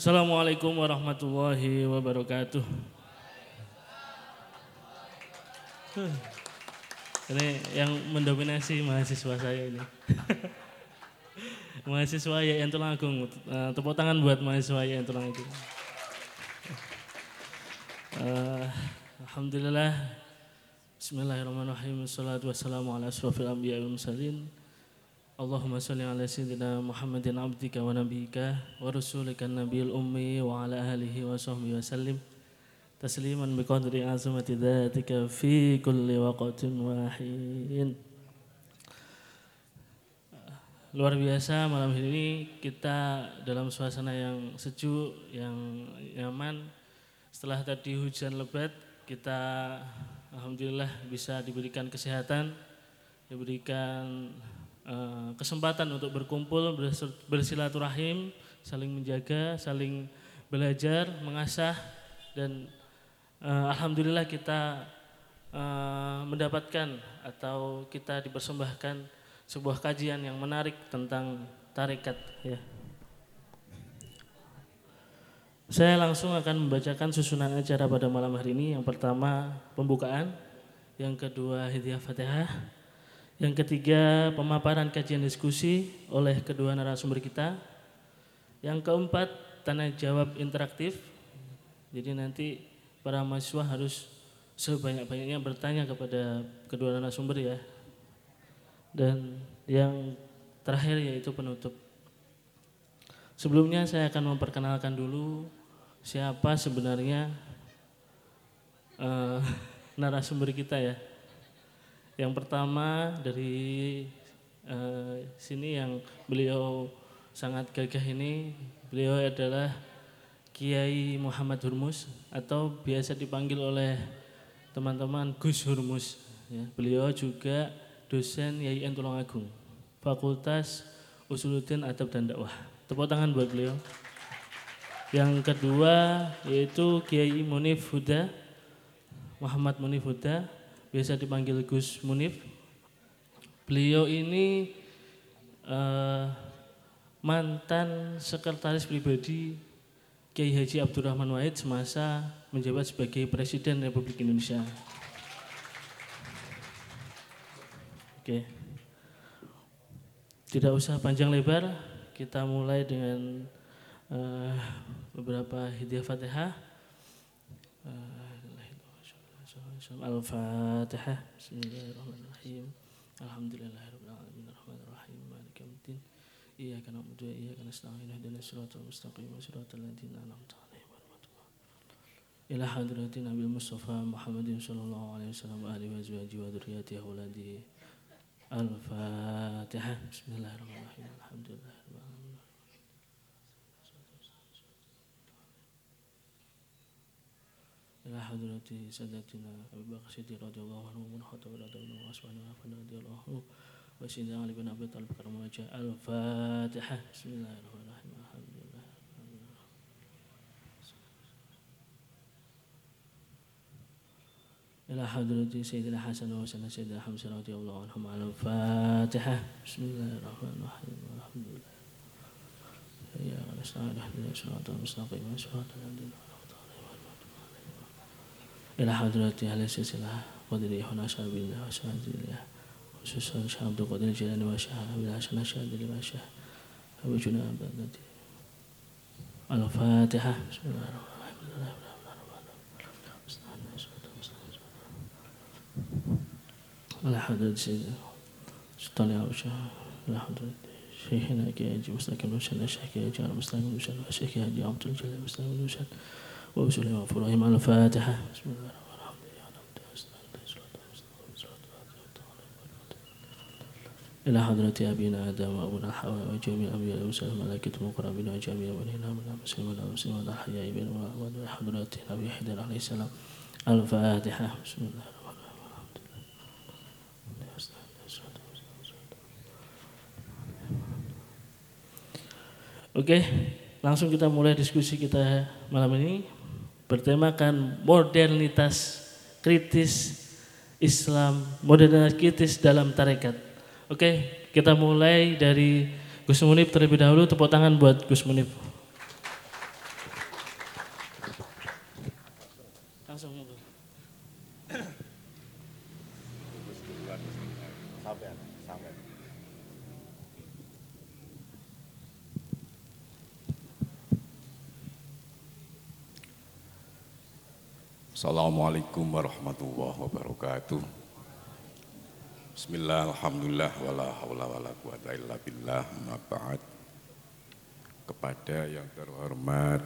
Assalamualaikum warahmatullahi wabarakatuh. Ini yang mendominasi mahasiswa saya ini. mahasiswa ya yang Agung. Uh, tepuk tangan buat mahasiswa ya yang Agung. Uh, Alhamdulillah. Bismillahirrahmanirrahim. Anbiya wal mursalin. Allahumma salli ala sayyidina Muhammadin abdika wa nabiyika wa rasulika nabiyil ummi wa ala alihi wa sahbihi wa sallim tasliman bi qadri azamati dhatika fi kulli waqtin wahin Luar biasa malam ini kita dalam suasana yang sejuk, yang nyaman. Setelah tadi hujan lebat, kita alhamdulillah bisa diberikan kesehatan, diberikan Eh, kesempatan untuk berkumpul, bersilaturahim, saling menjaga, saling belajar, mengasah dan uh, alhamdulillah kita uh, mendapatkan atau kita dipersembahkan sebuah kajian yang menarik tentang tarekat ya. Saya langsung akan membacakan susunan acara pada malam hari ini. Yang pertama pembukaan, yang kedua hidayah fatihah, yang ketiga, pemaparan kajian diskusi oleh kedua narasumber kita. Yang keempat, tanya jawab interaktif. Jadi nanti para mahasiswa harus sebanyak-banyaknya bertanya kepada kedua narasumber ya. Dan yang terakhir yaitu penutup. Sebelumnya saya akan memperkenalkan dulu siapa sebenarnya uh, narasumber kita ya. Yang pertama dari uh, sini yang beliau sangat gagah ini, beliau adalah Kiai Muhammad Hurmus atau biasa dipanggil oleh teman-teman Gus Hurmus. Ya, beliau juga dosen YIN Tulungagung, Fakultas Usuluddin Adab dan Dakwah. Tepuk tangan buat beliau. Yang kedua yaitu Kiai Munif Huda, Muhammad Munif Huda, biasa dipanggil Gus Munif. Beliau ini uh, mantan sekretaris pribadi Kiai Haji Abdurrahman Wahid semasa menjabat sebagai Presiden Republik Indonesia. Oke. Tidak usah panjang lebar, kita mulai dengan uh, beberapa hidayah Fatihah. Uh, الفاتحة. بسم الله الرحمن الرحيم. الحمد لله رب العالمين. الرحمن الرحيم. مالك يوم الدين. إياك نعبد وإياك نستعين. اهدنا الصراط المستقيم. صراط الذين أنعمت عليهم إلى حضرة النبي المصطفى محمد صلى الله عليه وسلم وآله وأزواجه وذريته وأولاده. الفاتحة. بسم الله الرحمن الرحيم. الحمد لله. إلى حضرة سادتنا أبي بكر الصديق رضي الله عنه ومن خطب رضي الله عنه وأصحابه رضي الله عنه وسيدنا علي بن أبي طالب كرم وجه الفاتحة. بسم الله الرحمن الرحيم. الحمد لله إلى حضرة سيدنا حسن وسيدنا سيدنا حمزة رضي الله عنهم على الفاتحة. بسم الله الرحمن الرحيم. الحمد لله. يا نستعين اهدنا الصراط المستقيم صراط الذين إلى حضرة أهل السلسلة قدر يحن أشعر بالله وشهد لله وشهد شعب قدر الجلال وشهد بالله شهد شهد لما شهد أبو جناب الذي الفاتحة بسم الله الرحمن الرحيم على حضرة سيدنا سلطان عوشة على حضرة شيخنا كي يجي مستقيم نوشن الشيخ كي يجي على مستقيم نوشن الشيخ كي يجي عبد الجلال مستقيم نوشن وسلم وفرهم على الفاتحة بسم الله إلى حضرة أبينا آدم وأبونا حواء وجميع الأنبياء والمرسلين الملائكة المقربين وجميع المؤمنين من المسلمين والمسلمين والأحياء بين وحضرة أبي حيدر عليه السلام الفاتحة بسم الله Oke, langsung kita mulai diskusi kita malam ini bertemakan modernitas kritis Islam, modernitas kritis dalam tarekat. Oke, kita mulai dari Gus Munif terlebih dahulu. Tepuk tangan buat Gus Munif. Assalamualaikum warahmatullahi wabarakatuh. Bismillah, alhamdulillah, wala hawla wala quwata illa billah, ma ba'd. Kepada yang terhormat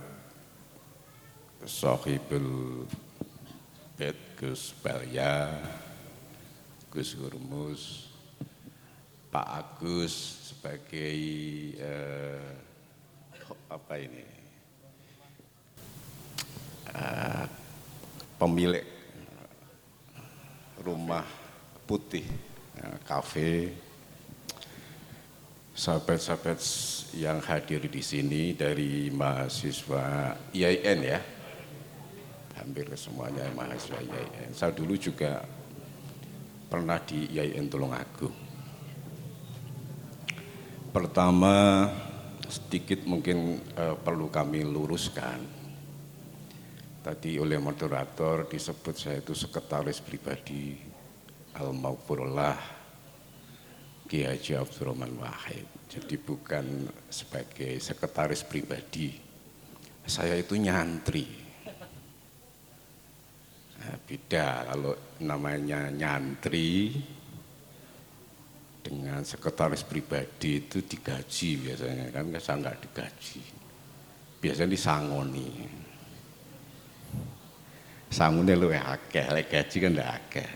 Sahibul Bed Gus Balya, Gus Hurmus, Pak Agus sebagai eh, apa ini uh, pemilik rumah putih uh, kafe. Sahabat-sahabat yang hadir di sini dari mahasiswa IAIN ya. Hampir semuanya mahasiswa IAIN saya dulu juga pernah di IAIN Tulungagung. Pertama sedikit mungkin uh, perlu kami luruskan Tadi oleh moderator disebut saya itu sekretaris pribadi Al-Maghfurullah Ki Haji Abdurrahman Wahid. Jadi bukan sebagai sekretaris pribadi. Saya itu nyantri. Nah, beda kalau namanya nyantri dengan sekretaris pribadi itu digaji biasanya kan saya nggak digaji biasanya disangoni sangune luwih akeh, lek gaji kan ndak akeh.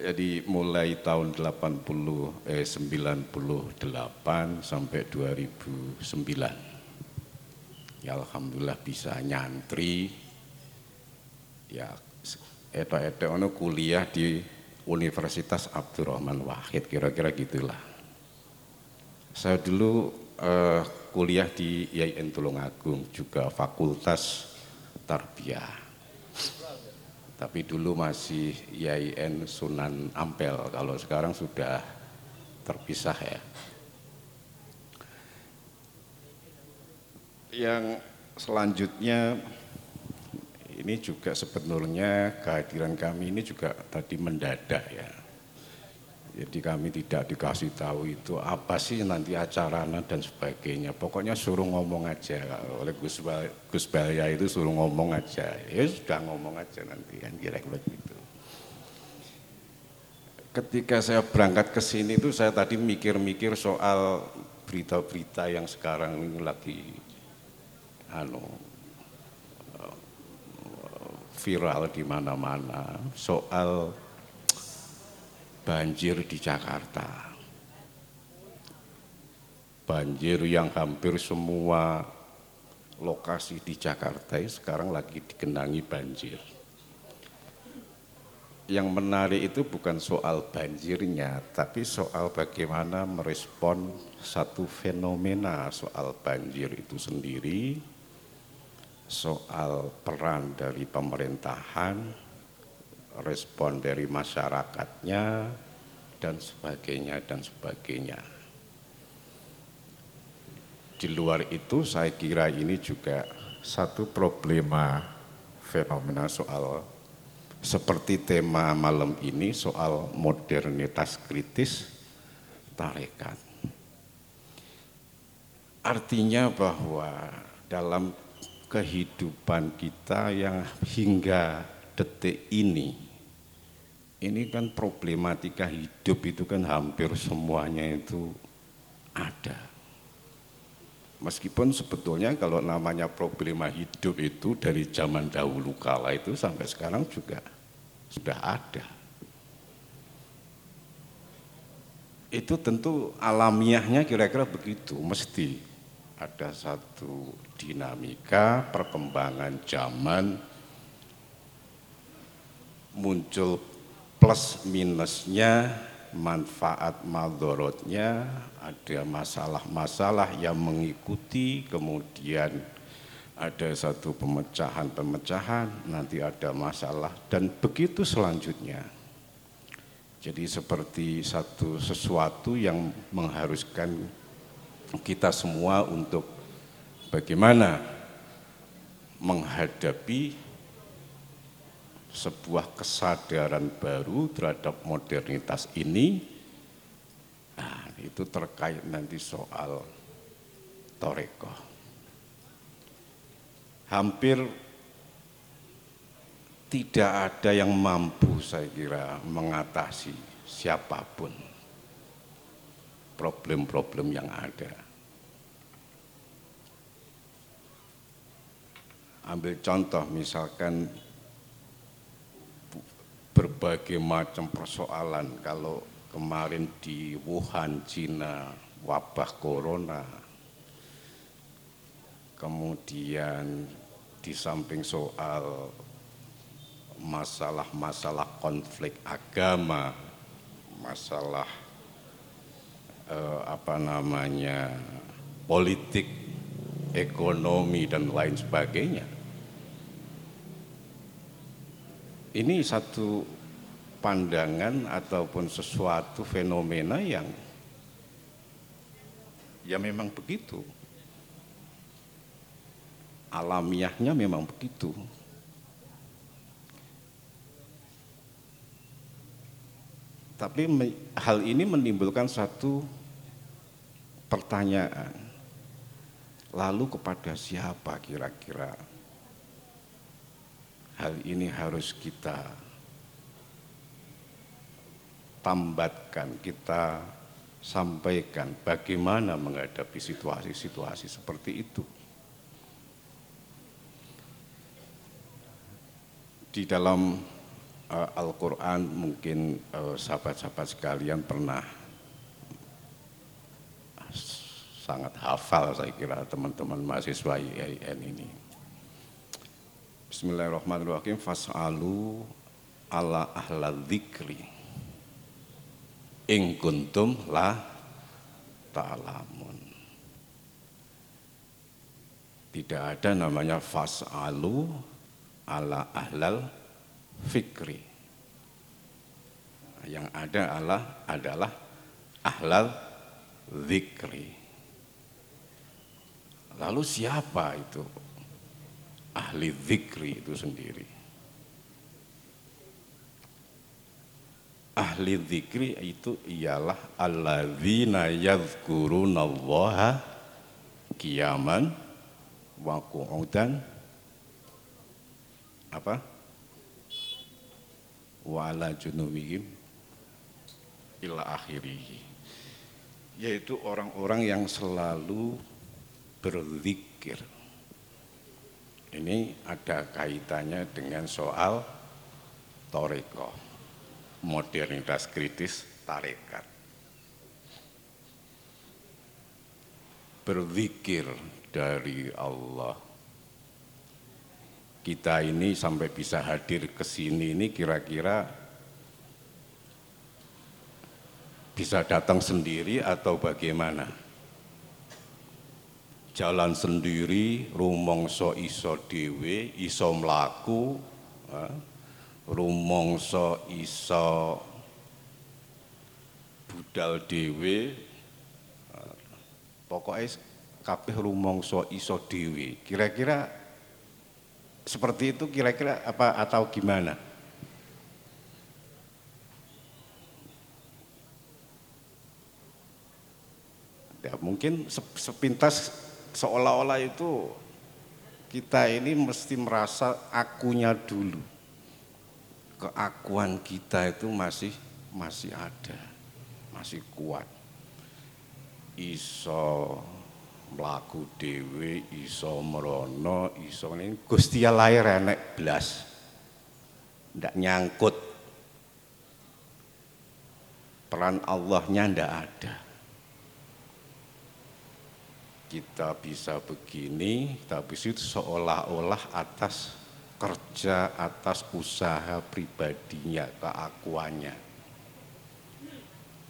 Jadi mulai tahun 80 eh 98 sampai 2009. Ya alhamdulillah bisa nyantri. Ya etok-etok ono kuliah di Universitas Abdurrahman Wahid kira-kira gitulah. Saya dulu eh, kuliah di IAIN Tulungagung juga fakultas tarbiyah. Tapi dulu masih IAIN Sunan Ampel, kalau sekarang sudah terpisah ya. Yang selanjutnya ini juga sebenarnya kehadiran kami ini juga tadi mendadak ya jadi kami tidak dikasih tahu itu apa sih nanti acaranya dan sebagainya. Pokoknya suruh ngomong aja. Oleh Gus, Gus Balya itu suruh ngomong aja. Ya sudah ngomong aja nanti kan kira-kira gitu. Ketika saya berangkat ke sini itu saya tadi mikir-mikir soal berita-berita yang sekarang ini lagi anu viral di mana-mana soal banjir di Jakarta. Banjir yang hampir semua lokasi di Jakarta sekarang lagi dikenangi banjir. Yang menarik itu bukan soal banjirnya, tapi soal bagaimana merespon satu fenomena soal banjir itu sendiri, soal peran dari pemerintahan, respon dari masyarakatnya dan sebagainya dan sebagainya. Di luar itu saya kira ini juga satu problema fenomena soal seperti tema malam ini soal modernitas kritis tarekat. Artinya bahwa dalam kehidupan kita yang hingga detik ini, ini kan problematika hidup itu kan hampir semuanya itu ada. Meskipun sebetulnya kalau namanya problema hidup itu dari zaman dahulu kala itu sampai sekarang juga sudah ada. Itu tentu alamiahnya kira-kira begitu, mesti ada satu dinamika perkembangan zaman muncul plus minusnya, manfaat madorotnya, ada masalah-masalah yang mengikuti, kemudian ada satu pemecahan-pemecahan, nanti ada masalah, dan begitu selanjutnya. Jadi seperti satu sesuatu yang mengharuskan kita semua untuk bagaimana menghadapi sebuah kesadaran baru terhadap modernitas ini, nah, itu terkait nanti soal toreko. hampir tidak ada yang mampu saya kira mengatasi siapa pun problem-problem yang ada. Ambil contoh misalkan berbagai macam persoalan kalau kemarin di Wuhan, Cina, wabah corona, kemudian di samping soal masalah-masalah konflik agama, masalah eh, apa namanya politik, ekonomi dan lain sebagainya. Ini satu pandangan ataupun sesuatu fenomena yang ya memang begitu. Alamiahnya memang begitu. Tapi hal ini menimbulkan satu pertanyaan. Lalu kepada siapa kira-kira hal ini harus kita tambatkan, kita sampaikan bagaimana menghadapi situasi-situasi seperti itu. Di dalam uh, Al-Quran mungkin uh, sahabat-sahabat sekalian pernah sangat hafal saya kira teman-teman mahasiswa IAIN ini. Bismillahirrahmanirrahim. Fas'alu ala ahla dzikri. In kuntum la ta'lamun. Tidak ada namanya fas'alu ala ahlal fikri. Yang ada adalah adalah ahlal zikri. Lalu siapa itu ahli zikri itu sendiri? Ahli zikri itu ialah alladzina yadhkurunallaha kiaman wa qu'udan apa? wa ala junubihim ila yaitu orang-orang yang selalu berzikir ini ada kaitannya dengan soal toreko modernitas kritis tarekat berzikir dari Allah kita ini sampai bisa hadir ke sini ini kira-kira bisa datang sendiri atau bagaimana? Jalan sendiri, rumongso iso dewe, iso melaku, rumongso iso budal dewe, pokoknya kabeh rumongso iso dewe. Kira-kira seperti itu kira-kira apa atau gimana? Ya, mungkin sepintas seolah-olah itu kita ini mesti merasa akunya dulu. Keakuan kita itu masih masih ada, masih kuat. Iso mlaku dhewe iso merono iso ini Gusti lahir enek blas ndak nyangkut peran Allahnya ndak ada kita bisa begini tapi itu seolah-olah atas kerja atas usaha pribadinya keakuannya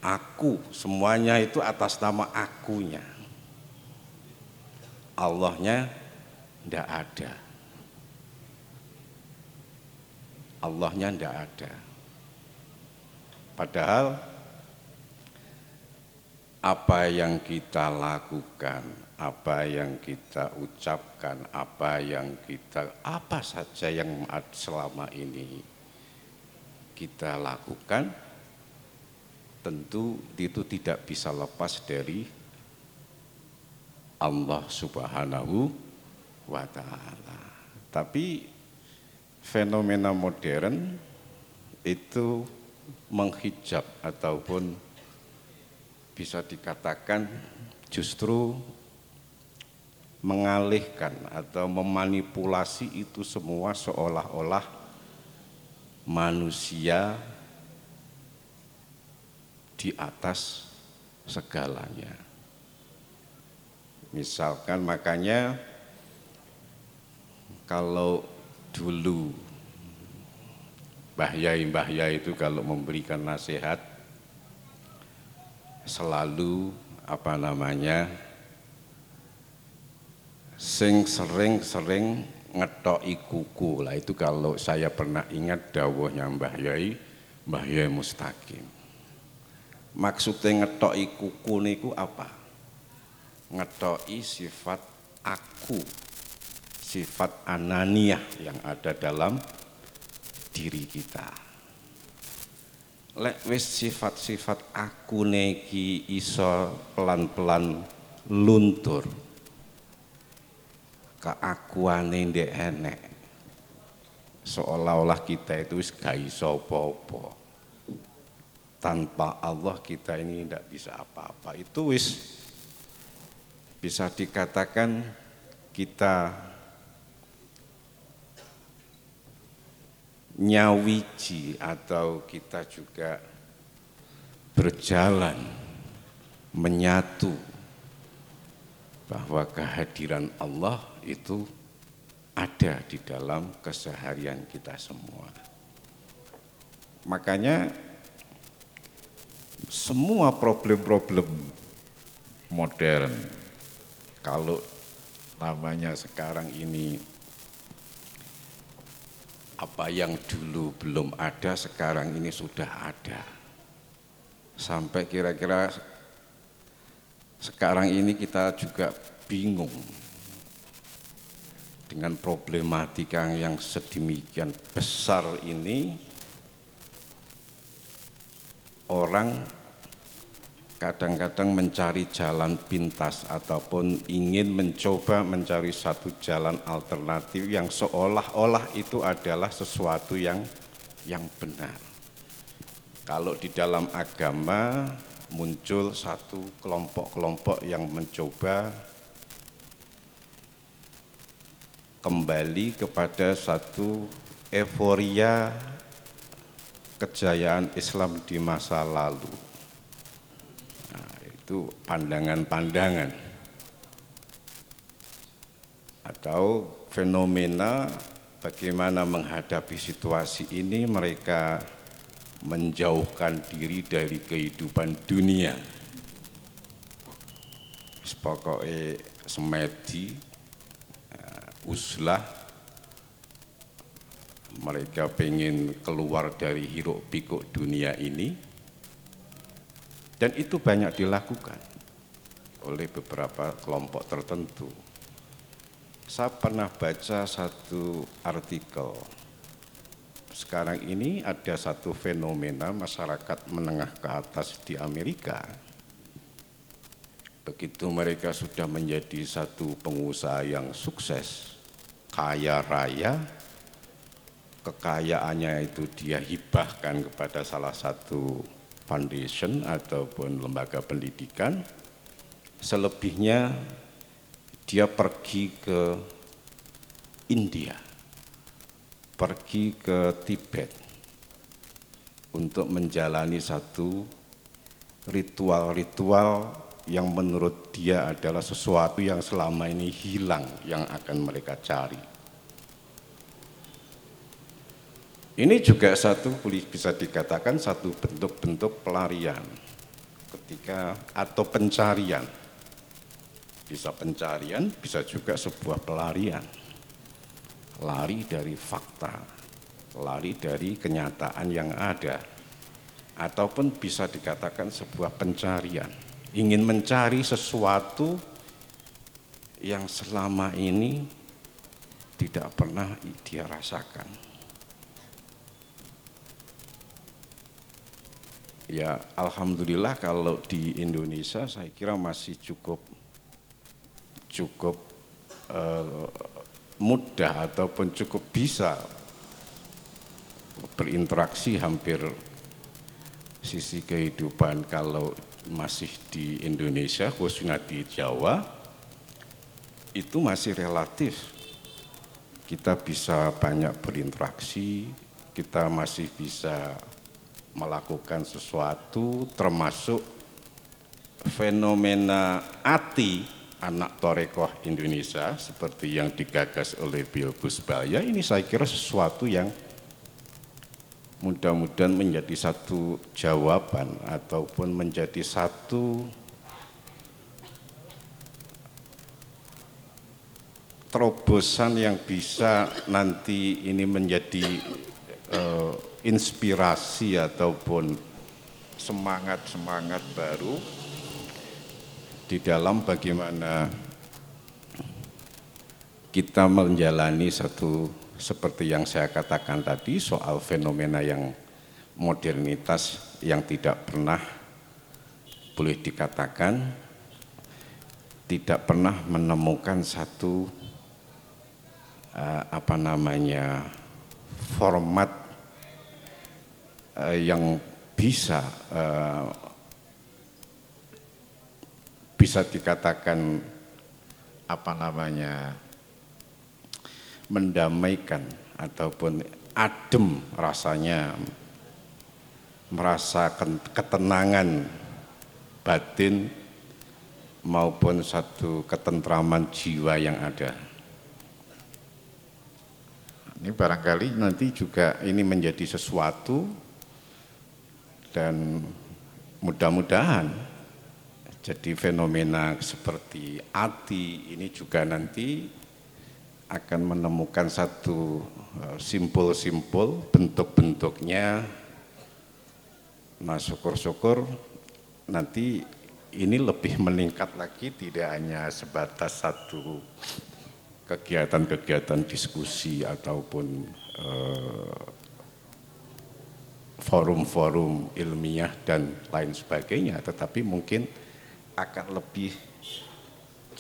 aku semuanya itu atas nama akunya Allahnya tidak ada. Allahnya tidak ada. Padahal apa yang kita lakukan, apa yang kita ucapkan, apa yang kita, apa saja yang selama ini kita lakukan, tentu itu tidak bisa lepas dari Allah Subhanahu wa taala. Tapi fenomena modern itu menghijab ataupun bisa dikatakan justru mengalihkan atau memanipulasi itu semua seolah-olah manusia di atas segalanya. Misalkan makanya kalau dulu Mbah Yai Mbah Yai itu kalau memberikan nasihat selalu apa namanya sing sering-sering ngetoki kuku lah itu kalau saya pernah ingat dawuhnya Mbah Yai Mbah Yai Mustaqim maksudnya ngetoki kuku niku apa ngetoki sifat aku sifat ananiah yang ada dalam diri kita. Lek sifat-sifat aku neki iso pelan-pelan luntur. Keakuane ndek enek. Seolah-olah kita itu gak iso. Tanpa Allah kita ini tidak bisa apa-apa. Itu wis bisa dikatakan kita nyawiji atau kita juga berjalan menyatu bahwa kehadiran Allah itu ada di dalam keseharian kita semua. Makanya semua problem-problem modern kalau namanya sekarang ini apa yang dulu belum ada sekarang ini sudah ada. Sampai kira-kira sekarang ini kita juga bingung dengan problematika yang sedemikian besar ini orang kadang-kadang mencari jalan pintas ataupun ingin mencoba mencari satu jalan alternatif yang seolah-olah itu adalah sesuatu yang yang benar. Kalau di dalam agama muncul satu kelompok-kelompok yang mencoba kembali kepada satu euforia kejayaan Islam di masa lalu itu pandangan-pandangan atau fenomena bagaimana menghadapi situasi ini mereka menjauhkan diri dari kehidupan dunia. Pokoknya semedi, uslah, mereka pengen keluar dari hiruk pikuk dunia ini, dan itu banyak dilakukan oleh beberapa kelompok tertentu. Saya pernah baca satu artikel. Sekarang ini ada satu fenomena masyarakat menengah ke atas di Amerika. Begitu mereka sudah menjadi satu pengusaha yang sukses, kaya raya, kekayaannya itu dia hibahkan kepada salah satu foundation ataupun lembaga pendidikan. Selebihnya dia pergi ke India, pergi ke Tibet untuk menjalani satu ritual-ritual yang menurut dia adalah sesuatu yang selama ini hilang yang akan mereka cari. Ini juga satu bisa dikatakan satu bentuk-bentuk pelarian ketika atau pencarian. Bisa pencarian, bisa juga sebuah pelarian. Lari dari fakta, lari dari kenyataan yang ada. Ataupun bisa dikatakan sebuah pencarian. Ingin mencari sesuatu yang selama ini tidak pernah dia rasakan. Ya alhamdulillah kalau di Indonesia saya kira masih cukup cukup uh, mudah ataupun cukup bisa berinteraksi hampir sisi kehidupan kalau masih di Indonesia khususnya di Jawa itu masih relatif. Kita bisa banyak berinteraksi kita masih bisa melakukan sesuatu termasuk fenomena ati anak torekoh Indonesia seperti yang digagas oleh Bill Busbaya. Ini saya kira sesuatu yang mudah-mudahan menjadi satu jawaban ataupun menjadi satu terobosan yang bisa nanti ini menjadi uh, inspirasi ataupun semangat-semangat baru di dalam bagaimana kita menjalani satu seperti yang saya katakan tadi soal fenomena yang modernitas yang tidak pernah boleh dikatakan tidak pernah menemukan satu uh, apa namanya format uh, yang bisa uh, bisa dikatakan apa namanya mendamaikan ataupun adem rasanya merasa ketenangan batin maupun satu ketentraman jiwa yang ada. Ini barangkali nanti juga ini menjadi sesuatu dan mudah-mudahan jadi fenomena seperti ati ini juga nanti akan menemukan satu eh, simpul-simpul bentuk-bentuknya. Nah syukur-syukur nanti ini lebih meningkat lagi tidak hanya sebatas satu kegiatan-kegiatan diskusi ataupun eh, forum-forum ilmiah dan lain sebagainya, tetapi mungkin akan lebih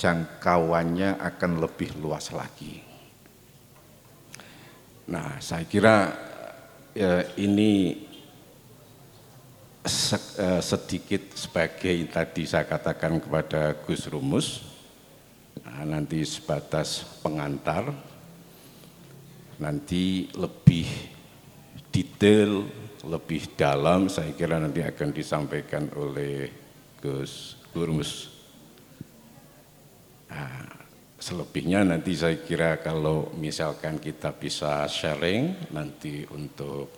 jangkauannya akan lebih luas lagi. Nah, saya kira ya, ini eh, sedikit sebagai tadi saya katakan kepada Gus Rumus, nah, nanti sebatas pengantar, nanti lebih detail, lebih dalam saya kira nanti akan disampaikan oleh Gus Rumus. Nah, selebihnya nanti saya kira kalau misalkan kita bisa sharing nanti untuk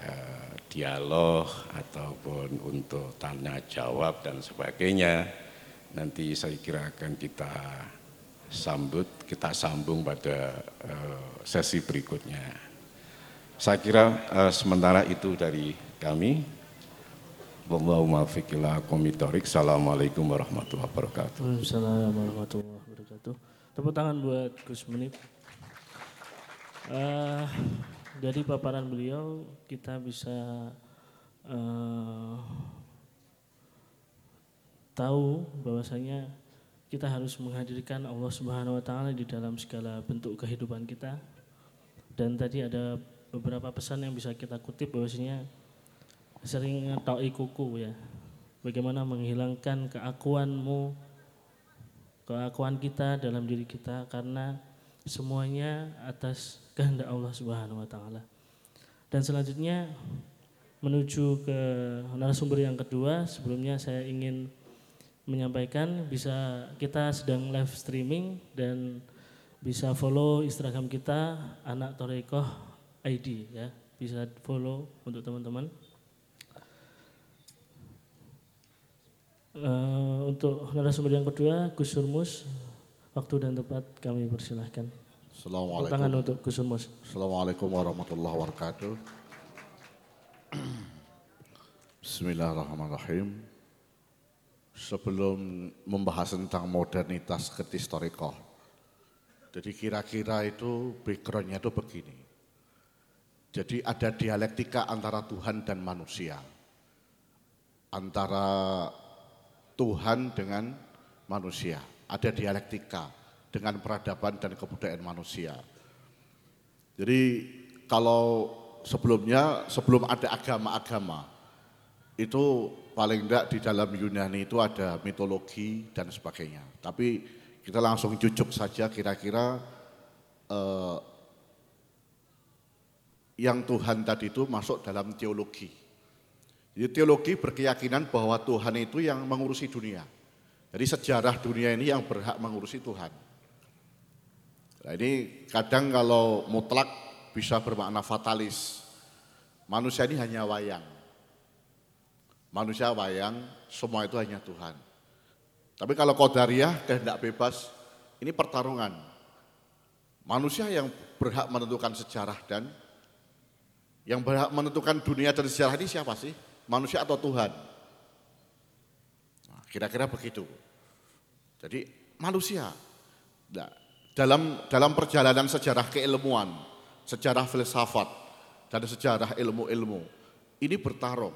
eh, dialog ataupun untuk tanya jawab dan sebagainya nanti saya kira akan kita sambut, kita sambung pada eh, sesi berikutnya. Saya kira eh, sementara itu dari kami. Wallahumma fikillah komitorik. Assalamualaikum warahmatullahi wabarakatuh. Assalamualaikum warahmatullahi wabarakatuh. Tepuk tangan buat Gus Menip. Uh, dari paparan beliau kita bisa uh, tahu bahwasanya kita harus menghadirkan Allah Subhanahu wa taala di dalam segala bentuk kehidupan kita. Dan tadi ada beberapa pesan yang bisa kita kutip bahwasanya sering ngetoi kuku ya. Bagaimana menghilangkan keakuanmu, keakuan kita dalam diri kita karena semuanya atas kehendak Allah Subhanahu wa taala. Dan selanjutnya menuju ke narasumber yang kedua, sebelumnya saya ingin menyampaikan bisa kita sedang live streaming dan bisa follow Instagram kita anak Torekoh ID ya bisa follow untuk teman-teman Uh, untuk narasumber yang kedua, Gus Surmus, waktu dan tempat kami persilahkan. Assalamualaikum. Tangan untuk Gus Surmus. Assalamualaikum warahmatullahi wabarakatuh. Bismillahirrahmanirrahim. Sebelum membahas tentang modernitas ketistorikoh, jadi kira-kira itu backgroundnya itu begini. Jadi ada dialektika antara Tuhan dan manusia. Antara Tuhan dengan manusia. Ada dialektika dengan peradaban dan kebudayaan manusia. Jadi kalau sebelumnya, sebelum ada agama-agama, itu paling tidak di dalam Yunani itu ada mitologi dan sebagainya. Tapi kita langsung cucuk saja kira-kira eh, yang Tuhan tadi itu masuk dalam teologi. Jadi teologi berkeyakinan bahwa Tuhan itu yang mengurusi dunia. Jadi sejarah dunia ini yang berhak mengurusi Tuhan. Nah ini kadang kalau mutlak bisa bermakna fatalis. Manusia ini hanya wayang. Manusia wayang, semua itu hanya Tuhan. Tapi kalau kodariah, kehendak bebas, ini pertarungan. Manusia yang berhak menentukan sejarah dan yang berhak menentukan dunia dan sejarah ini siapa sih? manusia atau Tuhan? Nah, kira-kira begitu. Jadi manusia. Nah, dalam dalam perjalanan sejarah keilmuan, sejarah filsafat, dan sejarah ilmu-ilmu, ini bertarung.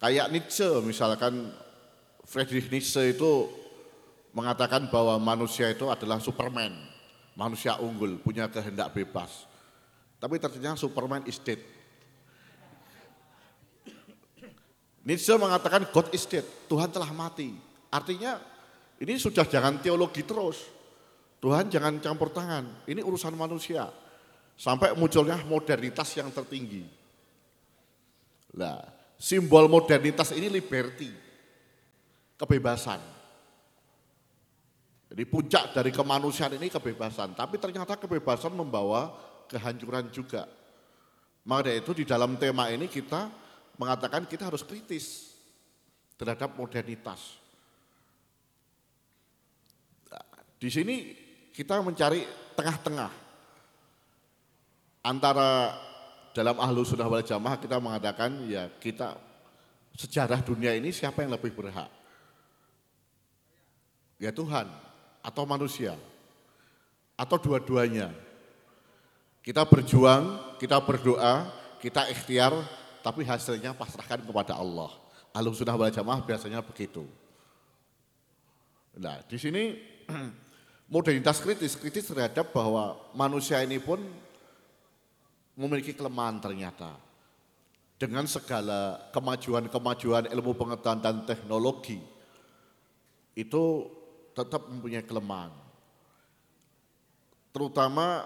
Kayak Nietzsche misalkan, Friedrich Nietzsche itu mengatakan bahwa manusia itu adalah Superman, manusia unggul, punya kehendak bebas. Tapi ternyata Superman is dead, Nietzsche mengatakan God is dead, Tuhan telah mati. Artinya ini sudah jangan teologi terus. Tuhan jangan campur tangan, ini urusan manusia. Sampai munculnya modernitas yang tertinggi. Nah, simbol modernitas ini liberty, kebebasan. Jadi puncak dari kemanusiaan ini kebebasan, tapi ternyata kebebasan membawa kehancuran juga. Maka itu di dalam tema ini kita mengatakan kita harus kritis terhadap modernitas. Di sini kita mencari tengah-tengah antara dalam ahlu sunnah wal jamaah kita mengatakan ya kita sejarah dunia ini siapa yang lebih berhak? Ya Tuhan atau manusia atau dua-duanya. Kita berjuang, kita berdoa, kita ikhtiar tapi hasilnya pasrahkan kepada Allah. Alum sunnah wal jamaah biasanya begitu. Nah, di sini modernitas kritis, kritis terhadap bahwa manusia ini pun memiliki kelemahan ternyata. Dengan segala kemajuan-kemajuan ilmu pengetahuan dan teknologi, itu tetap mempunyai kelemahan. Terutama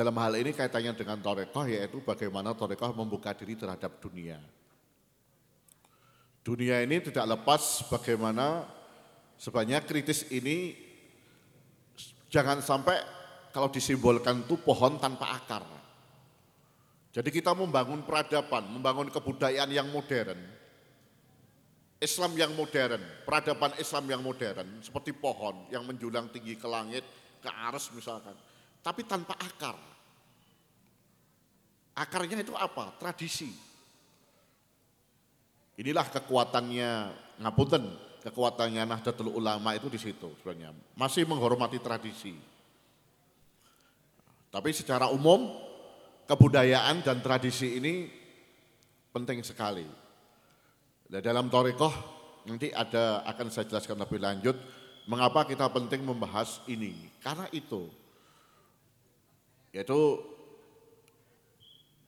dalam hal ini kaitannya dengan torekoh yaitu bagaimana torekoh membuka diri terhadap dunia. Dunia ini tidak lepas bagaimana sebanyak kritis ini jangan sampai kalau disimbolkan itu pohon tanpa akar. Jadi kita membangun peradaban, membangun kebudayaan yang modern, Islam yang modern, peradaban Islam yang modern, seperti pohon yang menjulang tinggi ke langit, ke aras misalkan, tapi tanpa akar. Akarnya itu apa? Tradisi. Inilah kekuatannya ngapunten, kekuatannya Nahdlatul Ulama itu di situ sebenarnya. Masih menghormati tradisi. Tapi secara umum kebudayaan dan tradisi ini penting sekali. Dan dalam Torikoh nanti ada akan saya jelaskan lebih lanjut mengapa kita penting membahas ini. Karena itu yaitu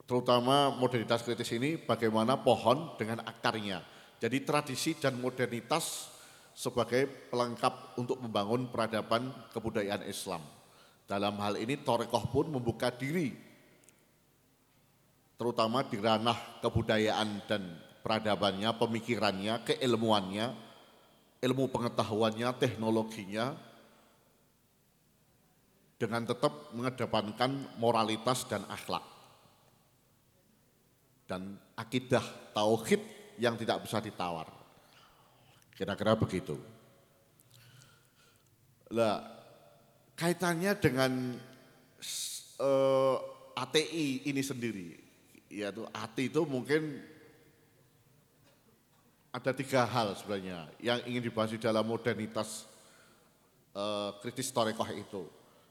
terutama modernitas kritis ini bagaimana pohon dengan akarnya. Jadi tradisi dan modernitas sebagai pelengkap untuk membangun peradaban kebudayaan Islam. Dalam hal ini Torekoh pun membuka diri, terutama di ranah kebudayaan dan peradabannya, pemikirannya, keilmuannya, ilmu pengetahuannya, teknologinya, dengan tetap mengedepankan moralitas dan akhlak dan akidah tauhid yang tidak bisa ditawar. Kira-kira begitu. Lah, kaitannya dengan uh, eh, ATI ini sendiri, yaitu ATI itu mungkin ada tiga hal sebenarnya yang ingin dibahas di dalam modernitas uh, kritis torekoh itu.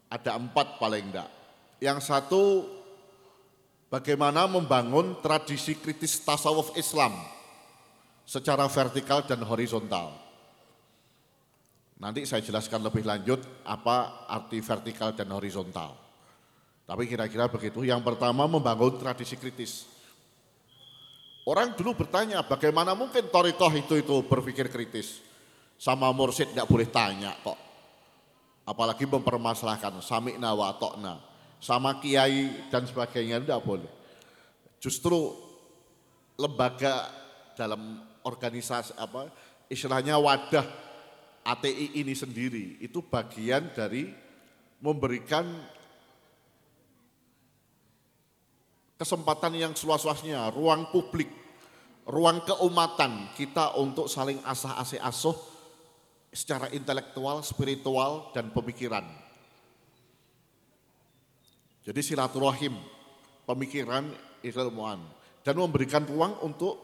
Ada empat paling enggak. Yang satu bagaimana membangun tradisi kritis tasawuf Islam secara vertikal dan horizontal. Nanti saya jelaskan lebih lanjut apa arti vertikal dan horizontal. Tapi kira-kira begitu. Yang pertama membangun tradisi kritis. Orang dulu bertanya bagaimana mungkin torikoh itu itu berpikir kritis. Sama mursid tidak boleh tanya kok. Apalagi mempermasalahkan sami'na wa tokna. Sama kiai dan sebagainya tidak boleh. Justru lembaga dalam organisasi apa istilahnya wadah ATI ini sendiri itu bagian dari memberikan kesempatan yang seluas-luasnya, ruang publik, ruang keumatan kita untuk saling asah asih asuh secara intelektual, spiritual, dan pemikiran. Jadi silaturahim, pemikiran, ilmuwan, dan memberikan ruang untuk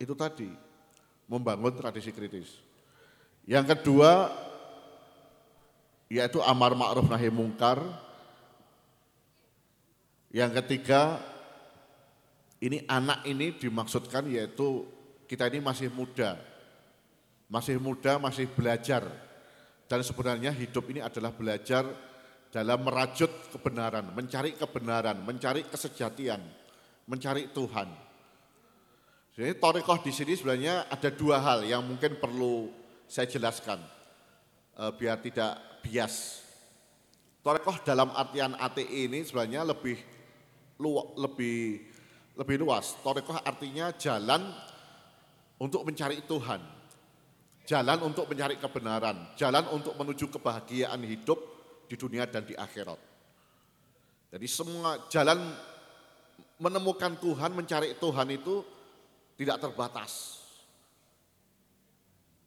itu tadi, membangun tradisi kritis. Yang kedua yaitu amar ma'ruf nahi mungkar. Yang ketiga ini anak ini dimaksudkan yaitu kita ini masih muda. Masih muda, masih belajar. Dan sebenarnya hidup ini adalah belajar dalam merajut kebenaran, mencari kebenaran, mencari kesejatian, mencari Tuhan. Jadi torikoh di sini sebenarnya ada dua hal yang mungkin perlu saya jelaskan uh, biar tidak bias. Torekoh dalam artian ATI ini sebenarnya lebih lu, lebih lebih luas. Torekoh artinya jalan untuk mencari Tuhan, jalan untuk mencari kebenaran, jalan untuk menuju kebahagiaan hidup di dunia dan di akhirat. Jadi semua jalan menemukan Tuhan, mencari Tuhan itu tidak terbatas.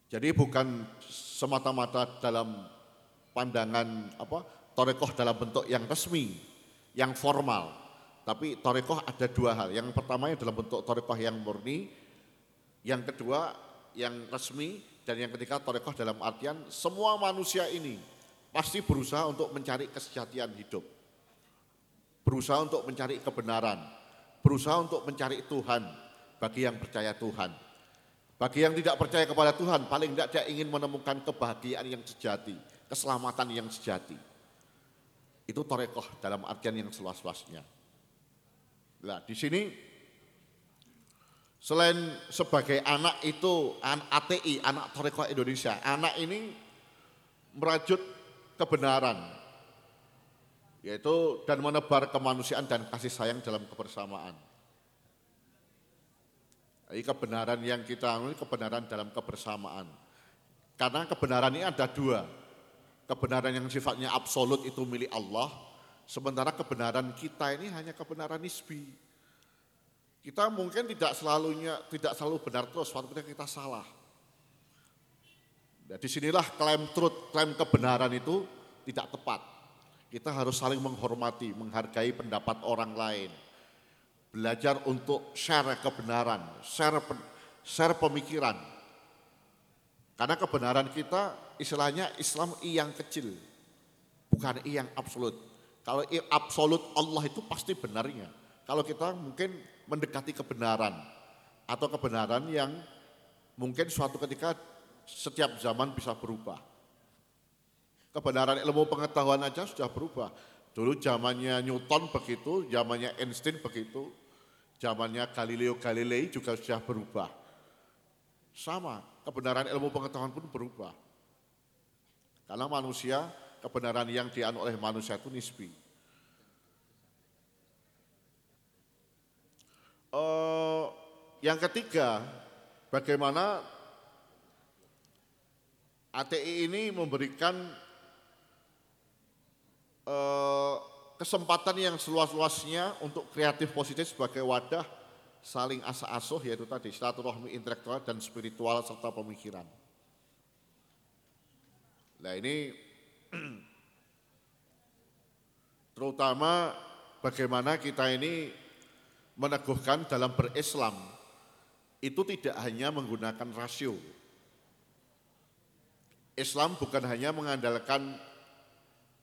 Jadi bukan semata-mata dalam pandangan apa torekoh dalam bentuk yang resmi, yang formal. Tapi torekoh ada dua hal. Yang pertama dalam bentuk torekoh yang murni, yang kedua yang resmi, dan yang ketiga torekoh dalam artian semua manusia ini pasti berusaha untuk mencari kesejatian hidup. Berusaha untuk mencari kebenaran, berusaha untuk mencari Tuhan bagi yang percaya Tuhan bagi yang tidak percaya kepada Tuhan, paling tidak dia ingin menemukan kebahagiaan yang sejati, keselamatan yang sejati. Itu torekoh dalam artian yang seluas-luasnya. Nah, di sini selain sebagai anak itu ATI, anak torekoh Indonesia, anak ini merajut kebenaran, yaitu dan menebar kemanusiaan dan kasih sayang dalam kebersamaan. Ini kebenaran yang kita ini kebenaran dalam kebersamaan. Karena kebenaran ini ada dua. Kebenaran yang sifatnya absolut itu milik Allah, sementara kebenaran kita ini hanya kebenaran nisbi. Kita mungkin tidak selalunya tidak selalu benar terus, ketika kita salah. Nah, di sinilah klaim truth, klaim kebenaran itu tidak tepat. Kita harus saling menghormati, menghargai pendapat orang lain belajar untuk share kebenaran, share share pemikiran. Karena kebenaran kita istilahnya Islam i yang kecil, bukan i yang absolut. Kalau i absolut Allah itu pasti benarnya. Kalau kita mungkin mendekati kebenaran atau kebenaran yang mungkin suatu ketika setiap zaman bisa berubah. Kebenaran ilmu pengetahuan aja sudah berubah. Dulu zamannya Newton begitu, zamannya Einstein begitu, Zamannya Galileo Galilei juga sudah berubah. Sama, kebenaran ilmu pengetahuan pun berubah. Karena manusia, kebenaran yang dianu oleh manusia itu nisbi. Uh, yang ketiga, bagaimana ATI ini memberikan uh, kesempatan yang seluas-luasnya untuk kreatif positif sebagai wadah saling asa asuh yaitu tadi silaturahmi intelektual dan spiritual serta pemikiran. Nah ini terutama bagaimana kita ini meneguhkan dalam berislam itu tidak hanya menggunakan rasio. Islam bukan hanya mengandalkan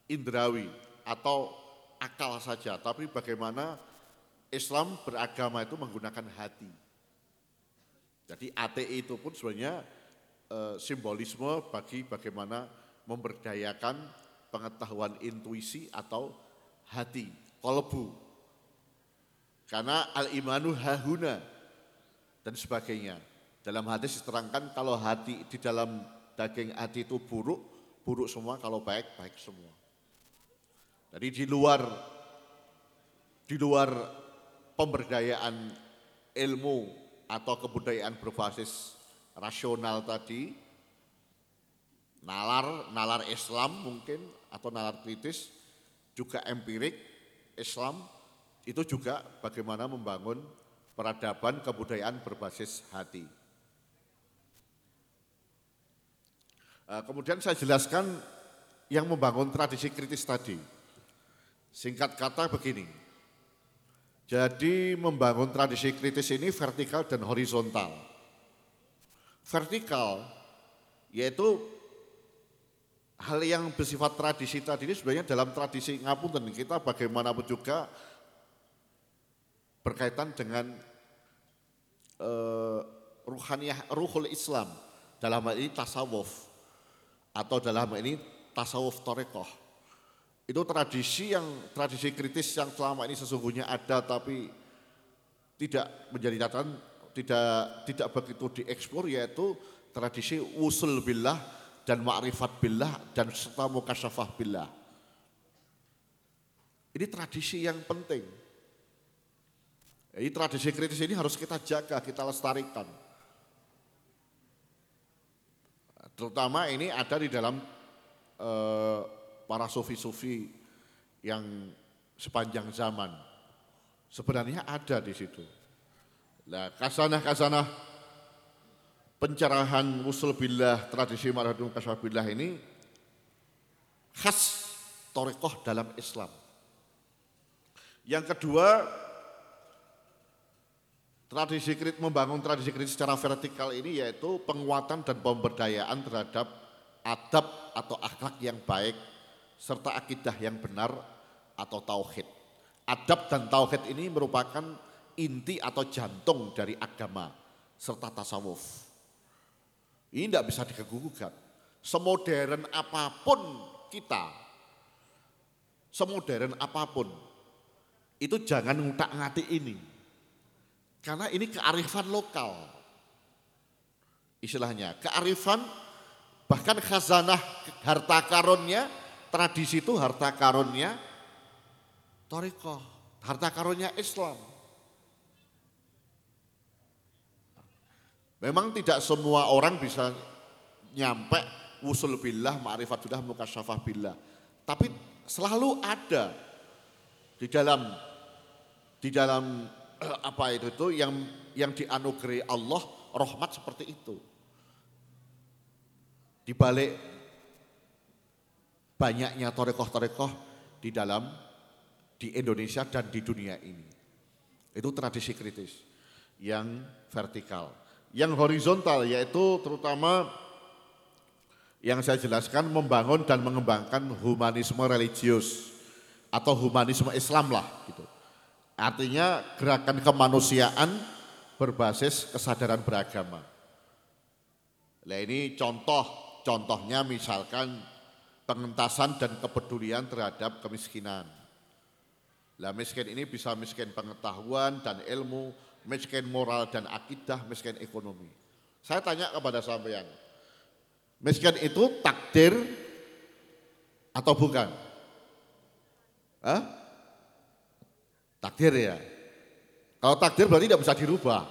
indrawi atau akal saja, tapi bagaimana Islam beragama itu menggunakan hati. Jadi ATI itu pun sebenarnya eh, simbolisme bagi bagaimana memberdayakan pengetahuan intuisi atau hati, kolbu. Karena al-imanu hahuna dan sebagainya. Dalam hadis diterangkan kalau hati di dalam daging hati itu buruk, buruk semua, kalau baik, baik semua. Jadi di luar di luar pemberdayaan ilmu atau kebudayaan berbasis rasional tadi, nalar, nalar Islam mungkin atau nalar kritis, juga empirik Islam, itu juga bagaimana membangun peradaban kebudayaan berbasis hati. Kemudian saya jelaskan yang membangun tradisi kritis tadi. Singkat kata begini, jadi membangun tradisi kritis ini vertikal dan horizontal. Vertikal yaitu hal yang bersifat tradisi tadi ini sebenarnya dalam tradisi ngapunten kita bagaimanapun juga berkaitan dengan uh, ruhaniyah ruhul Islam dalam hal ini tasawuf atau dalam ini tasawuf torekoh. Itu tradisi yang tradisi kritis yang selama ini sesungguhnya ada tapi tidak menjadi catatan, tidak tidak begitu dieksplor yaitu tradisi usul billah dan ma'rifat billah dan serta mukasyafah billah. Ini tradisi yang penting. Jadi tradisi kritis ini harus kita jaga, kita lestarikan. Terutama ini ada di dalam eh, para sufi-sufi yang sepanjang zaman. Sebenarnya ada di situ. Nah, kasanah-kasanah pencerahan usul billah, tradisi maradun kasah billah ini khas torekoh dalam Islam. Yang kedua, Tradisi kritis membangun tradisi kritis secara vertikal ini yaitu penguatan dan pemberdayaan terhadap adab atau akhlak yang baik serta akidah yang benar atau tauhid. Adab dan tauhid ini merupakan inti atau jantung dari agama serta tasawuf. Ini tidak bisa diganggu Semodern apa pun kita, semodern apa pun, itu jangan ngutak ngati ini karena ini kearifan lokal. Istilahnya, kearifan bahkan khazanah harta karunnya, tradisi itu harta karunnya toriko, harta karunnya Islam. Memang tidak semua orang bisa nyampe usul billah, ma'rifat billah, mukasyafah billah. Tapi selalu ada di dalam di dalam apa itu itu yang yang dianugerahi Allah rahmat seperti itu. Di balik banyaknya torekoh-torekoh di dalam di Indonesia dan di dunia ini. Itu tradisi kritis yang vertikal. Yang horizontal yaitu terutama yang saya jelaskan membangun dan mengembangkan humanisme religius atau humanisme Islam lah gitu. Artinya gerakan kemanusiaan berbasis kesadaran beragama. Nah ini contoh, contohnya misalkan pengentasan dan kepedulian terhadap kemiskinan. Lah miskin ini bisa miskin pengetahuan dan ilmu, miskin moral dan akidah, miskin ekonomi. Saya tanya kepada sampean, miskin itu takdir atau bukan? Hah? Takdir ya. Kalau takdir berarti tidak bisa dirubah.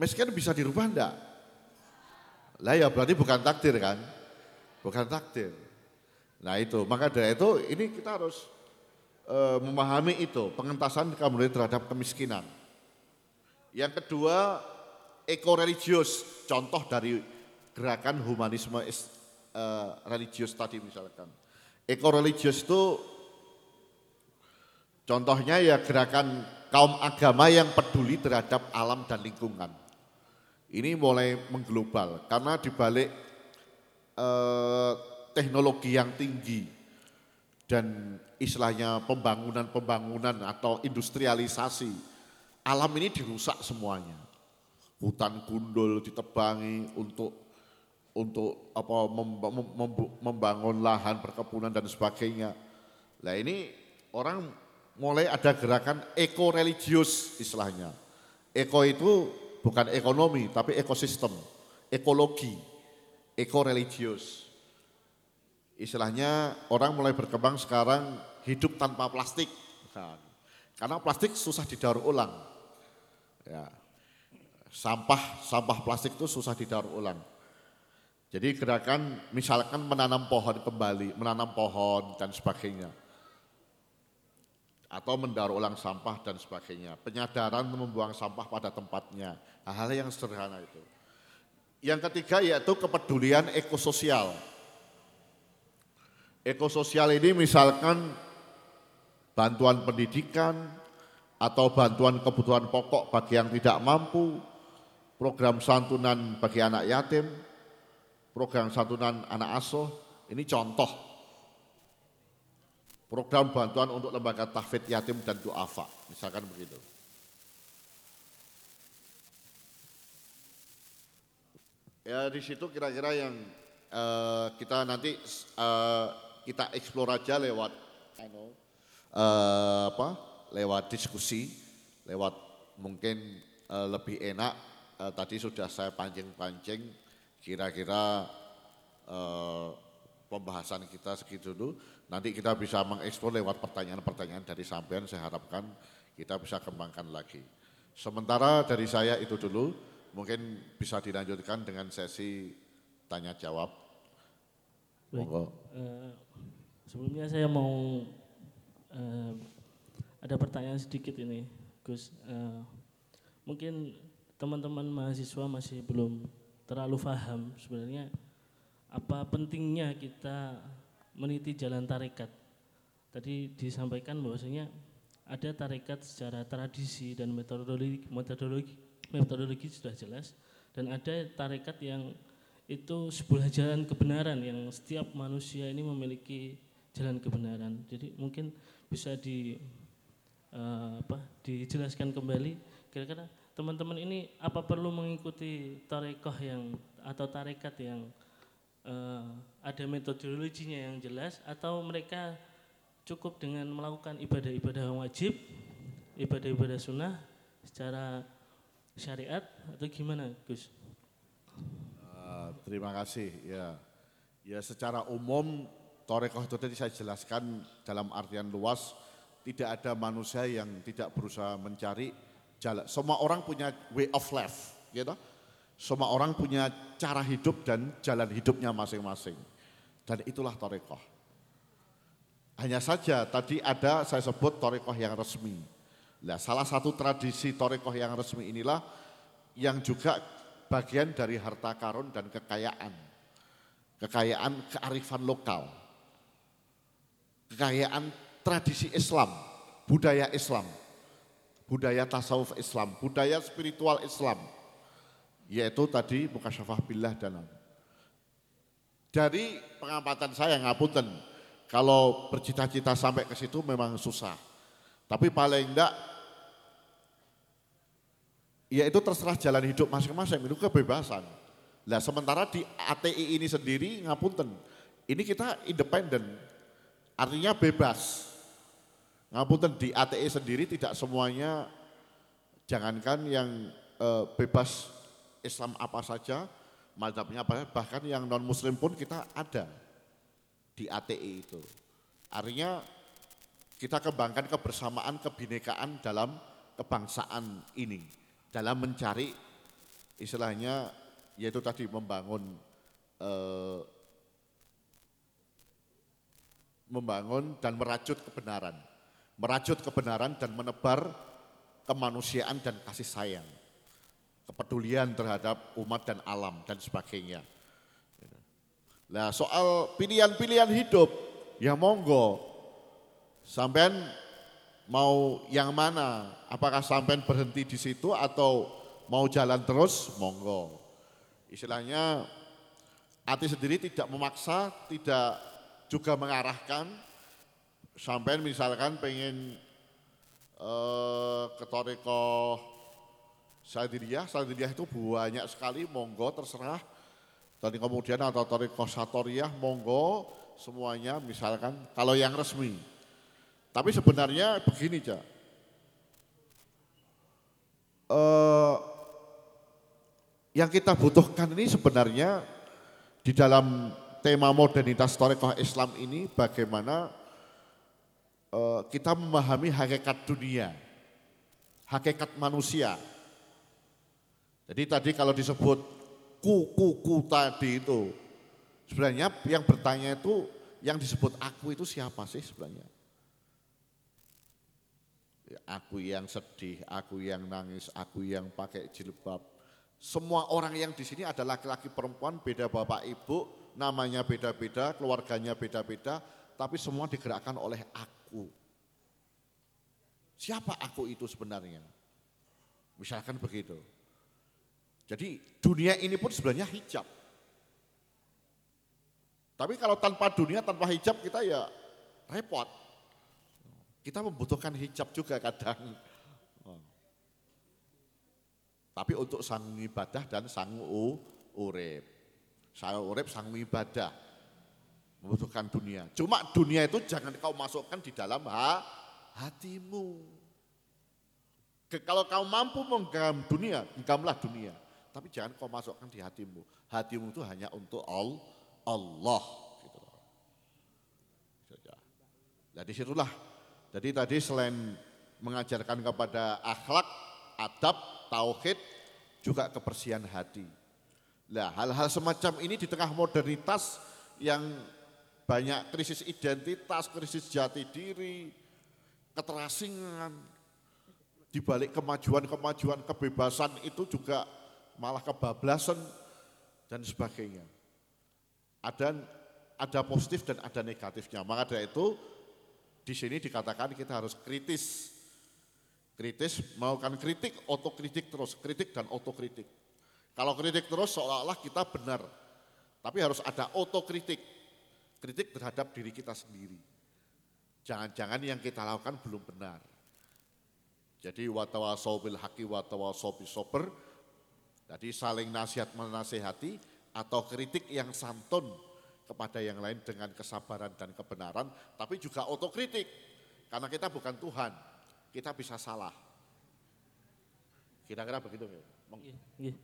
Miskin bisa dirubah enggak? Lah ya berarti bukan takdir kan? Bukan takdir. Nah itu, maka dari itu ini kita harus e, memahami itu, pengentasan kemudian terhadap kemiskinan. Yang kedua, ekoreligius, contoh dari gerakan humanisme e, religius tadi misalkan. Ekoreligius itu contohnya ya gerakan kaum agama yang peduli terhadap alam dan lingkungan. Ini mulai mengglobal karena dibalik eh, teknologi yang tinggi dan istilahnya pembangunan-pembangunan atau industrialisasi, alam ini dirusak semuanya. hutan gundul ditebangi untuk untuk apa membangun lahan perkebunan dan sebagainya. Nah ini orang mulai ada gerakan eko religius istilahnya. Eko itu bukan ekonomi tapi ekosistem, ekologi, eko religius. Istilahnya orang mulai berkembang sekarang hidup tanpa plastik. Nah, karena plastik susah didaur ulang. Ya. Sampah sampah plastik itu susah didaur ulang. Jadi gerakan misalkan menanam pohon kembali, menanam pohon dan sebagainya. Atau mendaur ulang sampah dan sebagainya. Penyadaran membuang sampah pada tempatnya. Hal-hal yang sederhana itu. Yang ketiga yaitu kepedulian ekososial. Ekososial ini misalkan bantuan pendidikan atau bantuan kebutuhan pokok bagi yang tidak mampu, program santunan bagi anak yatim, program santunan anak asuh, ini contoh program bantuan untuk lembaga tahfidz yatim dan duafa, misalkan begitu. Ya di situ kira-kira yang uh, kita nanti uh, kita eksplor aja lewat uh, apa? lewat diskusi, lewat mungkin uh, lebih enak. Uh, tadi sudah saya pancing-pancing kira-kira eh, pembahasan kita segitu dulu. Nanti kita bisa mengeksplor lewat pertanyaan-pertanyaan dari sampean saya harapkan kita bisa kembangkan lagi. Sementara dari saya itu dulu, mungkin bisa dilanjutkan dengan sesi tanya jawab. Baik, uh, sebelumnya saya mau uh, ada pertanyaan sedikit ini, Gus. Uh, mungkin teman-teman mahasiswa masih belum terlalu paham sebenarnya apa pentingnya kita meniti jalan tarekat. Tadi disampaikan bahwasanya ada tarekat secara tradisi dan metodologi metodologi metodologi sudah jelas dan ada tarekat yang itu sebuah jalan kebenaran yang setiap manusia ini memiliki jalan kebenaran. Jadi mungkin bisa di uh, apa dijelaskan kembali kira-kira teman-teman ini apa perlu mengikuti tarekoh yang atau tarekat yang uh, ada metodologinya yang jelas atau mereka cukup dengan melakukan ibadah-ibadah wajib, ibadah-ibadah sunnah secara syariat atau gimana, Gus? Uh, terima kasih. Ya, ya secara umum torekoh itu tadi saya jelaskan dalam artian luas tidak ada manusia yang tidak berusaha mencari jalan. Semua orang punya way of life, gitu. Semua orang punya cara hidup dan jalan hidupnya masing-masing. Dan itulah torekoh. Hanya saja tadi ada saya sebut torekoh yang resmi. Nah, salah satu tradisi torekoh yang resmi inilah yang juga bagian dari harta karun dan kekayaan. Kekayaan kearifan lokal. Kekayaan tradisi Islam, budaya Islam budaya tasawuf Islam, budaya spiritual Islam, yaitu tadi mukasyafah billah dan dari pengamatan saya ngapunten, kalau bercita-cita sampai ke situ memang susah. Tapi paling enggak ya itu terserah jalan hidup masing-masing, itu kebebasan. Nah sementara di ATI ini sendiri ngapunten, ini kita independen, artinya bebas. Ngapunten di ATE sendiri tidak semuanya. Jangankan yang e, bebas Islam apa saja, madhabnya apa bahkan yang non muslim pun kita ada di ATE itu. Artinya kita kembangkan kebersamaan, kebinekaan dalam kebangsaan ini, dalam mencari istilahnya yaitu tadi membangun eh, membangun dan merajut kebenaran merajut kebenaran dan menebar kemanusiaan dan kasih sayang, kepedulian terhadap umat dan alam dan sebagainya. Nah soal pilihan-pilihan hidup, ya monggo, sampean mau yang mana? Apakah sampean berhenti di situ atau mau jalan terus? Monggo. Istilahnya hati sendiri tidak memaksa, tidak juga mengarahkan, sampai misalkan pengen uh, ke toriko Sadiriyah, Sadiriyah itu banyak sekali, monggo terserah. Dan kemudian atau Toriko Satoriyah, monggo semuanya misalkan kalau yang resmi. Tapi sebenarnya begini, Cak. Eh, yang kita butuhkan ini sebenarnya di dalam tema modernitas Torikoh Islam ini bagaimana eh, kita memahami hakikat dunia, hakikat manusia. Jadi tadi kalau disebut ku-ku-ku tadi itu, sebenarnya yang bertanya itu, yang disebut aku itu siapa sih sebenarnya? Ya, Aku yang sedih, aku yang nangis, aku yang pakai jilbab. Semua orang yang di sini ada laki-laki perempuan, beda bapak ibu, namanya beda-beda, keluarganya beda-beda, tapi semua digerakkan oleh aku. Siapa aku itu sebenarnya? Misalkan begitu. Jadi dunia ini pun sebenarnya hijab. Tapi kalau tanpa dunia, tanpa hijab kita ya repot. Kita membutuhkan hijab juga kadang. Tapi untuk sang ibadah dan sang urip. Sang urip, sang ibadah. Membutuhkan dunia. Cuma dunia itu jangan kau masukkan di dalam ha, hatimu. Kalau kau mampu menggenggam dunia, genggamlah dunia. Tapi jangan kau masukkan di hatimu. Hatimu itu hanya untuk Al- Allah. Gitu. Nah di situlah. Jadi tadi selain mengajarkan kepada akhlak, adab, tauhid, juga kebersihan hati. Nah hal-hal semacam ini di tengah modernitas yang banyak krisis identitas, krisis jati diri, keterasingan, di balik kemajuan-kemajuan kebebasan itu juga malah kebablasan dan sebagainya. Ada ada positif dan ada negatifnya. Maka dari itu di sini dikatakan kita harus kritis. Kritis melakukan kritik, otokritik terus, kritik dan otokritik. Kalau kritik terus seolah-olah kita benar. Tapi harus ada otokritik. Kritik terhadap diri kita sendiri. Jangan-jangan yang kita lakukan belum benar. Jadi watawasau bil haqi watawasau sober. Jadi saling nasihat menasehati atau kritik yang santun kepada yang lain dengan kesabaran dan kebenaran, tapi juga otokritik. Karena kita bukan Tuhan, kita bisa salah. Kira-kira begitu. ya? Iya, iya.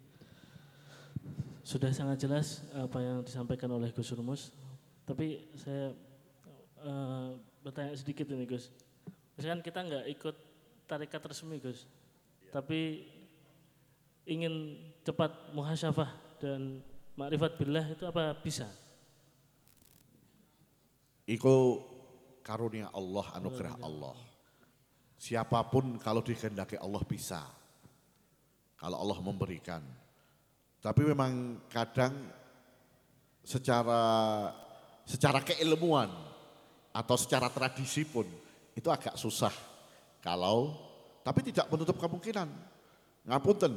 Sudah sangat jelas apa yang disampaikan oleh Gus Rumus. Tapi saya eh, bertanya sedikit ini Gus. Misalkan kita nggak ikut tarikat resmi Gus, tapi ingin cepat muhasyafah dan makrifat billah itu apa bisa? Iku karunia Allah, anugerah Allah. Siapa pun kalau dikehendaki Allah bisa. Kalau Allah memberikan. Tapi memang kadang secara secara keilmuan atau secara tradisi pun itu agak susah. Kalau tapi tidak menutup kemungkinan. Ngapunten,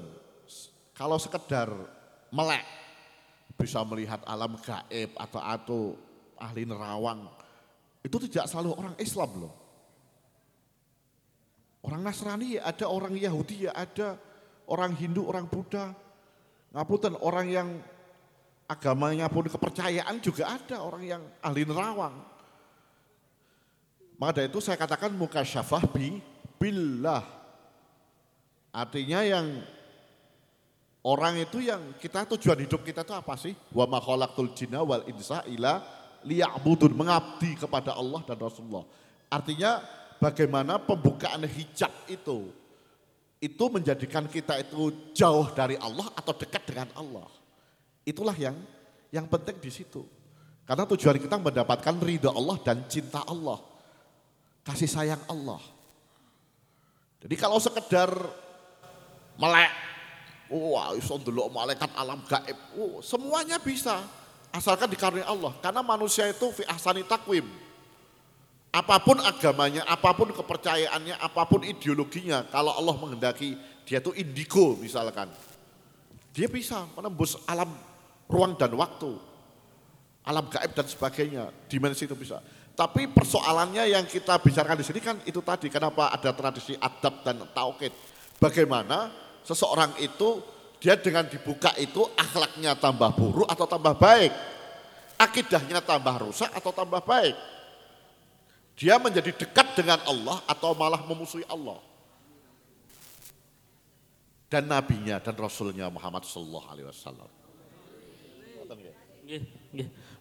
kalau sekedar melek bisa melihat alam gaib atau atau ahli nerawang itu tidak selalu orang Islam loh. Orang Nasrani ya ada, orang Yahudi ya ada, orang Hindu, orang Buddha. Ngapunten orang yang agamanya pun kepercayaan juga ada, orang yang ahli nerawang. Maka itu saya katakan muka syafah bi billah. Artinya yang orang itu yang kita tujuan hidup kita itu apa sih? Wa ma khalaqtul jinna wal insa illa liya'budun, mengabdi kepada Allah dan Rasulullah. Artinya bagaimana pembukaan hijab itu itu menjadikan kita itu jauh dari Allah atau dekat dengan Allah. Itulah yang yang penting di situ. Karena tujuan kita mendapatkan ridho Allah dan cinta Allah. Kasih sayang Allah. Jadi kalau sekedar melek, wah iso ndelok malaikat alam gaib, oh, semuanya bisa asalkan dikaruniai Allah. Karena manusia itu fi ahsani takwim. Apa pun agamanya, apa pun kepercayaannya, apa pun ideologinya, kalau Allah menghendaki dia itu indigo misalkan. Dia bisa menembus alam ruang dan waktu. Alam gaib dan sebagainya, dimensi itu bisa. Tapi persoalannya yang kita bicarakan di sini kan itu tadi, kenapa ada tradisi adab dan tauhid. Bagaimana seseorang itu dia dengan dibuka itu akhlaknya tambah buruk atau tambah baik. Akidahnya tambah rusak atau tambah baik. Dia menjadi dekat dengan Allah atau malah memusuhi Allah. Dan nabinya dan rasulnya Muhammad sallallahu alaihi wasallam.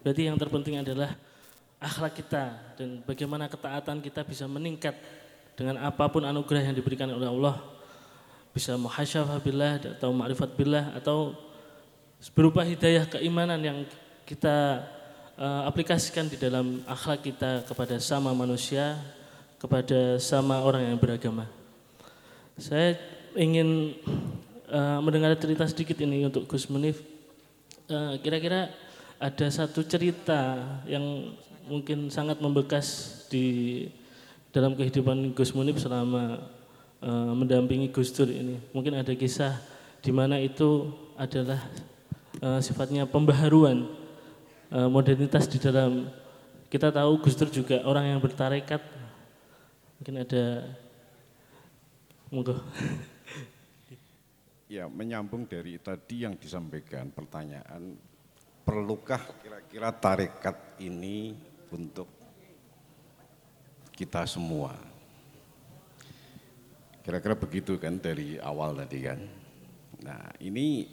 Berarti yang terpenting adalah akhlak kita dan bagaimana ketaatan kita bisa meningkat dengan apa pun anugerah yang diberikan oleh Allah bisa muhasyafah billah atau ma'rifat billah atau berupa hidayah keimanan yang kita uh, aplikasikan di dalam akhlak kita kepada sama manusia, kepada sama orang yang beragama. Saya ingin uh, mendengar cerita sedikit ini untuk Gus Munif. kira kira-kira ada satu cerita yang mungkin sangat membekas di dalam kehidupan Gus Munib selama uh, mendampingi Gus Dur ini. Mungkin ada kisah di mana itu adalah uh, sifatnya pembaharuan uh, modernitas di dalam kita tahu Gus Dur juga orang yang bertarekat. Mungkin ada monggo. Ya, menyambung dari tadi yang disampaikan pertanyaan, perlukah kira-kira tarekat ini untuk kita semua. Kira-kira begitu kan dari awal tadi kan. Nah ini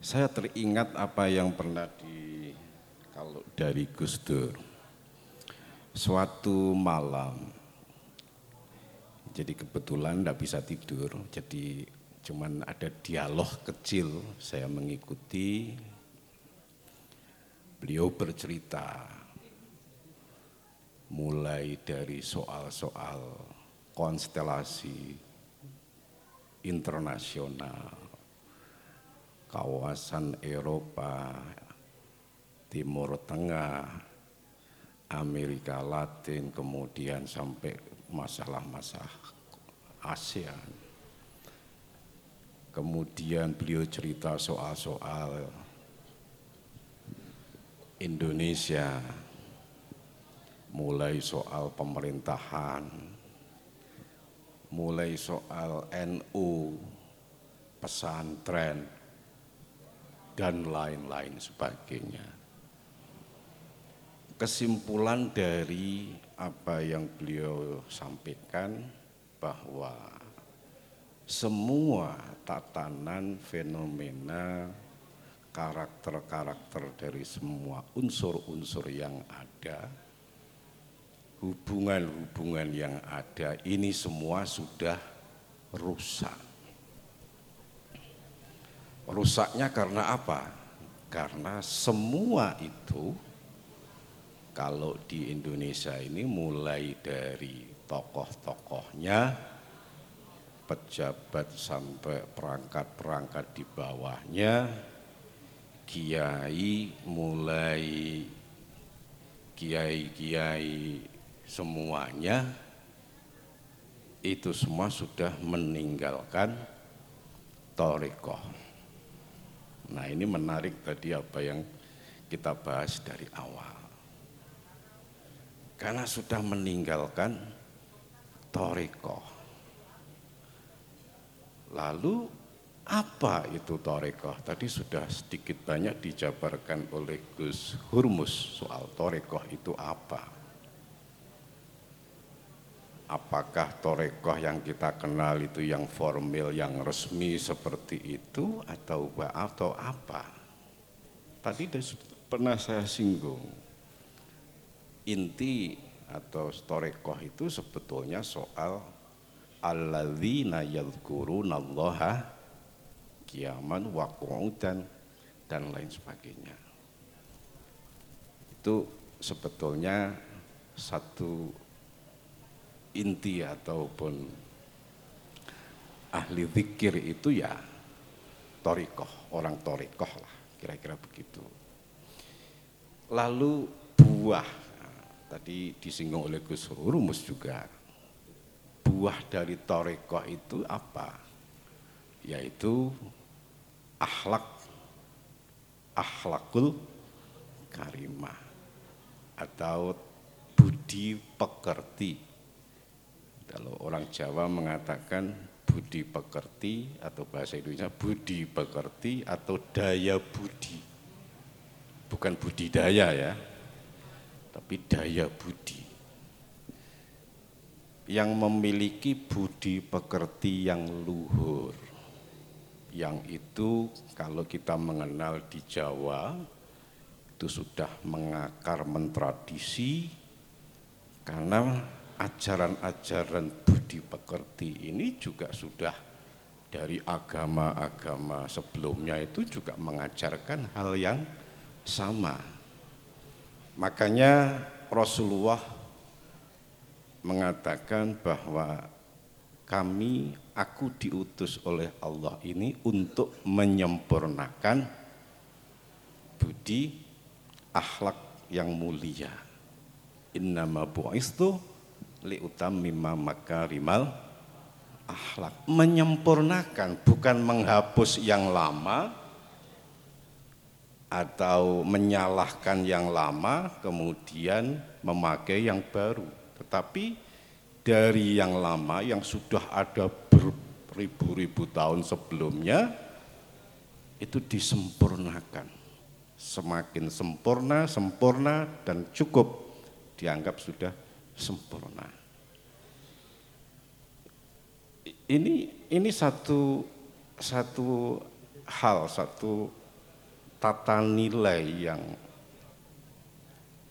saya teringat apa yang pernah di kalau dari Gus Dur. Suatu malam, jadi kebetulan tidak bisa tidur, jadi cuman ada dialog kecil saya mengikuti beliau bercerita mulai dari soal-soal konstelasi internasional, kawasan Eropa, Timur Tengah, Amerika Latin, kemudian sampai masalah-masalah ASEAN. Kemudian beliau cerita soal-soal Indonesia, mulai soal pemerintahan, mulai soal NU, pesantren, dan lain-lain sebagainya. Kesimpulan dari apa yang beliau sampaikan bahwa semua tatanan fenomena karakter-karakter dari semua unsur-unsur yang ada hubungan-hubungan yang ada ini semua sudah rusak. Rusaknya karena apa? Karena semua itu kalau di Indonesia ini mulai dari tokoh-tokohnya, pejabat sampai perangkat-perangkat di bawahnya, kiai mulai kiai-kiai semuanya itu semua sudah meninggalkan torikoh. Nah ini menarik tadi apa yang kita bahas dari awal. Karena sudah meninggalkan torikoh. Lalu apa itu torikoh? Tadi sudah sedikit banyak dijabarkan oleh Gus Hurmus soal torikoh itu apa apakah torekoh yang kita kenal itu yang formal, yang resmi seperti itu atau atau apa? Tadi pernah saya singgung. Inti atau torekoh itu sebetulnya soal alladzina yadhkurunallaha kiaman wa qu'udan dan lain sebagainya. Itu sebetulnya satu inti ataupun ahli zikir itu ya torikoh, orang torikoh lah, kira-kira begitu. Lalu buah, tadi disinggung oleh Gus Rumus juga, buah dari torikoh itu apa? Yaitu akhlak, akhlakul karimah atau budi pekerti kalau orang Jawa mengatakan budi pekerti atau bahasa Indonesia budi pekerti atau daya budi. Bukan budidaya ya, tapi daya budi. Yang memiliki budi pekerti yang luhur. Yang itu kalau kita mengenal di Jawa itu sudah mengakar mentradisi karena ajaran-ajaran budi pekerti ini juga sudah dari agama-agama sebelumnya itu juga mengajarkan hal yang sama. Makanya Rasulullah mengatakan bahwa kami, aku diutus oleh Allah ini untuk menyempurnakan budi akhlak yang mulia. Innama bu'istu liutammima makarimal akhlak menyempurnakan bukan menghapus yang lama atau menyalahkan yang lama kemudian memakai yang baru tetapi dari yang lama yang sudah ada beribu-ribu tahun sebelumnya itu disempurnakan semakin sempurna sempurna dan cukup dianggap sudah sempurna. Ini ini satu satu hal, satu tata nilai yang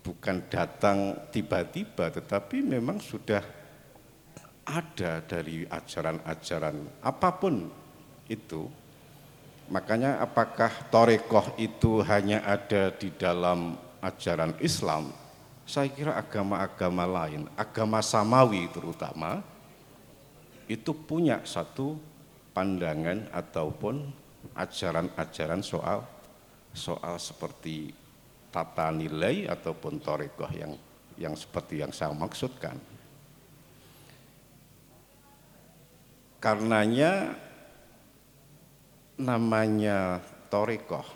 bukan datang tiba-tiba tetapi memang sudah ada dari ajaran-ajaran apa pun itu. Makanya apakah torekoh itu hanya ada di dalam ajaran Islam saya kira agama-agama lain, agama samawi terutama, itu punya satu pandangan ataupun ajaran-ajaran soal soal seperti tata nilai ataupun torekoh yang yang seperti yang saya maksudkan. Karenanya namanya torekoh,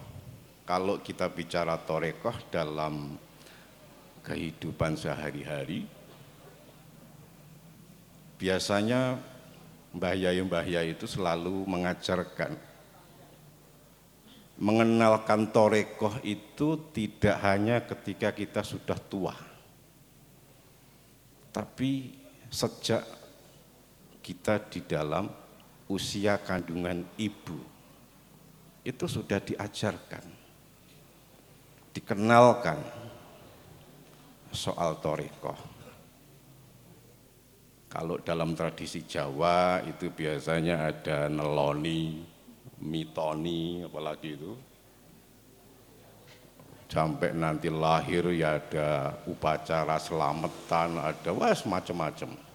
kalau kita bicara torekoh dalam kehidupan sehari-hari biasanya Mbah Yai Mbah itu selalu mengajarkan mengenalkan torekoh itu tidak hanya ketika kita sudah tua tapi sejak kita di dalam usia kandungan ibu itu sudah diajarkan dikenalkan soal torikoh. Kalau dalam tradisi Jawa itu biasanya ada neloni, mitoni, apalagi itu. Sampai nanti lahir ya ada upacara selamatan, ada wah macam-macam.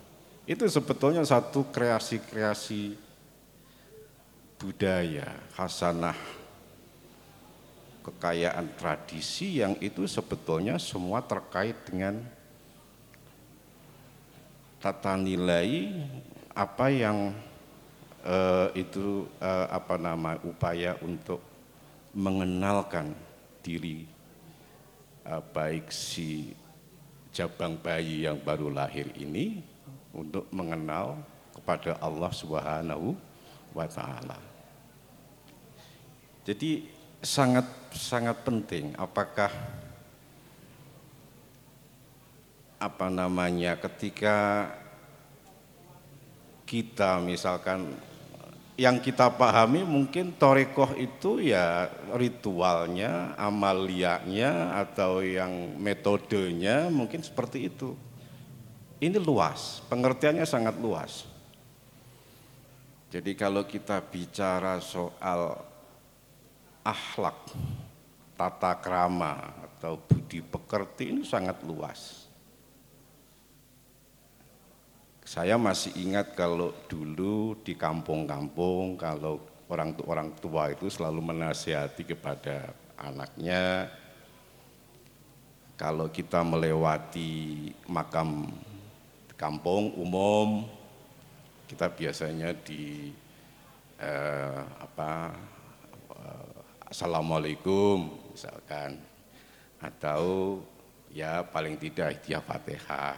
Itu sebetulnya satu kreasi-kreasi budaya, hasanah kekayaan tradisi yang itu sebetulnya semua terkait dengan tata nilai apa yang uh, itu uh, apa nama upaya untuk mengenalkan diri uh, baik si jabang bayi yang baru lahir ini untuk mengenal kepada Allah Subhanahu wa taala. Jadi sangat sangat penting apakah apa namanya ketika kita misalkan yang kita pahami mungkin torekoh itu ya ritualnya, amalianya atau yang metodenya mungkin seperti itu. Ini luas, pengertiannya sangat luas. Jadi kalau kita bicara soal akhlak, tata krama atau budi pekerti ini sangat luas. Saya masih ingat kalau dulu di kampung-kampung kalau orang tua orang tua itu selalu menasihati kepada anaknya kalau kita melewati makam kampung umum. Kita biasanya di eh, apa Assalamualaikum misalkan. Atau ya paling tidak hadiah Fatihah.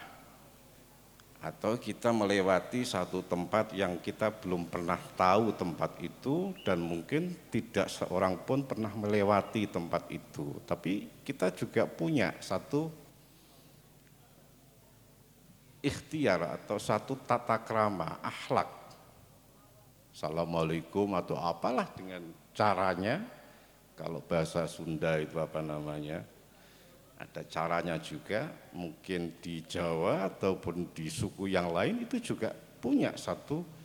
Atau kita melewati satu tempat yang kita belum pernah tahu tempat itu dan mungkin tidak seorang pun pernah melewati tempat itu. Tapi kita juga punya satu ikhtiar atau satu tata krama, akhlak. Assalamualaikum atau apalah dengan caranya, kalau bahasa Sunda itu apa namanya, ada caranya juga, mungkin di Jawa ataupun di suku yang lain itu juga punya satu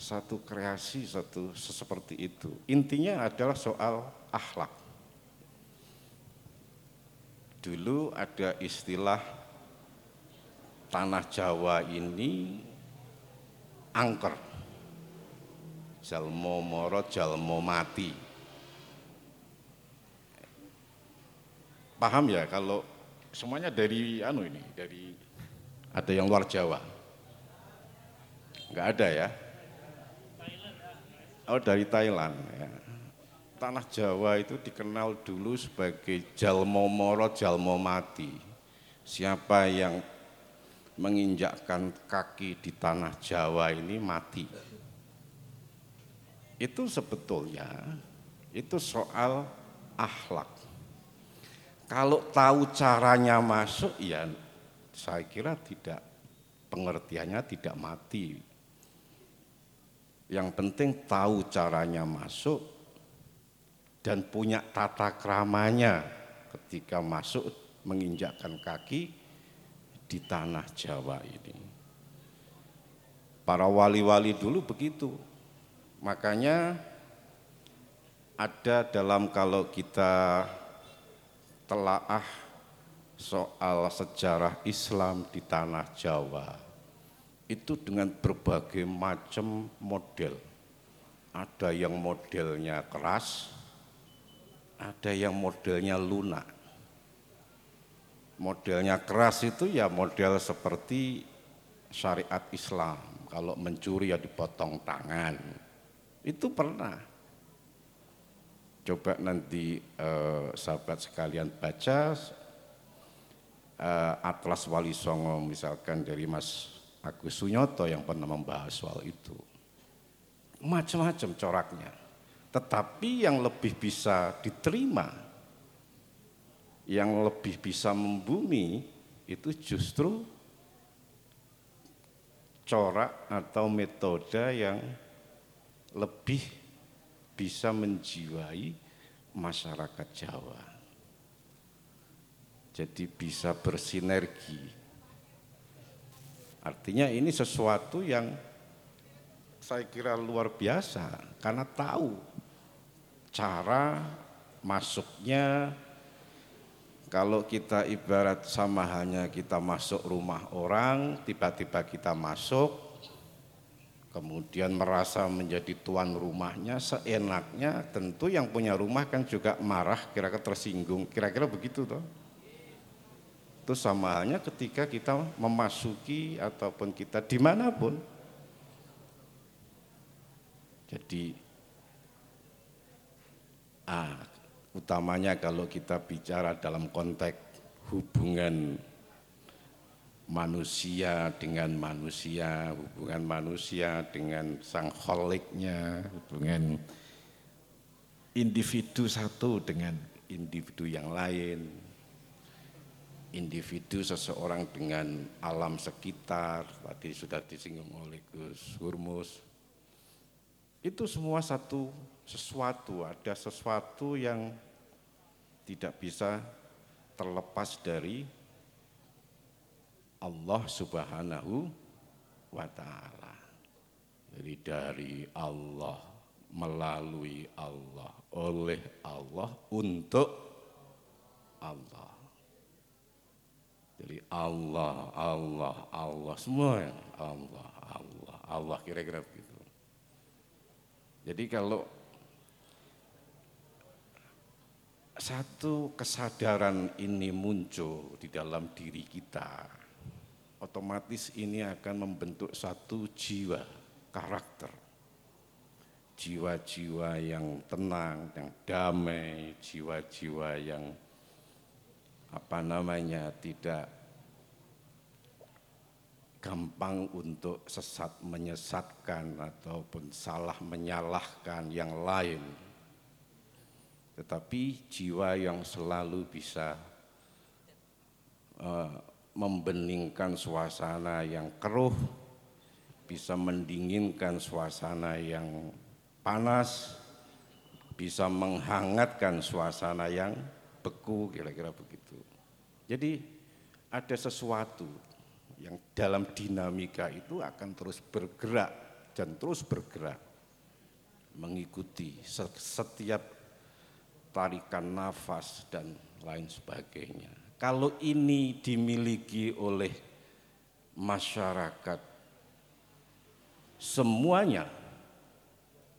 satu kreasi, satu seperti itu. Intinya adalah soal akhlak. Dulu ada istilah tanah Jawa ini angker. Jalmo moro, jalmo mati paham ya kalau semuanya dari anu ini, dari ada yang luar Jawa. Enggak ada ya? Oh dari Thailand ya. Tanah Jawa itu dikenal dulu sebagai Jalmo Moro Jalmo Mati. Siapa yang menginjakkan kaki di tanah Jawa ini mati. Itu sebetulnya itu soal akhlak. Kalau tahu caranya masuk, ya saya kira tidak pengertiannya tidak mati. Yang penting tahu caranya masuk dan punya tata keramanya ketika masuk menginjakkan kaki di tanah Jawa ini. Para wali-wali dulu begitu. Makanya ada dalam kalau kita telaah soal sejarah Islam di tanah Jawa itu dengan berbagai macam model. Ada yang modelnya keras, ada yang modelnya lunak. Modelnya keras itu ya model seperti syariat Islam. Kalau mencuri ya dipotong tangan. Itu pernah coba nanti eh, sahabat sekalian baca eh, Atlas Wali Songo misalkan dari Mas Agus Sunyoto yang pernah membahas soal itu. Macam-macam coraknya. Tetapi yang lebih bisa diterima, yang lebih bisa membumi itu justru corak atau metode yang lebih bisa menjiwai masyarakat Jawa. Jadi bisa bersinergi. Artinya ini sesuatu yang saya kira luar biasa karena tahu cara masuknya kalau kita ibarat sama hanya kita masuk rumah orang, tiba-tiba kita masuk, kemudian merasa menjadi tuan rumahnya seenaknya tentu yang punya rumah kan juga marah kira-kira tersinggung. Kira-kira begitu toh. Itu sama halnya ketika kita memasuki ataupun kita di mana pun. Jadi ah, utamanya kalau kita bicara dalam konteks hubungan manusia dengan manusia, hubungan manusia dengan sang kholiknya, hubungan individu satu dengan individu yang lain, individu seseorang dengan alam sekitar, tadi sudah disinggung oleh Gus Hurmus. Itu semua satu sesuatu, ada sesuatu yang tidak bisa terlepas dari Allah Subhanahu wa taala. Jadi dari Allah, melalui Allah, oleh Allah, untuk Allah. Jadi Allah, Allah, Allah, semua Allah, Allah, Allah, kira-kira begitu. Jadi kalau satu kesadaran ini muncul di dalam diri kita, otomatis ini akan membentuk satu jiwa, karakter. Jiwa-jiwa yang tenang, yang damai, jiwa-jiwa yang apa namanya tidak gampang untuk sesat menyesatkan ataupun salah menyalahkan yang lain. Tetapi jiwa yang selalu bisa uh, membeningkan suasana yang keruh, bisa mendinginkan suasana yang panas, bisa menghangatkan suasana yang beku, kira-kira begitu. Jadi ada sesuatu yang dalam dinamika itu akan terus bergerak dan terus bergerak mengikuti setiap tarikan nafas dan lain sebagainya. Kalau ini dimiliki oleh masyarakat semuanya,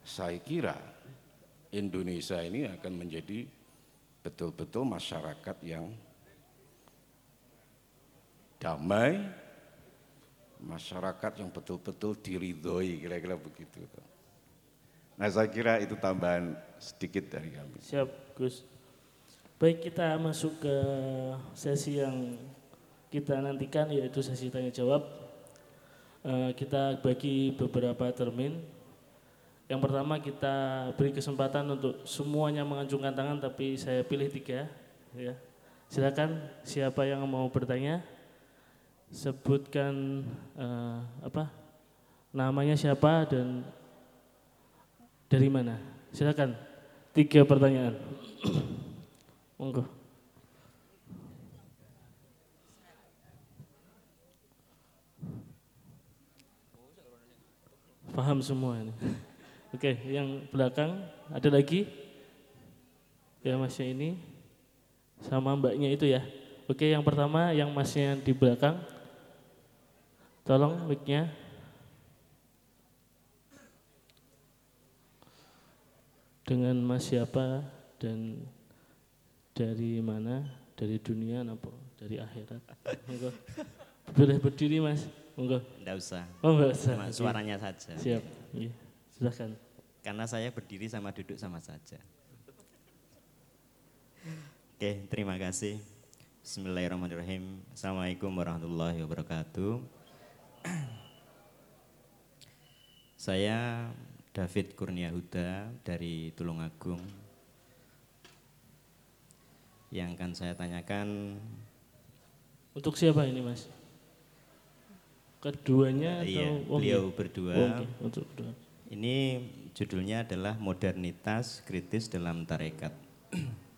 saya kira Indonesia ini akan menjadi betul-betul masyarakat yang damai, masyarakat yang betul-betul diridhoi, kira-kira begitu. Nah saya kira itu tambahan sedikit dari kami. Siap Gus. Baik kita masuk ke sesi yang kita nantikan yaitu sesi tanya jawab. Uh, kita bagi beberapa termin. Yang pertama kita beri kesempatan untuk semuanya mengacungkan tangan tapi saya pilih tiga. Ya. Silakan siapa yang mau bertanya sebutkan uh, apa namanya siapa dan dari mana. Silakan tiga pertanyaan. Monggo. Paham semua ini. Oke, yang belakang ada lagi? Ya masnya ini sama mbaknya itu ya. Oke, yang pertama yang masnya di belakang. Tolong mic-nya. Dengan mas siapa dan dari mana? Dari dunia apa? Dari akhirat? Monggo. Boleh berdiri Mas. Monggo. Enggak usah. Oh, enggak usah. Cuma suaranya saja. Siap. Iya. Silakan. Karena saya berdiri sama duduk sama saja. Oke, terima kasih. Bismillahirrahmanirrahim. Assalamualaikum warahmatullahi wabarakatuh. Saya David Kurnia Huda dari Tulungagung, yang akan saya tanyakan. Untuk siapa ini mas? Keduanya iya, atau? Oh, beliau iya. berdua. Oh, okay. Untuk berdua. Ini judulnya adalah modernitas kritis dalam tarekat.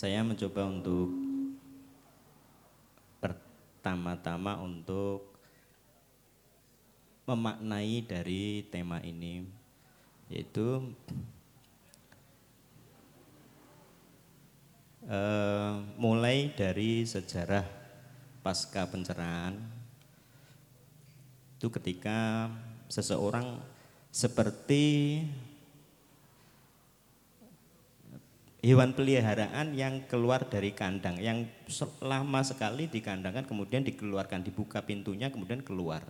saya mencoba untuk pertama-tama untuk memaknai dari tema ini yaitu uh, mulai dari sejarah pasca pencerahan itu ketika seseorang seperti hewan peliharaan yang keluar dari kandang yang lama sekali dikandangkan kemudian dikeluarkan dibuka pintunya kemudian keluar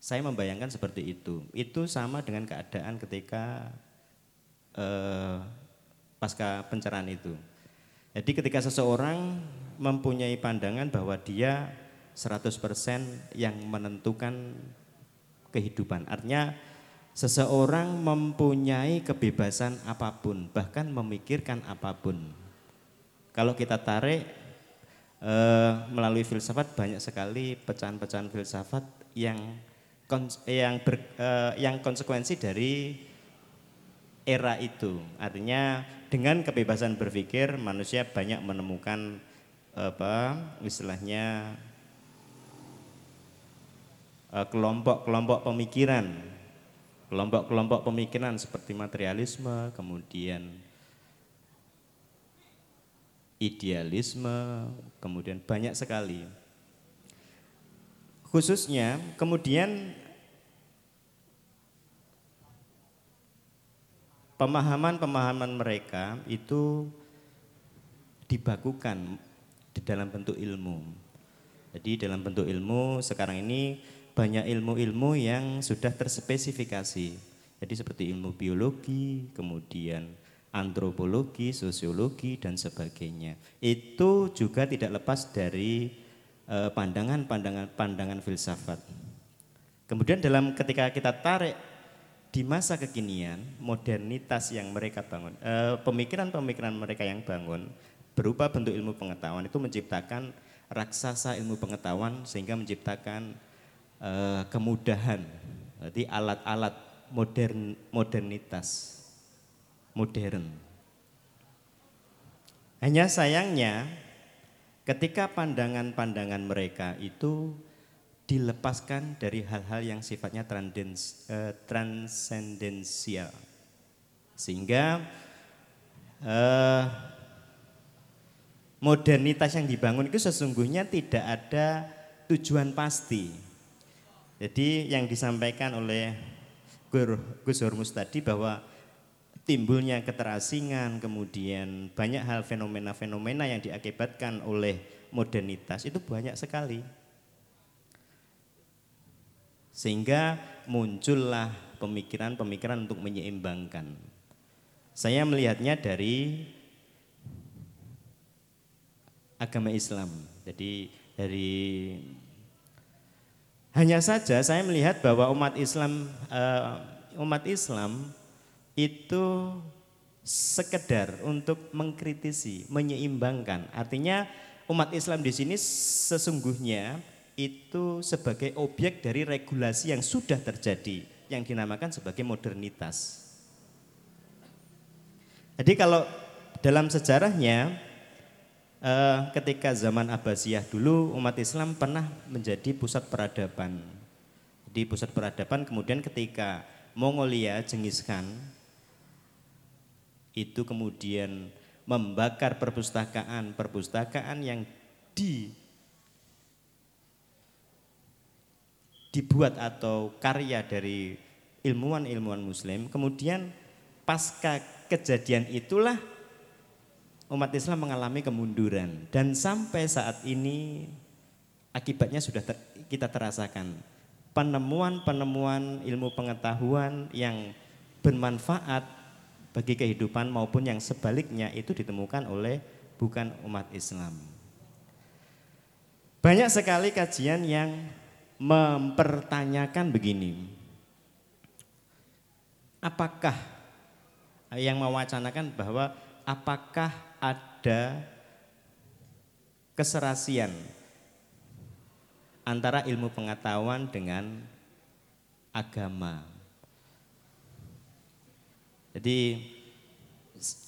saya membayangkan seperti itu itu sama dengan keadaan ketika eh, pasca pencerahan itu jadi ketika seseorang mempunyai pandangan bahwa dia 100% yang menentukan kehidupan. Artinya seseorang mempunyai kebebasan apa pun, bahkan memikirkan apa pun. Kalau kita tarik eh, melalui filsafat banyak sekali pecahan-pecahan filsafat yang yang ber, eh, yang konsekuensi dari era itu. Artinya dengan kebebasan berpikir manusia banyak menemukan apa istilahnya eh, kelompok-kelompok pemikiran kelompok-kelompok pemikiran seperti materialisme kemudian idealisme kemudian banyak sekali khususnya kemudian pemahaman-pemahaman mereka itu dibakukan di dalam bentuk ilmu. Jadi dalam bentuk ilmu sekarang ini banyak ilmu-ilmu yang sudah terspesifikasi. Jadi seperti ilmu biologi, kemudian antropologi, sosiologi dan sebagainya. Itu juga tidak lepas dari eh, pandangan-pandangan pandangan filsafat. Kemudian dalam ketika kita tarik di masa kekinian, modernitas yang mereka bangun, eh, pemikiran-pemikiran mereka yang bangun berupa bentuk ilmu pengetahuan itu menciptakan raksasa ilmu pengetahuan sehingga menciptakan uh, kemudahan. Berarti alat-alat modern modernitas modern. Hanya sayangnya ketika pandangan-pandangan mereka itu dilepaskan dari hal-hal yang sifatnya uh, transendensial. Sehingga uh, modernitas yang dibangun itu sesungguhnya tidak ada tujuan pasti. Jadi yang disampaikan oleh Gus Hormus tadi bahwa timbulnya keterasingan, kemudian banyak hal fenomena-fenomena yang diakibatkan oleh modernitas itu banyak sekali. Sehingga muncullah pemikiran-pemikiran untuk menyeimbangkan. Saya melihatnya dari agama Islam. Jadi dari hanya saja saya melihat bahwa umat Islam uh, umat Islam itu sekedar untuk mengkritisi, menyeimbangkan. Artinya umat Islam di sini sesungguhnya itu sebagai objek dari regulasi yang sudah terjadi yang dinamakan sebagai modernitas. Jadi kalau dalam sejarahnya eh, ketika zaman Abbasiyah dulu umat Islam pernah menjadi pusat peradaban. Di pusat peradaban kemudian ketika Mongolia Genghis Khan itu kemudian membakar perpustakaan perpustakaan yang di dibuat atau karya dari ilmuwan-ilmuwan muslim kemudian pasca kejadian itulah umat Islam mengalami kemunduran dan sampai saat ini akibatnya sudah ter, kita terasakan penemuan-penemuan ilmu pengetahuan yang bermanfaat bagi kehidupan maupun yang sebaliknya itu ditemukan oleh bukan umat Islam. Banyak sekali kajian yang mempertanyakan begini. Apakah yang mewacanakan bahwa apakah ada keserasian antara ilmu pengetahuan dengan agama. Jadi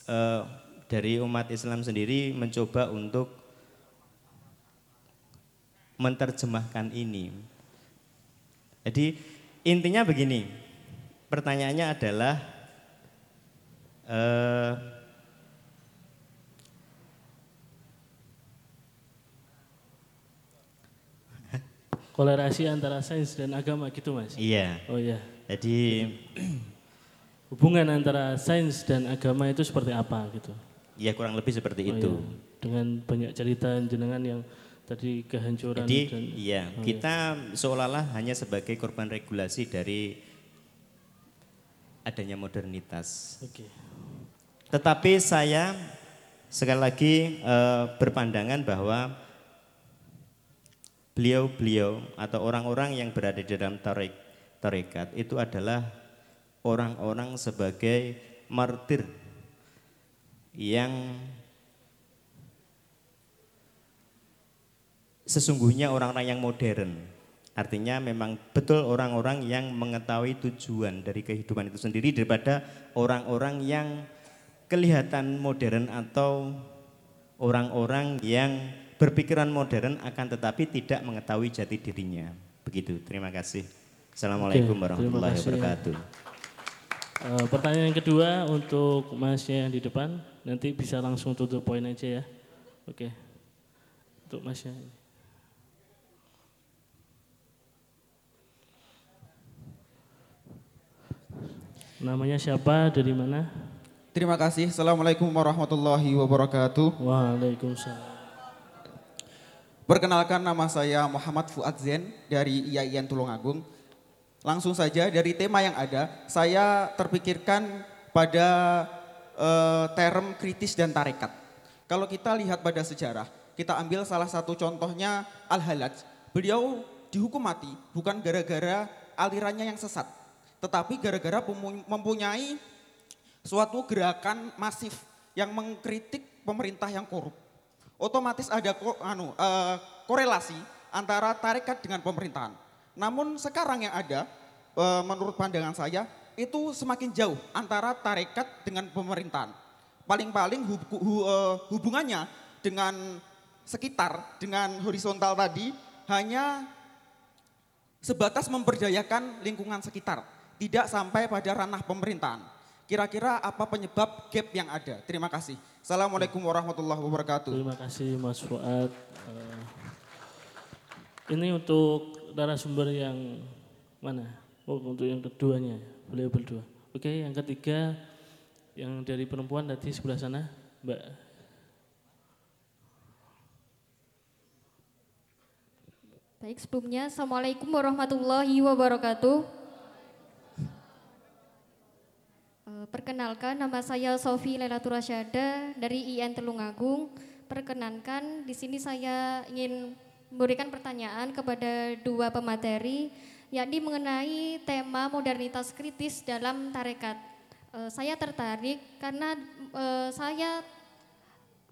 eh, dari umat Islam sendiri mencoba untuk menerjemahkan ini. Jadi intinya begini, pertanyaannya adalah eh, kolerasi antara sains dan agama gitu mas? Iya. Oh iya. Jadi hubungan antara sains dan agama itu seperti apa gitu? Ya kurang lebih seperti oh, itu. Iya. Dengan banyak cerita jenengan yang tadi kehancuran. Jadi dan, iya oh, kita iya. seolah-olah hanya sebagai korban regulasi dari adanya modernitas. Oke. Okay. Tetapi saya sekali lagi uh, berpandangan bahwa beliau-beliau atau orang-orang yang berada di dalam tarik, tarekat itu adalah orang-orang sebagai martir yang sesungguhnya orang-orang yang modern. Artinya memang betul orang-orang yang mengetahui tujuan dari kehidupan itu sendiri daripada orang-orang yang kelihatan modern atau orang-orang yang berpikiran modern akan tetapi tidak mengetahui jati dirinya. Begitu. Terima kasih. Assalamualaikum Oke, warahmatullahi wabarakatuh. Uh, pertanyaan yang kedua untuk masnya yang di depan, nanti bisa langsung tutup poin aja ya. Oke. Untuk masnya. Namanya siapa, dari mana? Terima kasih. Assalamualaikum warahmatullahi wabarakatuh. Waalaikumsalam. Perkenalkan nama saya Muhammad Fuad Zen dari IAIN Tulungagung. Langsung saja dari tema yang ada, saya terpikirkan pada uh, term kritis dan tarekat. Kalau kita lihat pada sejarah, Kita ambil salah satu contohnya Al-Halaj. Beliau dihukum mati bukan gara-gara alirannya yang sesat, tetapi gara-gara mempunyai suatu gerakan masif yang mengkritik pemerintah yang korup. Otomatis ada ko- anu, eh, korelasi antara tarekat dengan pemerintahan. Namun sekarang yang ada, eh, menurut pandangan saya, itu semakin jauh antara tarekat dengan pemerintahan. Paling-paling hub- hu- eh, hubungannya dengan sekitar, dengan horizontal tadi, hanya sebatas memberdayakan lingkungan sekitar, tidak sampai pada ranah pemerintahan. Kira-kira apa penyebab gap yang ada? Terima kasih. Assalamualaikum warahmatullahi wabarakatuh. Terima kasih Mas Fuad. Eh, ini untuk narasumber yang mana? Oh, untuk yang keduanya, beliau berdua. Oke, yang ketiga yang dari perempuan tadi sebelah sana, Mbak. Baik, sebelumnya Assalamualaikum warahmatullahi wabarakatuh. Eh, Perkenalkan, nama saya Sofi Lailatul Rasyada dari IN Telungagung. Perkenankan, di sini saya ingin memberikan pertanyaan kepada dua pemateri, yakni mengenai tema modernitas kritis dalam tarekat. Eh, Saya tertarik karena eh, saya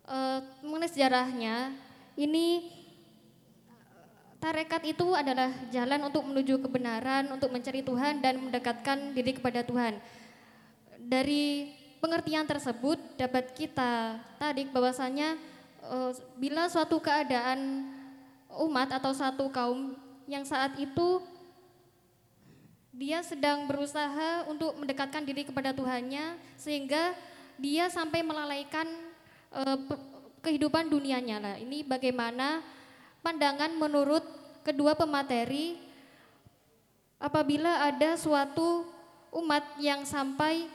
eh, mengenai sejarahnya, ini Tarekat itu adalah jalan untuk menuju kebenaran, untuk mencari Tuhan dan mendekatkan diri kepada Tuhan. Dari pengertian tersebut dapat kita tarik bahwasanya eh, bila suatu keadaan umat atau satu kaum yang saat itu dia sedang berusaha untuk mendekatkan diri kepada Tuhannya sehingga dia sampai melalaikan pe- kehidupan dunianya lah. Ini bagaimana pandangan menurut kedua pemateri apabila ada suatu umat yang sampai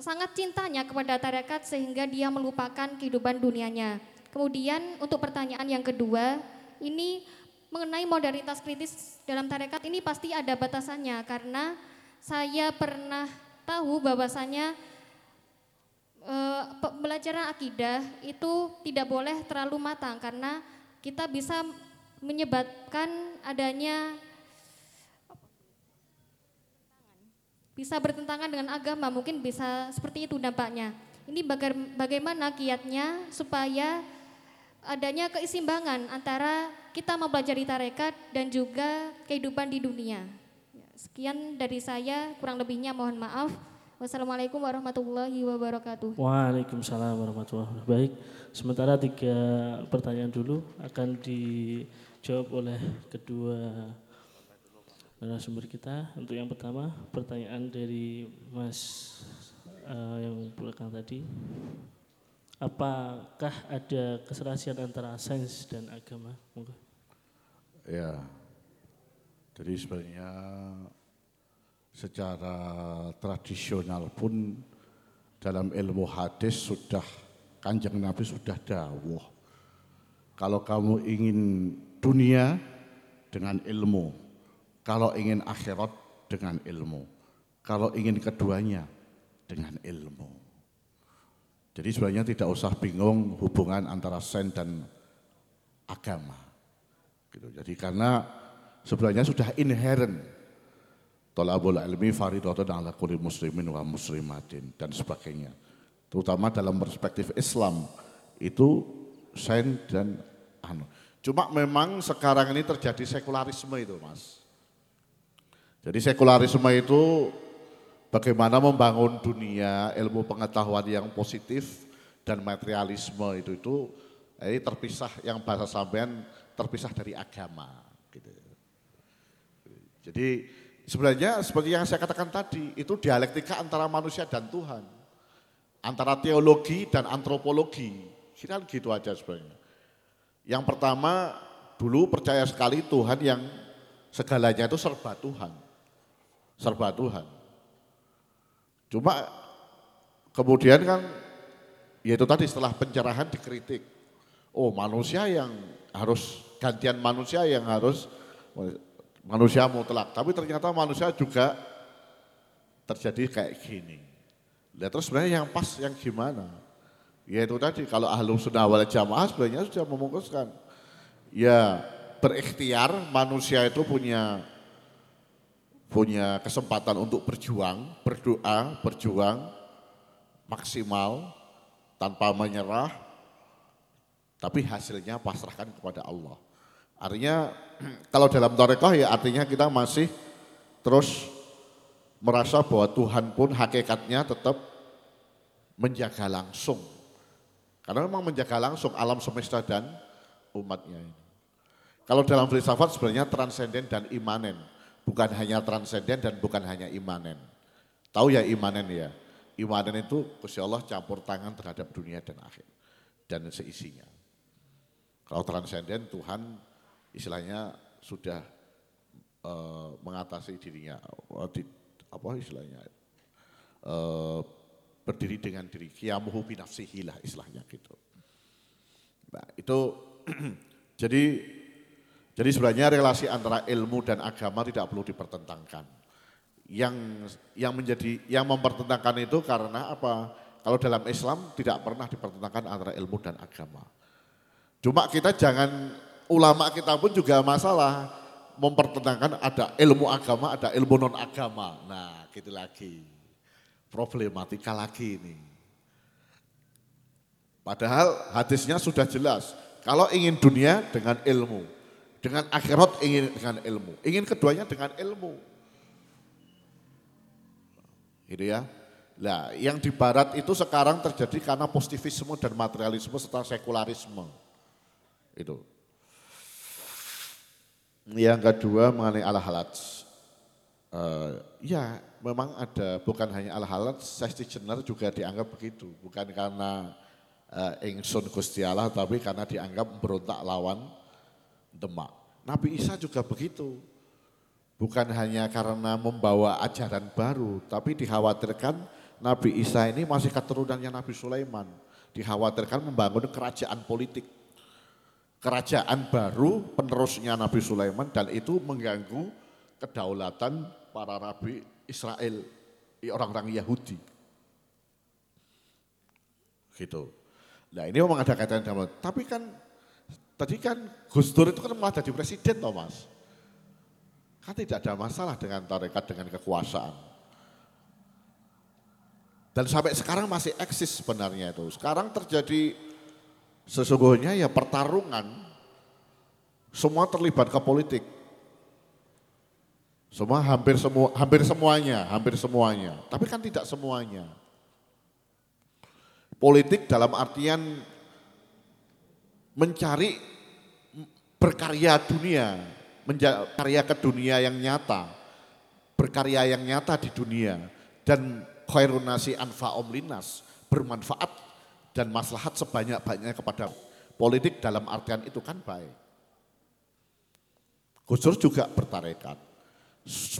sangat cintanya kepada tarekat sehingga dia melupakan kehidupan dunianya. Kemudian untuk pertanyaan yang kedua, ini mengenai modernitas kritis dalam tarekat ini pasti ada batasannya karena saya pernah tahu bahwasanya eh, pembelajaran akidah itu tidak boleh terlalu matang karena kita bisa menyebabkan adanya bisa bertentangan dengan agama, mungkin bisa seperti itu dampaknya. Ini baga- bagaimana kiatnya supaya adanya keseimbangan antara kita mempelajari tarekat dan juga kehidupan di dunia. Ya, Sekian dari saya, kurang lebihnya mohon maaf. Wassalamualaikum warahmatullahi wabarakatuh. Waalaikumsalam warahmatullahi wabarakatuh. Baik, sementara tiga pertanyaan dulu akan dijawab oleh kedua narasumber kita. Untuk yang pertama, pertanyaan dari Mas eh, yang belakang tadi. Apakah ada keserasian antara sains dan agama? Monggo. Ya, jadi sebenarnya secara tradisional pun dalam ilmu hadis sudah kanjeng Nabi sudah dawuh. Kalau kamu ingin dunia dengan ilmu, kalau ingin akhirat dengan ilmu, kalau ingin keduanya dengan ilmu. Jadi sebenarnya tidak usah bingung hubungan antara sains dan agama. Gitu. Jadi karena sebenarnya sudah inherent Tolabul ilmi faridatun ala kulli muslimin wa muslimatin dan sebagainya. Terutama dalam perspektif Islam itu sains dan anu. Cuma memang sekarang ini terjadi sekularisme itu, Mas. Jadi sekularisme itu bagaimana membangun dunia ilmu pengetahuan yang positif dan materialisme itu itu ini terpisah yang bahasa sampean terpisah dari agama gitu. Jadi sebenarnya seperti yang saya katakan tadi itu dialektika antara manusia dan Tuhan. Antara teologi dan antropologi. Kira gitu aja sebenarnya. Yang pertama dulu percaya sekali Tuhan yang segalanya itu serba Tuhan. Serba Tuhan. Cuma kemudian kan ya itu tadi setelah pencerahan dikritik. Oh manusia yang harus gantian manusia yang harus manusia mutlak. Tapi ternyata manusia juga terjadi kayak gini. Lihat terus sebenarnya yang pas yang gimana? Ya itu tadi, kalau ahlu sunnah wal jamaah sebenarnya sudah memutuskan. Ya berikhtiar manusia itu punya punya kesempatan untuk berjuang, berdoa, berjuang maksimal tanpa menyerah, tapi hasilnya pasrahkan kepada Allah. Artinya kalau dalam torekoh ya artinya kita masih terus merasa bahwa Tuhan pun hakikatnya tetap menjaga langsung. Karena memang menjaga langsung alam semesta dan umatnya. Kalau dalam filsafat sebenarnya transenden dan imanen. Bukan hanya transenden dan bukan hanya imanen. Tahu ya imanen ya? Imanen itu Gusti Allah campur tangan terhadap dunia dan akhir. Dan seisinya. Kalau transenden Tuhan istilahnya sudah uh, mengatasi dirinya. Di, apa istilahnya? Uh, berdiri dengan diri. Kiamuhu binafsihi lah istilahnya gitu. Nah itu jadi jadi sebenarnya relasi antara ilmu dan agama tidak perlu dipertentangkan. Yang yang menjadi yang mempertentangkan itu karena apa? Kalau dalam Islam tidak pernah dipertentangkan antara ilmu dan agama. Cuma kita jangan ulama kita pun juga masalah mempertentangkan ada ilmu agama, ada ilmu non agama. Nah, gitu lagi problematika lagi ini. Padahal hadisnya sudah jelas, kalau ingin dunia dengan ilmu, dengan akhirat ingin dengan ilmu, ingin keduanya dengan ilmu. Gitu ya. Nah, yang di barat itu sekarang terjadi karena positivisme dan materialisme serta sekularisme. Itu. Yang kedua mengenai al-halaj. Uh, ya memang ada bukan hanya al-halal, safety Jenner juga dianggap begitu. Bukan karena uh, ingsun Gusti Allah, tapi karena dianggap berontak lawan Demak. Nabi Isa juga begitu. Bukan hanya karena membawa ajaran baru, tapi dikhawatirkan Nabi Isa ini masih keturunannya Nabi Sulaiman. Dikhawatirkan membangun kerajaan politik. Kerajaan baru penerusnya Nabi Sulaiman dan itu mengganggu kedaulatan para nabi Israel, orang-orang Yahudi. Gitu. Nah ini memang ada kaitan dengan, tapi kan tadi kan Gus Dur itu kan malah jadi presiden toh mas. Kan tidak ada masalah dengan tarekat, dengan kekuasaan. Dan sampai sekarang masih eksis sebenarnya itu. Sekarang terjadi sesungguhnya ya pertarungan, semua terlibat ke politik. Semua hampir semua hampir semuanya, hampir semuanya. Tapi kan tidak semuanya. Politik dalam artian mencari berkarya dunia, karya ke dunia yang nyata, berkarya yang nyata di dunia dan khairunasi anfa omlinas, bermanfaat dan maslahat sebanyak-banyaknya kepada politik dalam artian itu kan baik. Gus juga bertarekat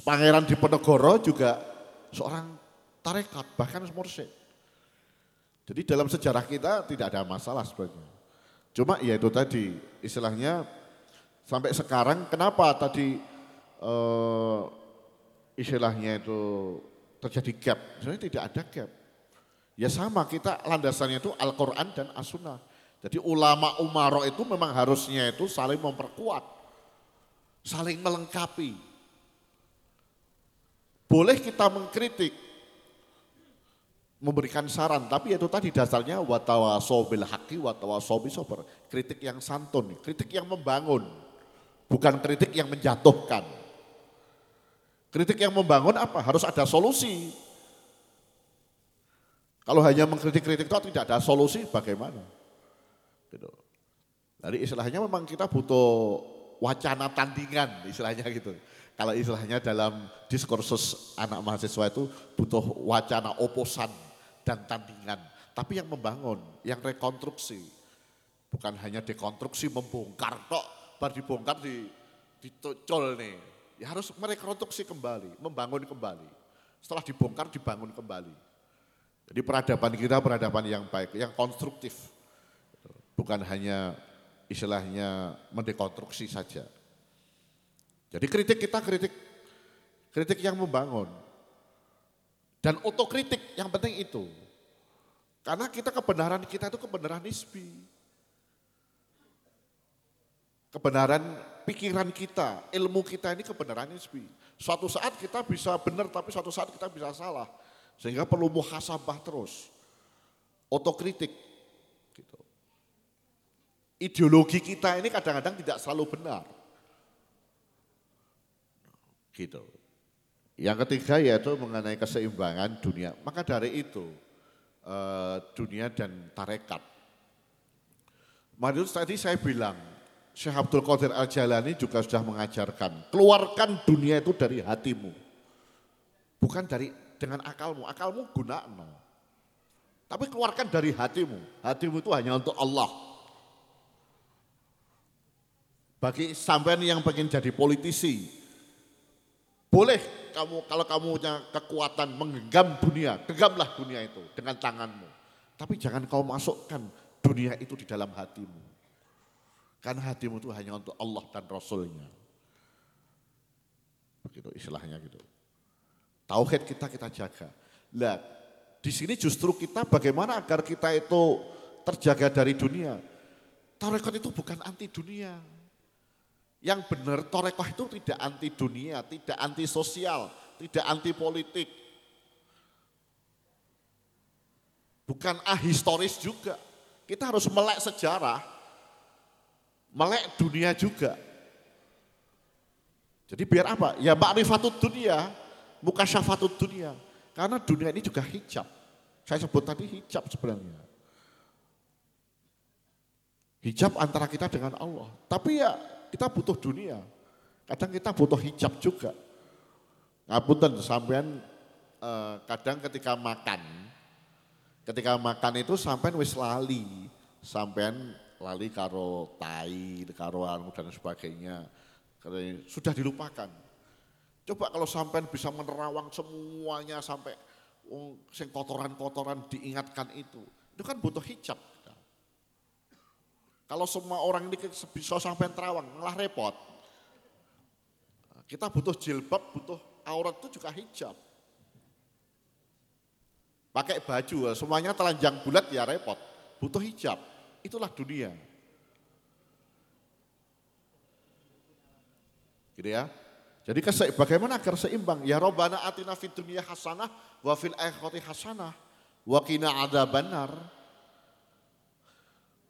Pangeran Diponegoro juga seorang tarekat, bahkan mursyid. Jadi dalam sejarah kita tidak ada masalah sebenarnya. Cuma ya itu tadi, istilahnya sampai sekarang kenapa tadi uh, istilahnya itu terjadi gap? Sebenarnya tidak ada gap. Ya sama kita landasannya itu Al-Quran dan As-Sunnah. Jadi ulama umaro itu memang harusnya itu saling memperkuat, saling melengkapi, boleh kita mengkritik, memberikan saran, tapi itu tadi dasarnya watawa sobil haki, watawa sobil sober. Kritik yang santun, kritik yang membangun, bukan kritik yang menjatuhkan. Kritik yang membangun apa? Harus ada solusi. Kalau hanya mengkritik-kritik itu tidak ada solusi, bagaimana? Gitu. Jadi istilahnya memang kita butuh wacana tandingan, istilahnya gitu. Kalau istilahnya dalam diskursus anak mahasiswa itu butuh wacana oposan dan tandingan. Tapi yang membangun, yang rekonstruksi. Bukan hanya dekonstruksi membongkar kok, baru dibongkar di dicol nih. Ya harus merekonstruksi kembali, membangun kembali. Setelah dibongkar dibangun kembali. Jadi peradaban kita peradaban yang baik, yang konstruktif. Bukan hanya istilahnya mendekonstruksi saja. Jadi kritik kita kritik kritik yang membangun. Dan otokritik yang penting itu. Karena kita kebenaran kita itu kebenaran nisbi. Kebenaran pikiran kita, ilmu kita ini kebenaran nisbi. Suatu saat kita bisa benar tapi suatu saat kita bisa salah. Sehingga perlu muhasabah terus. Otokritik. Gitu. Ideologi kita ini kadang-kadang tidak selalu benar. Gitu. Yang ketiga yaitu mengenai keseimbangan dunia. Maka dari itu eh, dunia dan tarekat. Maksud tadi saya bilang Syekh Abdul Qadir Al-Jalani juga sudah mengajarkan, keluarkan dunia itu dari hatimu. Bukan dari dengan akalmu, akalmu guna Tapi keluarkan dari hatimu, hatimu itu hanya untuk Allah. Bagi sampean yang pengen jadi politisi, boleh kamu kalau kamu punya kekuatan menggenggam dunia, genggamlah dunia itu dengan tanganmu. Tapi jangan kau masukkan dunia itu di dalam hatimu. Karena hatimu itu hanya untuk Allah dan Rasulnya. Begitu istilahnya gitu. Tauhid kita kita jaga. Lah, di sini justru kita bagaimana agar kita itu terjaga dari dunia. Tarekat itu bukan anti dunia. Yang benar torekoh itu tidak anti dunia, tidak anti sosial, tidak anti politik. Bukan ahistoris juga. Kita harus melek sejarah, melek dunia juga. Jadi biar apa? Ya ma'rifatut dunia, muka syafatut dunia. Karena dunia ini juga hijab. Saya sebut tadi hijab sebenarnya. Hijab antara kita dengan Allah. Tapi ya kita butuh dunia. Kadang kita butuh hijab juga. Ngapunten sampean eh, kadang ketika makan, ketika makan itu sampean wis lali, sampean lali karo tai, karo anu dan sebagainya. Sudah dilupakan. Coba kalau sampai bisa menerawang semuanya sampai um, sing kotoran-kotoran diingatkan itu. Itu kan butuh hijab. Kalau semua orang ini bisa sampai terawang, malah repot. Kita butuh jilbab, butuh aurat itu juga hijab. Pakai baju, semuanya telanjang bulat ya repot. Butuh hijab. Itulah dunia. Gitu ya. Jadi bagaimana agar seimbang? Ya Robbana atina fid dunia hasanah wa fil akhirati hasanah wa qina adzabannar.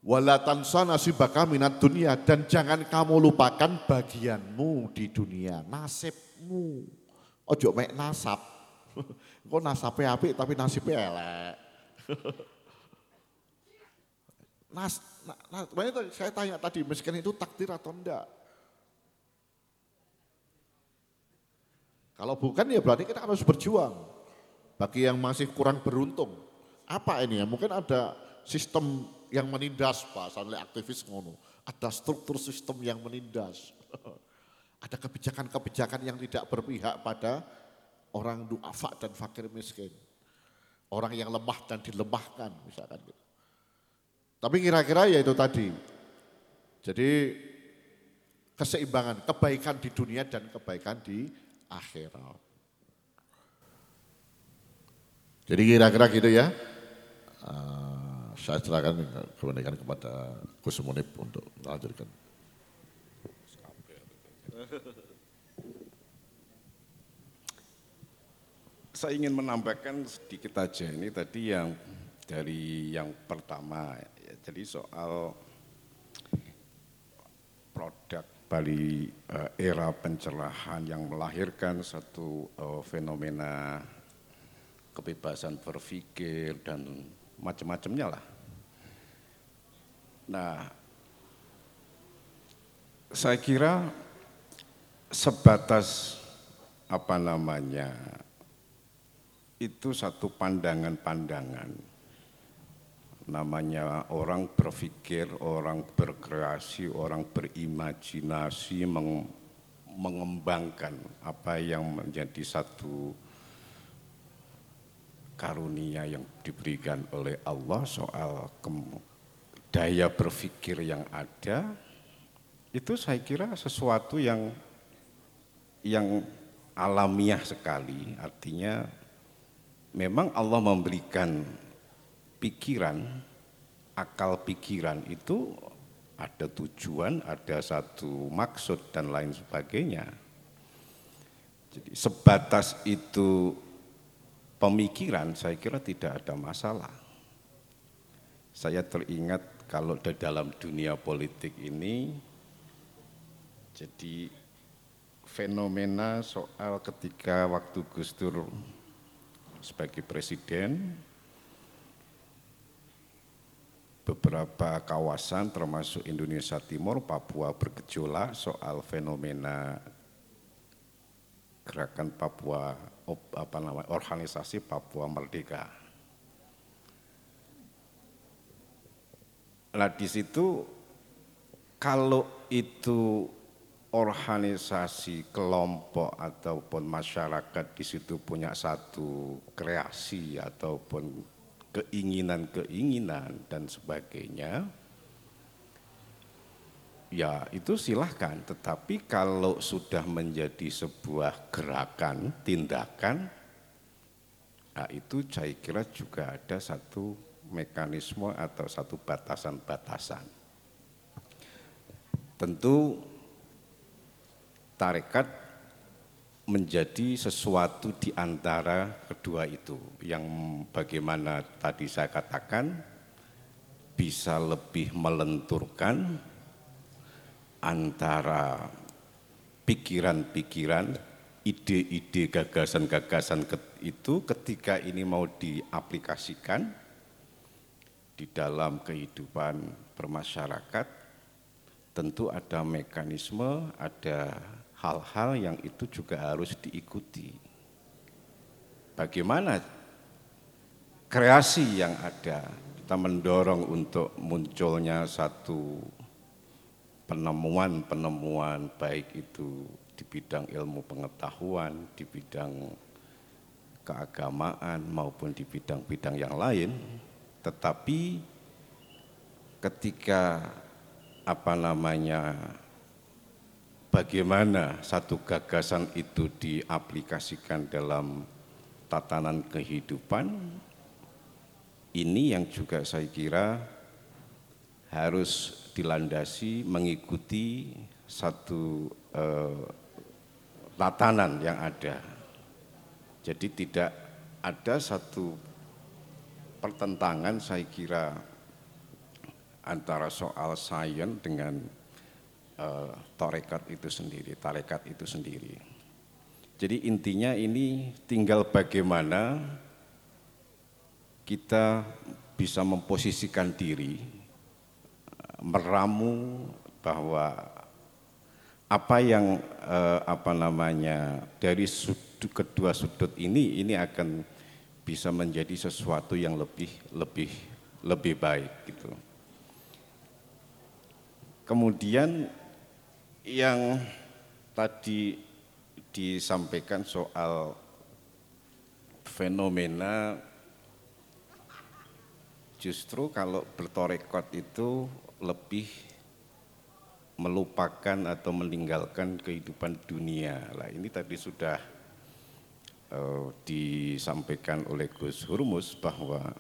Wala tansana nasibaka minat dunia dan jangan kamu lupakan bagianmu di dunia, nasibmu. Ojo mek nasab. Kok nasabnya api tapi nasibnya elek. Nas, nah, saya tanya tadi, miskin itu takdir atau enggak? Kalau bukan ya berarti kita harus berjuang. Bagi yang masih kurang beruntung, apa ini ya? Mungkin ada sistem yang menindas Pak, soalnya aktivis ngono. Ada struktur sistem yang menindas. ada kebijakan-kebijakan yang tidak berpihak pada orang duafa dan fakir miskin. Orang yang lemah dan dilemahkan misalkan gitu. Tapi kira-kira ya itu tadi. Jadi keseimbangan, kebaikan di dunia dan kebaikan di akhirat. Jadi kira-kira gitu ya. Uh, saya serahkan kebenaran kepada Gus Munib untuk melanjutkan. Saya ingin menambahkan sedikit aja ini tadi yang dari yang pertama jadi soal produk Bali uh, era pencerahan yang melahirkan satu uh, fenomena kebebasan berpikir dan macam-macamnya lah. Nah, saya kira sebatas apa namanya itu satu pandangan-pandangan namanya orang berpikir, orang berkreasi, orang berimajinasi, meng, mengembangkan apa yang menjadi satu karunia yang diberikan oleh Allah soal daya berpikir yang ada, itu saya kira sesuatu yang yang alamiah sekali, artinya memang Allah memberikan pikiran, akal pikiran itu ada tujuan, ada satu maksud dan lain sebagainya. Jadi sebatas itu pemikiran saya kira tidak ada masalah. Saya teringat kalau di dalam dunia politik ini jadi fenomena soal ketika waktu Gus Dur sebagai presiden beberapa kawasan termasuk Indonesia Timur, Papua bergejolak soal fenomena gerakan Papua apa namanya organisasi Papua Merdeka. Nah di situ kalau itu organisasi kelompok ataupun masyarakat di situ punya satu kreasi ataupun keinginan-keinginan dan sebagainya, ya itu silahkan. Tetapi kalau sudah menjadi sebuah gerakan, tindakan, nah itu saya kira juga ada satu mekanisme atau satu batasan-batasan. Tentu tarekat menjadi sesuatu di antara kedua itu. Yang bagaimana tadi saya katakan bisa lebih melenturkan antara pikiran-pikiran, ide-ide, gagasan-gagasan itu ketika ini mau diaplikasikan di dalam kehidupan bermasyarakat tentu ada mekanisme, ada hal-hal yang itu juga harus diikuti. Bagaimana kreasi yang ada, kita mendorong untuk munculnya satu penemuan-penemuan baik itu di bidang ilmu pengetahuan, di bidang keagamaan maupun di bidang-bidang yang lain, tetapi ketika apa namanya bagaimana satu gagasan itu diaplikasikan dalam tatanan kehidupan, ini yang juga saya kira harus dilandasi mengikuti satu eh, tatanan yang ada. Jadi tidak ada satu pertentangan saya kira antara soal sains dengan uh, torekat itu sendiri, tarekat itu sendiri. Jadi intinya ini tinggal bagaimana kita bisa memposisikan diri, meramu bahwa apa yang eh, apa namanya dari sudut, kedua sudut ini ini akan bisa menjadi sesuatu yang lebih lebih lebih baik gitu. Kemudian yang tadi disampaikan soal fenomena justru kalau bertorekot itu lebih melupakan atau meninggalkan kehidupan dunia. Lah ini tadi sudah uh, disampaikan oleh Gus Hurmus bahwa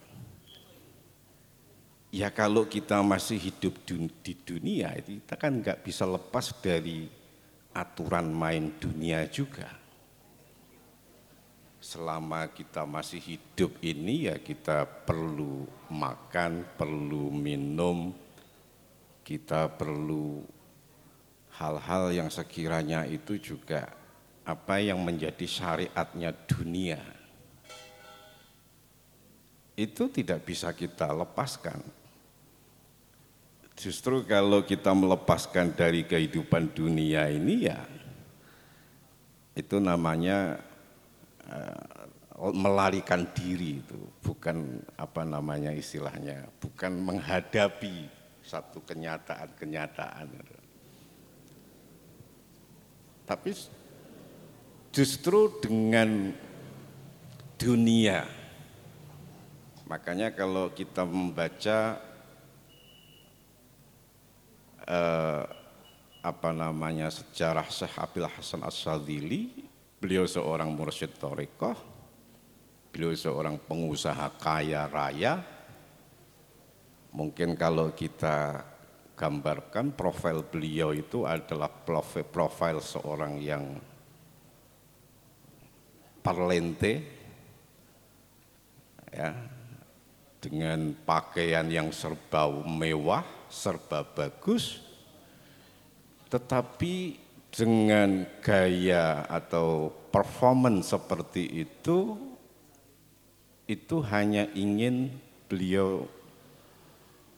Ya kalau kita masih hidup di dunia, kita kan nggak bisa lepas dari aturan main dunia juga. Selama kita masih hidup ini ya kita perlu makan, perlu minum, kita perlu hal-hal yang sekiranya itu juga apa yang menjadi syariatnya dunia. Itu tidak bisa kita lepaskan Justru kalau kita melepaskan dari kehidupan dunia ini ya itu namanya uh, melarikan diri itu, bukan apa namanya istilahnya, bukan menghadapi satu kenyataan-kenyataan. Tapi justru dengan dunia, makanya kalau kita membaca eh, apa namanya sejarah Syekh Abil Hasan As-Sadili, beliau seorang mursyid Torikoh, beliau seorang pengusaha kaya raya, mungkin kalau kita gambarkan profil beliau itu adalah profil, profil seorang yang parlente ya dengan pakaian yang serba mewah, serba bagus, tetapi dengan gaya atau performance seperti itu, itu hanya ingin beliau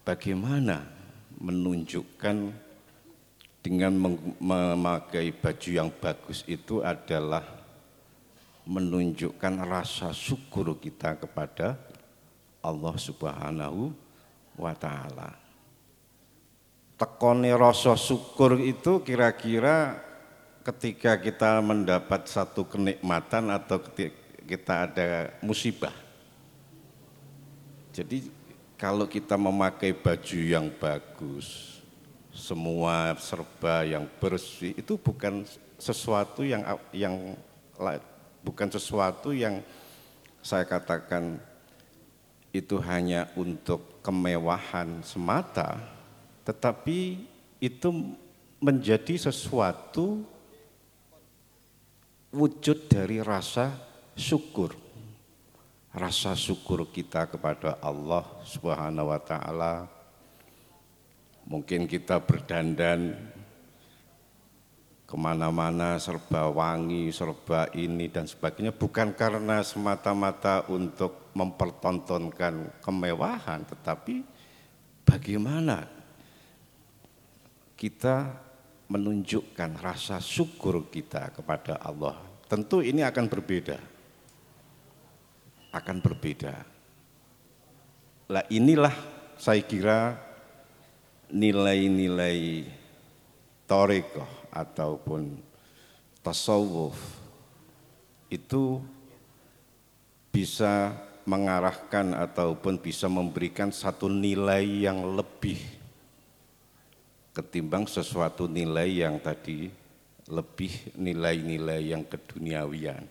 bagaimana menunjukkan dengan memakai baju yang bagus itu adalah menunjukkan rasa syukur kita kepada Allah Subhanahu wa taala. Tekone rasa syukur itu kira-kira ketika kita mendapat satu kenikmatan atau ketika kita ada musibah. Jadi kalau kita memakai baju yang bagus, semua serba yang bersih itu bukan sesuatu yang yang bukan sesuatu yang saya katakan itu hanya untuk kemewahan semata, tetapi itu menjadi sesuatu wujud dari rasa syukur. Rasa syukur kita kepada Allah Subhanahu wa taala. Mungkin kita berdandan ke mana-mana serba wangi, serba ini dan sebagainya bukan karena semata-mata untuk mempertontonkan kemewahan, tetapi bagaimana kita menunjukkan rasa syukur kita kepada Allah. Tentu ini akan berbeda. Akan berbeda. Lah inilah saya kira nilai-nilai torikoh ataupun tasawuf itu bisa mengarahkan ataupun bisa memberikan satu nilai yang lebih ketimbang sesuatu nilai yang tadi lebih nilai-nilai yang keduniawian.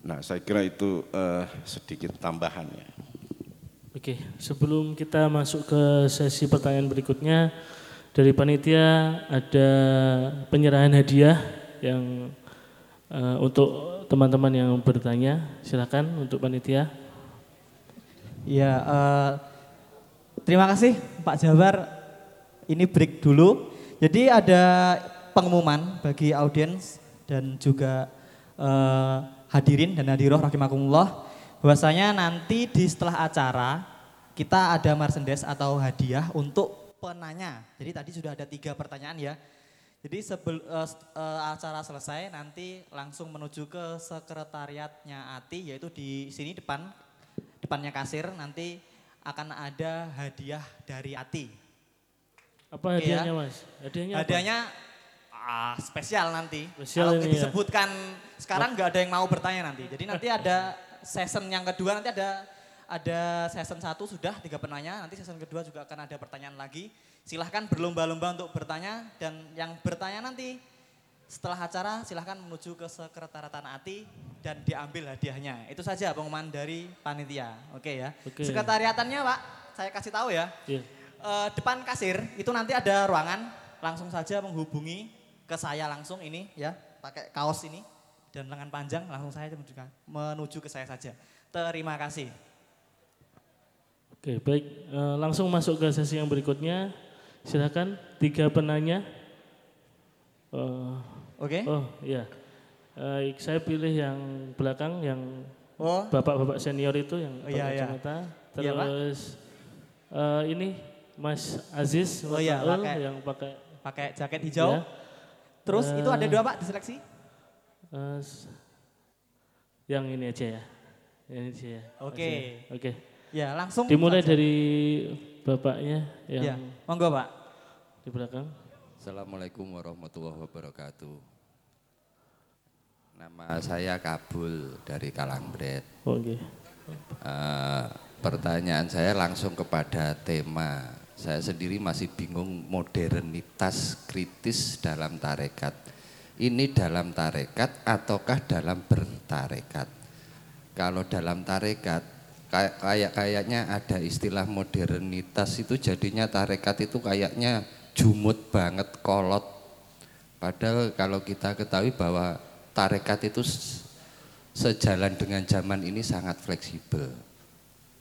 Nah, saya kira itu uh, sedikit tambahannya. Oke, sebelum kita masuk ke sesi pertanyaan berikutnya, dari panitia ada penyerahan hadiah yang uh, untuk teman-teman yang bertanya. Silakan untuk panitia. Ya, uh, terima kasih Pak Jabar. Ini break dulu. Jadi ada pengumuman bagi audiens dan juga uh, hadirin dan hadiroh rahimakumullah bahwasanya nanti di setelah acara kita ada merchandise atau hadiah untuk penanya. Jadi tadi sudah ada tiga pertanyaan ya. Jadi sebel, uh, uh, acara selesai nanti langsung menuju ke sekretariatnya ATI yaitu di sini depan depannya kasir nanti akan ada hadiah dari ATI. Apa hadiahnya ya. Mas? Hadiahnya Hadiahnya ah, spesial nanti. Spesial Kalau ini ya. disebutkan ya. sekarang nggak ada yang mau bertanya nanti. Jadi nanti ada season yang kedua nanti ada ada season satu sudah tiga penanya, nanti season kedua juga akan ada pertanyaan lagi. Silahkan berlomba-lomba untuk bertanya dan yang bertanya nanti setelah acara silahkan menuju ke sekretariatan ATI dan diambil hadiahnya. Itu saja pengumuman dari panitia. Oke ya. Oke. Sekretariatannya Pak, saya kasih tahu ya. Yeah. E, depan kasir itu nanti ada ruangan, langsung saja menghubungi ke saya langsung ini ya, pakai kaos ini dan lengan panjang langsung saya menuju, menuju ke saya saja. Terima kasih. Oke, baik. E, langsung masuk ke sesi yang berikutnya. Silakan tiga penanya. Uh, Oke. Okay. Oh, iya. Uh, saya pilih yang belakang yang oh. bapak-bapak senior itu yang oh, iya, iya. Iya, Terus iya, uh, ini Mas Aziz oh, iya, pakai, yang pakai pakai jaket hijau. Iya. Terus uh, itu ada dua Pak diseleksi? Uh, yang ini aja ya. Ini aja ya. Oke. Okay. Oke. Okay. Ya, langsung dimulai saja. dari bapaknya yang ya, monggo, Pak. Di belakang. Assalamualaikum warahmatullahi wabarakatuh. Nama saya Kabul dari Kalangbret. Oh, okay. uh, eh, pertanyaan saya langsung kepada tema. Saya sendiri masih bingung modernitas kritis dalam tarekat. Ini dalam tarekat ataukah dalam bertarekat? Kalau dalam tarekat kayak kayak kayaknya ada istilah modernitas itu jadinya tarekat itu kayaknya jumut banget kolot padahal kalau kita ketahui bahwa tarekat itu sejalan dengan zaman ini sangat fleksibel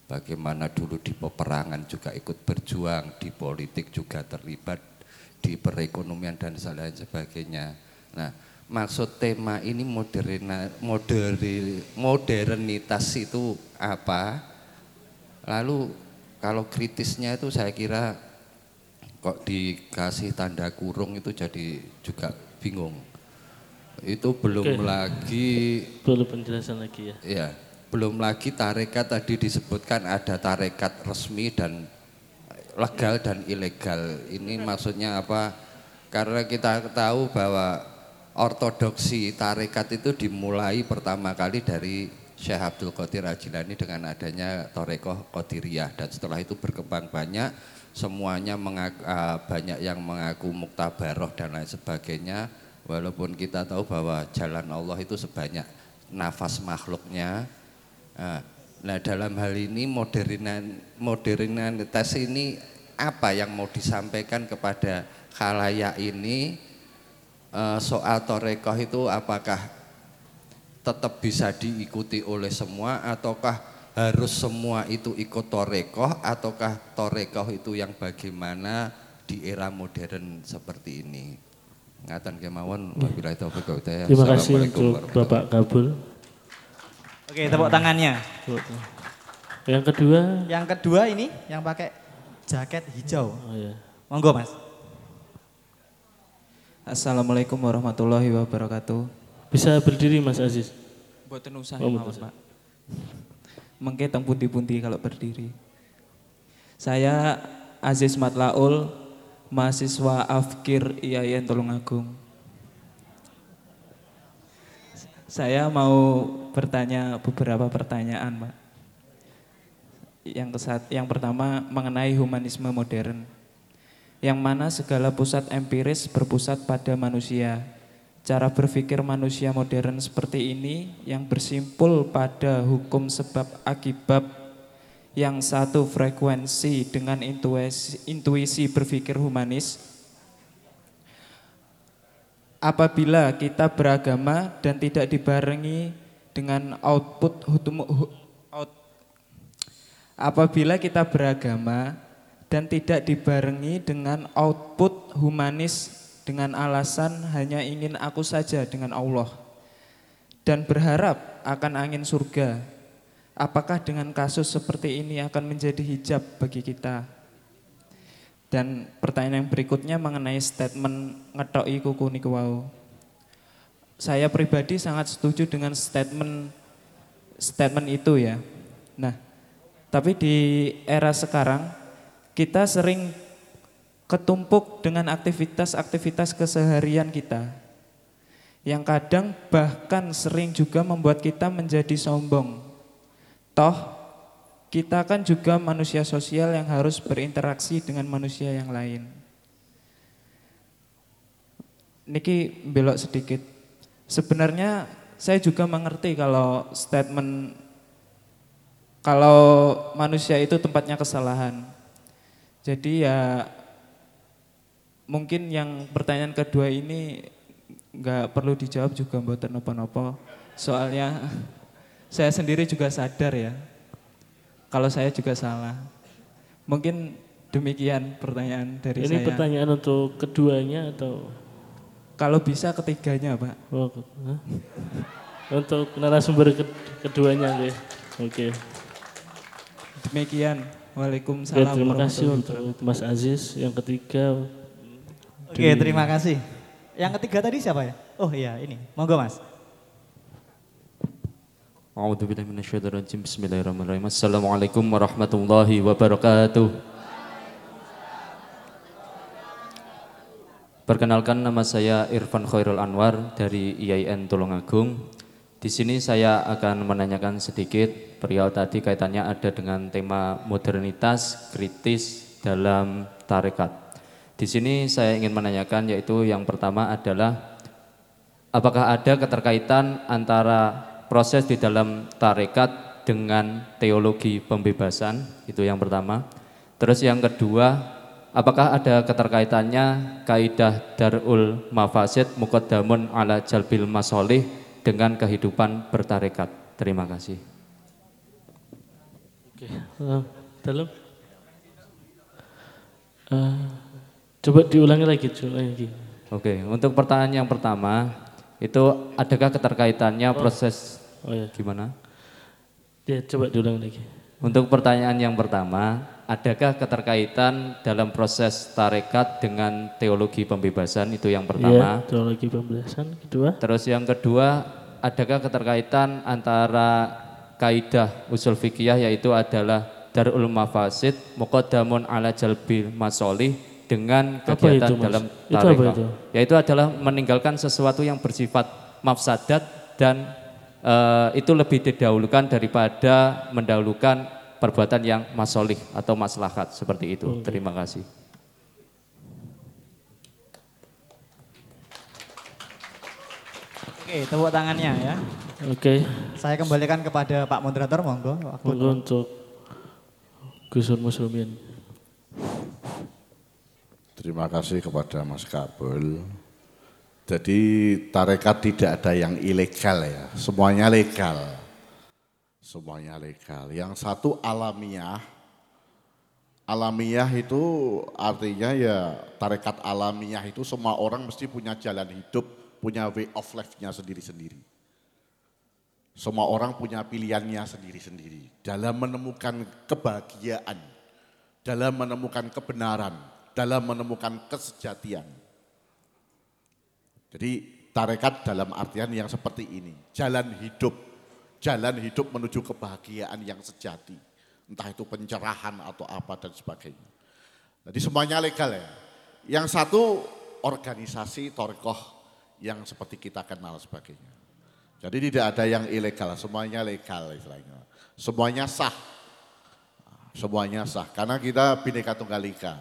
bagaimana dulu di peperangan juga ikut berjuang di politik juga terlibat di perekonomian dan lain sebagainya nah maksud tema ini moderna, moderni, modernitas itu apa? Lalu kalau kritisnya itu saya kira kok dikasih tanda kurung itu jadi juga bingung. Itu belum Oke. lagi belum penjelasan lagi ya. Ya, belum lagi tarekat tadi disebutkan ada tarekat resmi dan legal dan ilegal. Ini maksudnya apa? Karena kita tahu bahwa ortodoksi tarekat itu dimulai pertama kali dari Syekh Abdul Qadir Ajilani dengan adanya Torekoh Qadiriyah dan setelah itu berkembang banyak semuanya mengaku, uh, banyak yang mengaku muktabaroh dan lain sebagainya walaupun kita tahu bahwa jalan Allah itu sebanyak nafas makhluknya nah dalam hal ini modernan modernitas ini apa yang mau disampaikan kepada khalayak ini? Eh, soal torekoh itu apakah tetap bisa diikuti oleh semua ataukah harus semua itu ikut torekoh? Ataukah torekoh itu yang bagaimana di era modern seperti ini? Ngatan kemauan wabillahi taufiq terima kasih untuk Bapak Kabul oke tepuk tangannya yang kedua yang kedua ini yang pakai jaket hijau oh, iya. monggo mas Assalamualaikum warahmatullahi wabarakatuh. Bisa berdiri Mas Aziz? Buatan usaha oh, Mas Pak. Mengke teng pundi-pundi kalau berdiri. Saya Aziz Matlaul, mahasiswa Afkir IAIN Tulungagung. Saya mau bertanya beberapa pertanyaan, Pak. Yang kesat, yang pertama mengenai humanisme modern yang mana segala pusat empiris berpusat pada manusia. Cara berpikir manusia modern seperti ini yang bersimpul pada hukum sebab akibat yang satu frekuensi dengan intuisi, intuisi berpikir humanis. Apabila kita beragama dan tidak dibarengi dengan output out, apabila kita beragama dan tidak dibarengi dengan output humanis dengan alasan hanya ingin aku saja dengan Allah dan berharap akan angin surga. Apakah dengan kasus seperti ini akan menjadi hijab bagi kita? Dan pertanyaan yang berikutnya mengenai statement ngetoki kuku niku wau. Saya pribadi sangat setuju dengan statement statement itu ya. Nah, tapi di era sekarang kita sering ketumpuk dengan aktivitas-aktivitas keseharian kita. Yang kadang bahkan sering juga membuat kita menjadi sombong. Toh kita kan juga manusia sosial yang harus berinteraksi dengan manusia yang lain. Niki belok sedikit. Sebenarnya saya juga mengerti kalau statement kalau manusia itu tempatnya kesalahan. Jadi ya mungkin yang pertanyaan kedua ini nggak perlu dijawab juga buat nopo-nopo. Soalnya saya sendiri juga sadar ya kalau saya juga salah. Mungkin demikian pertanyaan dari ini saya. Ini pertanyaan untuk keduanya atau? Kalau bisa ketiganya Pak. Oh, untuk narasumber keduanya Oke. Okay. Demikian. Waalaikumsalam. Oke, terima kasih untuk Mas Aziz. Yang ketiga. Oke, terima kasih. Yang ketiga tadi siapa ya? Oh iya, ini. Monggo Mas. Bismillahirrahmanirrahim. Assalamualaikum warahmatullahi wabarakatuh. Perkenalkan nama saya Irfan Khairul Anwar dari IAIN Tulungagung. Di sini saya akan menanyakan sedikit perihal tadi kaitannya ada dengan tema modernitas kritis dalam tarekat. Di sini saya ingin menanyakan yaitu yang pertama adalah apakah ada keterkaitan antara proses di dalam tarekat dengan teologi pembebasan, itu yang pertama. Terus yang kedua, apakah ada keterkaitannya kaidah darul mafasid muqaddamun ala jalbil masolih dengan kehidupan bertarekat? Terima kasih. Oke, uh, dalam. Uh, coba diulangi lagi, coba lagi. Oke, untuk pertanyaan yang pertama, itu adakah keterkaitannya proses oh, iya. gimana? Ya, coba diulang lagi. Untuk pertanyaan yang pertama, adakah keterkaitan dalam proses tarekat dengan teologi pembebasan itu yang pertama? Ya, teologi pembebasan kedua. Terus yang kedua, adakah keterkaitan antara kaidah usul fikih yaitu adalah darul mafasid muqaddamun ala jalbil masolih dengan kegiatan itu, dalam tarekat. Yaitu adalah meninggalkan sesuatu yang bersifat mafsadat dan uh, itu lebih didahulukan daripada mendahulukan perbuatan yang masolih atau maslahat seperti itu. Okay. Terima kasih. Oke, tepuk tangannya ya. Oke. Saya kembalikan kepada Pak Moderator, monggo. Monggo untuk Gusur Muslimin. Terima kasih kepada Mas Kabul. Jadi tarekat tidak ada yang ilegal ya, semuanya legal. Semuanya legal. Yang satu alamiah. Alamiah itu artinya ya tarekat alamiah itu semua orang mesti punya jalan hidup, punya way of life-nya sendiri-sendiri. Semua orang punya pilihannya sendiri-sendiri dalam menemukan kebahagiaan, dalam menemukan kebenaran, dalam menemukan kesejatian. Jadi tarekat dalam artian yang seperti ini, jalan hidup, jalan hidup menuju kebahagiaan yang sejati. Entah itu pencerahan atau apa dan sebagainya. Jadi semuanya legal ya. Yang satu organisasi torekoh yang seperti kita kenal sebagainya. Jadi tidak ada yang ilegal, semuanya legal istilahnya. Semuanya sah. Semuanya sah karena kita bineka tunggal ika.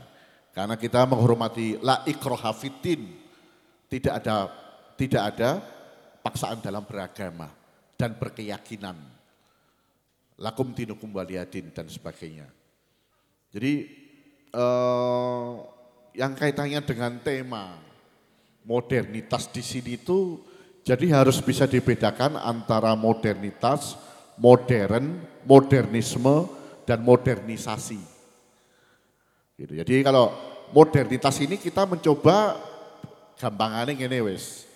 Karena kita menghormati la ikroha tidak ada tidak ada paksaan dalam beragama dan berkeyakinan. Lakum dinukum waliyadin dan sebagainya. Jadi eh, yang kaitannya dengan tema modernitas di sini itu jadi harus bisa dibedakan antara modernitas, modern, modernisme, dan modernisasi. Gitu. Jadi kalau modernitas ini kita mencoba gampangannya gini wis.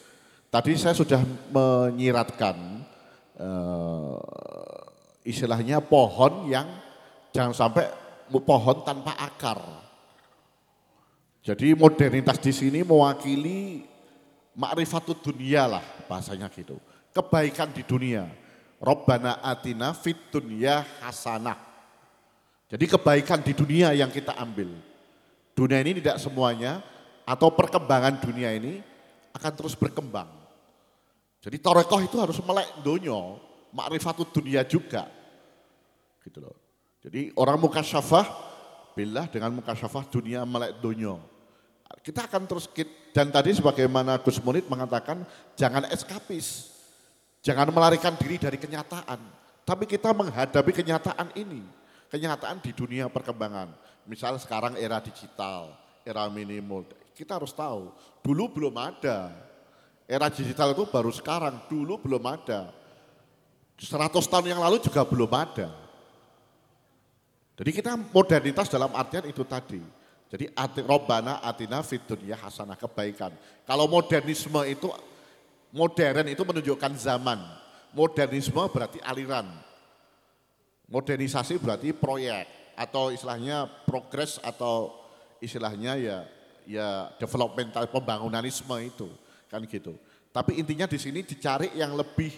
Tadi saya sudah menyiratkan uh, istilahnya pohon yang jangan sampai pohon tanpa akar. Jadi modernitas di sini mewakili makrifatul dunia lah bahasanya gitu. Kebaikan di dunia. Robbana atina fit dunia hasanah. Jadi kebaikan di dunia yang kita ambil. Dunia ini tidak semuanya atau perkembangan dunia ini akan terus berkembang. Jadi torekoh itu harus melek donyo, makrifatut dunia juga. Gitu loh. Jadi orang muka syafah, bila dengan muka syafah dunia melek donyo. Kita akan terus, dan tadi sebagaimana Gus Munit mengatakan, jangan eskapis. Jangan melarikan diri dari kenyataan. Tapi kita menghadapi kenyataan ini. Kenyataan di dunia perkembangan. Misal sekarang era digital, era minimal. Kita harus tahu, dulu belum ada. Era digital itu baru sekarang, dulu belum ada. 100 tahun yang lalu juga belum ada. Jadi kita modernitas dalam artian itu tadi. Jadi ati, Robbana atina fit dunia hasanah kebaikan. Kalau modernisme itu modern itu menunjukkan zaman. Modernisme berarti aliran. Modernisasi berarti proyek atau istilahnya progres atau istilahnya ya ya developmental pembangunanisme itu kan gitu. Tapi intinya di sini dicari yang lebih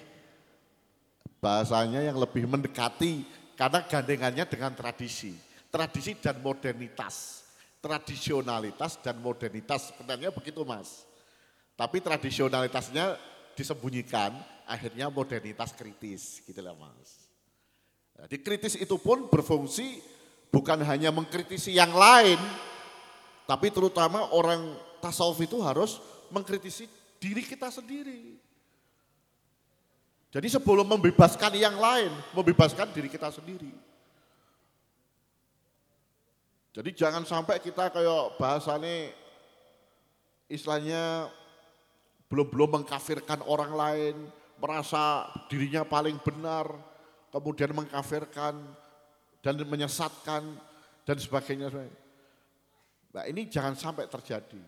bahasanya yang lebih mendekati karena gandengannya dengan tradisi, tradisi dan modernitas, tradisionalitas dan modernitas sebenarnya begitu mas. Tapi tradisionalitasnya disembunyikan, akhirnya modernitas kritis gitu lah mas. Jadi kritis itu pun berfungsi bukan hanya mengkritisi yang lain, tapi terutama orang tasawuf itu harus mengkritisi diri kita sendiri. Jadi sebelum membebaskan yang lain, membebaskan diri kita sendiri. Jadi jangan sampai kita kayak bahasanya istilahnya belum-belum mengkafirkan orang lain, merasa dirinya paling benar, kemudian mengkafirkan dan menyesatkan dan sebagainya. Nah ini jangan sampai terjadi.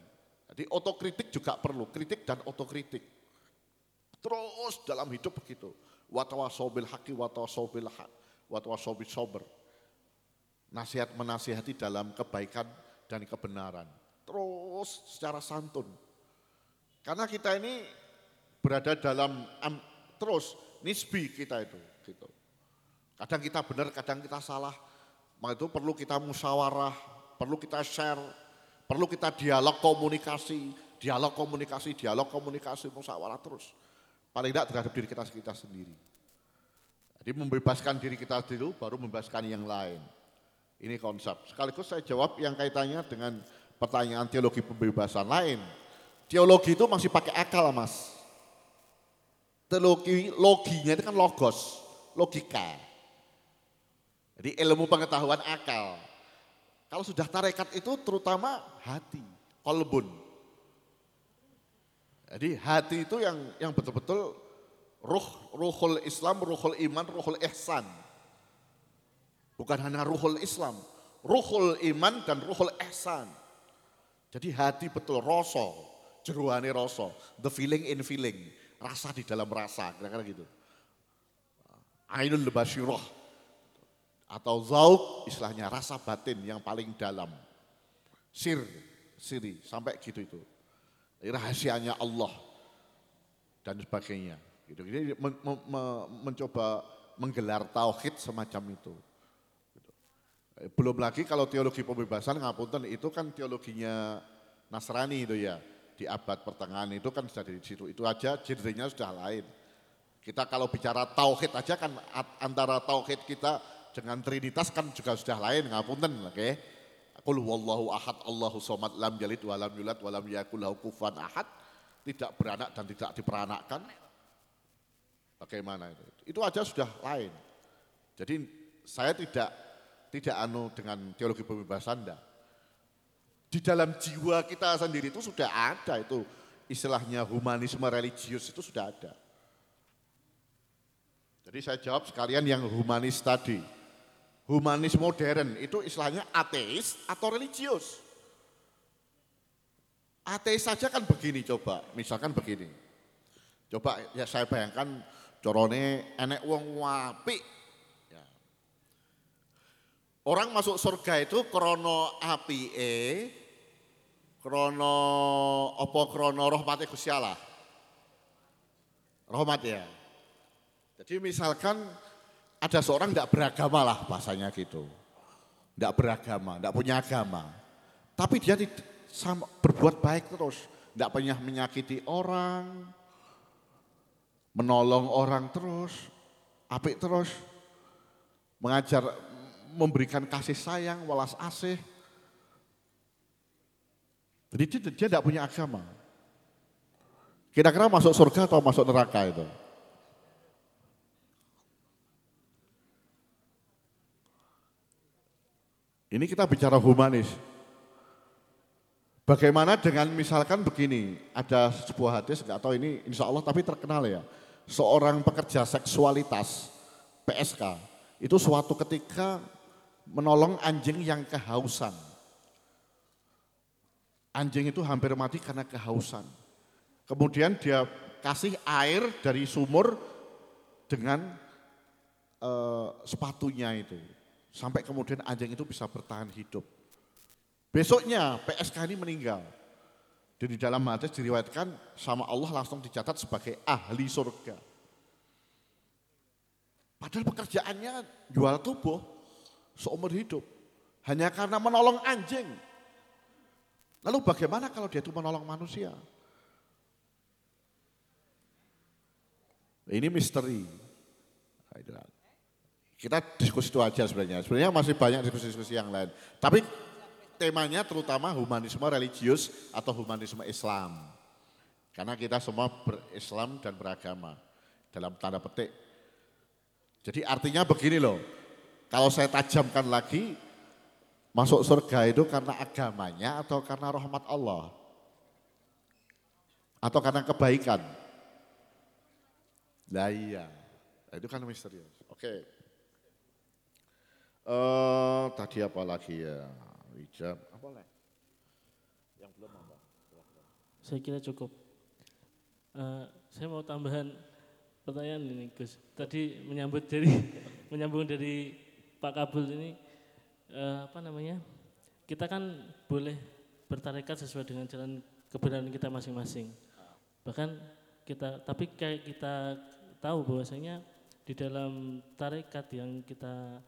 Jadi otokritik juga perlu, kritik dan otokritik. Terus dalam hidup begitu. Watawasobil haki, watawasobil hak, watawasobil sober. Nasihat menasihati dalam kebaikan dan kebenaran. Terus secara santun. Karena kita ini berada dalam um, terus nisbi kita itu. Gitu. Kadang kita benar, kadang kita salah. Maka itu perlu kita musyawarah, perlu kita share, perlu kita dialog komunikasi, dialog komunikasi, dialog komunikasi, musyawarah terus. Paling tidak terhadap diri kita, kita sendiri. Jadi membebaskan diri kita dulu baru membebaskan yang lain. Ini konsep. Sekaligus saya jawab yang kaitannya dengan pertanyaan teologi pembebasan lain. Teologi itu masih pakai akal mas. Teologi, loginya itu kan logos, logika. Jadi ilmu pengetahuan akal. Kalau sudah tarekat itu terutama hati, kolbun. Jadi hati itu yang yang betul-betul ruh, ruhul Islam, ruhul iman, ruhul ihsan. Bukan hanya ruhul Islam, ruhul iman dan ruhul ihsan. Jadi hati betul rasa, jeruane rasa, the feeling in feeling, rasa di dalam rasa, kira-kira gitu. Ainul basyirah, atau zauk istilahnya rasa batin yang paling dalam. Sir, siri, sampai gitu itu. Rahasianya Allah dan sebagainya. Gitu. Jadi men, men, mencoba menggelar tauhid semacam itu. Gitu. Belum lagi kalau teologi pembebasan ngapunten itu kan teologinya Nasrani itu ya. Di abad pertengahan itu kan sudah di situ. Itu aja genrenya sudah lain. Kita kalau bicara tauhid aja kan antara tauhid kita dengan trinitas kan juga sudah lain, ngapunten, oke. Okay? Qul wallahu ahad, Allahu somad, lam jalid, walam yulad, walam yakul lahu kufan ahad. Tidak beranak dan tidak diperanakkan. Bagaimana itu? Itu aja sudah lain. Jadi saya tidak tidak anu dengan teologi pembebasan enggak. Di dalam jiwa kita sendiri itu sudah ada itu istilahnya humanisme religius itu sudah ada. Jadi saya jawab sekalian yang humanis tadi humanis modern itu istilahnya ateis atau religius. Ateis saja kan begini coba, misalkan begini. Coba ya saya bayangkan corone enek wong wapi. Ya. Orang masuk surga itu krono api e, krono opo krono rahmati Gusti Allah. Rahmat ya. Jadi misalkan ada seorang tidak beragama lah bahasanya gitu. Tidak beragama, tidak punya agama. Tapi dia sama, berbuat baik terus. Tidak pernah menyakiti orang, menolong orang terus, apik terus, mengajar, memberikan kasih sayang, walas asih. Jadi dia tidak punya agama. Kira-kira masuk surga atau masuk neraka itu? Ini kita bicara humanis. Bagaimana dengan misalkan begini, ada sebuah hadis, nggak tahu ini insya Allah tapi terkenal ya. Seorang pekerja seksualitas, PSK, itu suatu ketika menolong anjing yang kehausan. Anjing itu hampir mati karena kehausan. Kemudian dia kasih air dari sumur dengan uh, sepatunya itu. Sampai kemudian anjing itu bisa bertahan hidup. Besoknya PSK ini meninggal. Dan di dalam hadis diriwayatkan sama Allah langsung dicatat sebagai ahli surga. Padahal pekerjaannya jual tubuh seumur hidup. Hanya karena menolong anjing. Lalu bagaimana kalau dia itu menolong manusia? Ini misteri. Kita diskusi itu aja sebenarnya. Sebenarnya masih banyak diskusi-diskusi yang lain. Tapi temanya terutama humanisme religius atau humanisme Islam. Karena kita semua berislam dan beragama. dalam tanda petik. Jadi artinya begini loh, kalau saya tajamkan lagi, masuk surga itu karena agamanya atau karena rahmat Allah? Atau karena kebaikan? Lah iya, itu kan misterius. Oke. Uh, tadi apa lagi ya? Wijab, apa lagi? Yang belum apa? Saya kira cukup. Uh, saya mau tambahan pertanyaan ini Gus. Tadi menyambut dari menyambung dari Pak Kabul ini uh, apa namanya? Kita kan boleh bertarekat sesuai dengan jalan kebenaran kita masing-masing. Bahkan kita tapi kayak kita tahu bahwasanya di dalam tarekat yang kita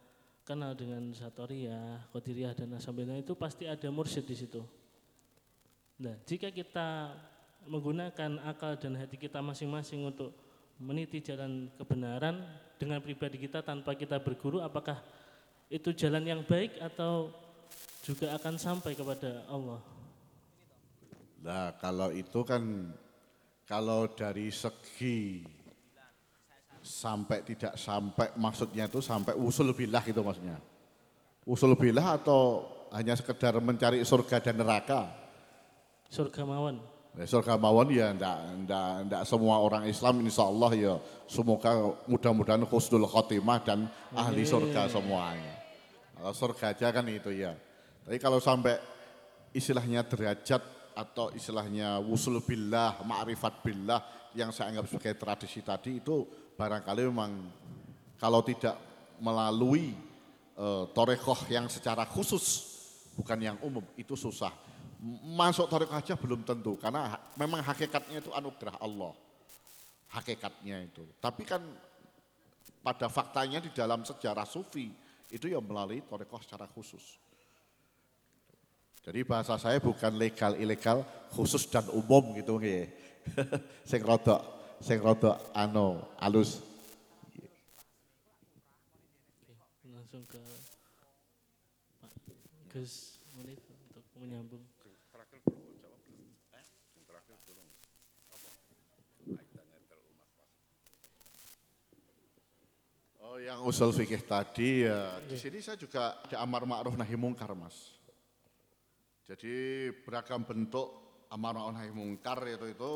kenal dengan Satoriyah, Qadiriyah dan Asambena itu pasti ada mursyid di situ. Nah, jika kita menggunakan akal dan hati kita masing-masing untuk meniti jalan kebenaran dengan pribadi kita tanpa kita berguru apakah itu jalan yang baik atau juga akan sampai kepada Allah? Nah, kalau itu kan kalau dari segi sampai tidak sampai maksudnya itu sampai usul bilah itu maksudnya. Usul bilah atau hanya sekedar mencari surga dan neraka? Surga mawon. Ya, surga mawon ya enggak, enggak, enggak semua orang Islam insya Allah ya semoga mudah-mudahan khusnul khotimah dan ahli surga semuanya. Kalau surga aja kan itu ya. Tapi kalau sampai istilahnya derajat atau istilahnya wusul billah, ma'rifat billah yang saya anggap sebagai tradisi tadi itu barangkali memang kalau tidak melalui e, torekoh yang secara khusus bukan yang umum itu susah masuk tarik aja belum tentu karena memang hakikatnya itu anugerah Allah. Hakikatnya itu. Tapi kan pada faktanya di dalam sejarah sufi itu yang melalui torekoh secara khusus. Jadi bahasa saya bukan legal ilegal, khusus dan umum gitu nggih. sing rodok sing rodok ano alus. Langsung ke Pak Gus menit untuk menyambung. Oh, yang usul fikih tadi ya di sini saya juga ada amar ma'ruf nahi mungkar mas. Jadi beragam bentuk amar ma'ruf nahi mungkar itu itu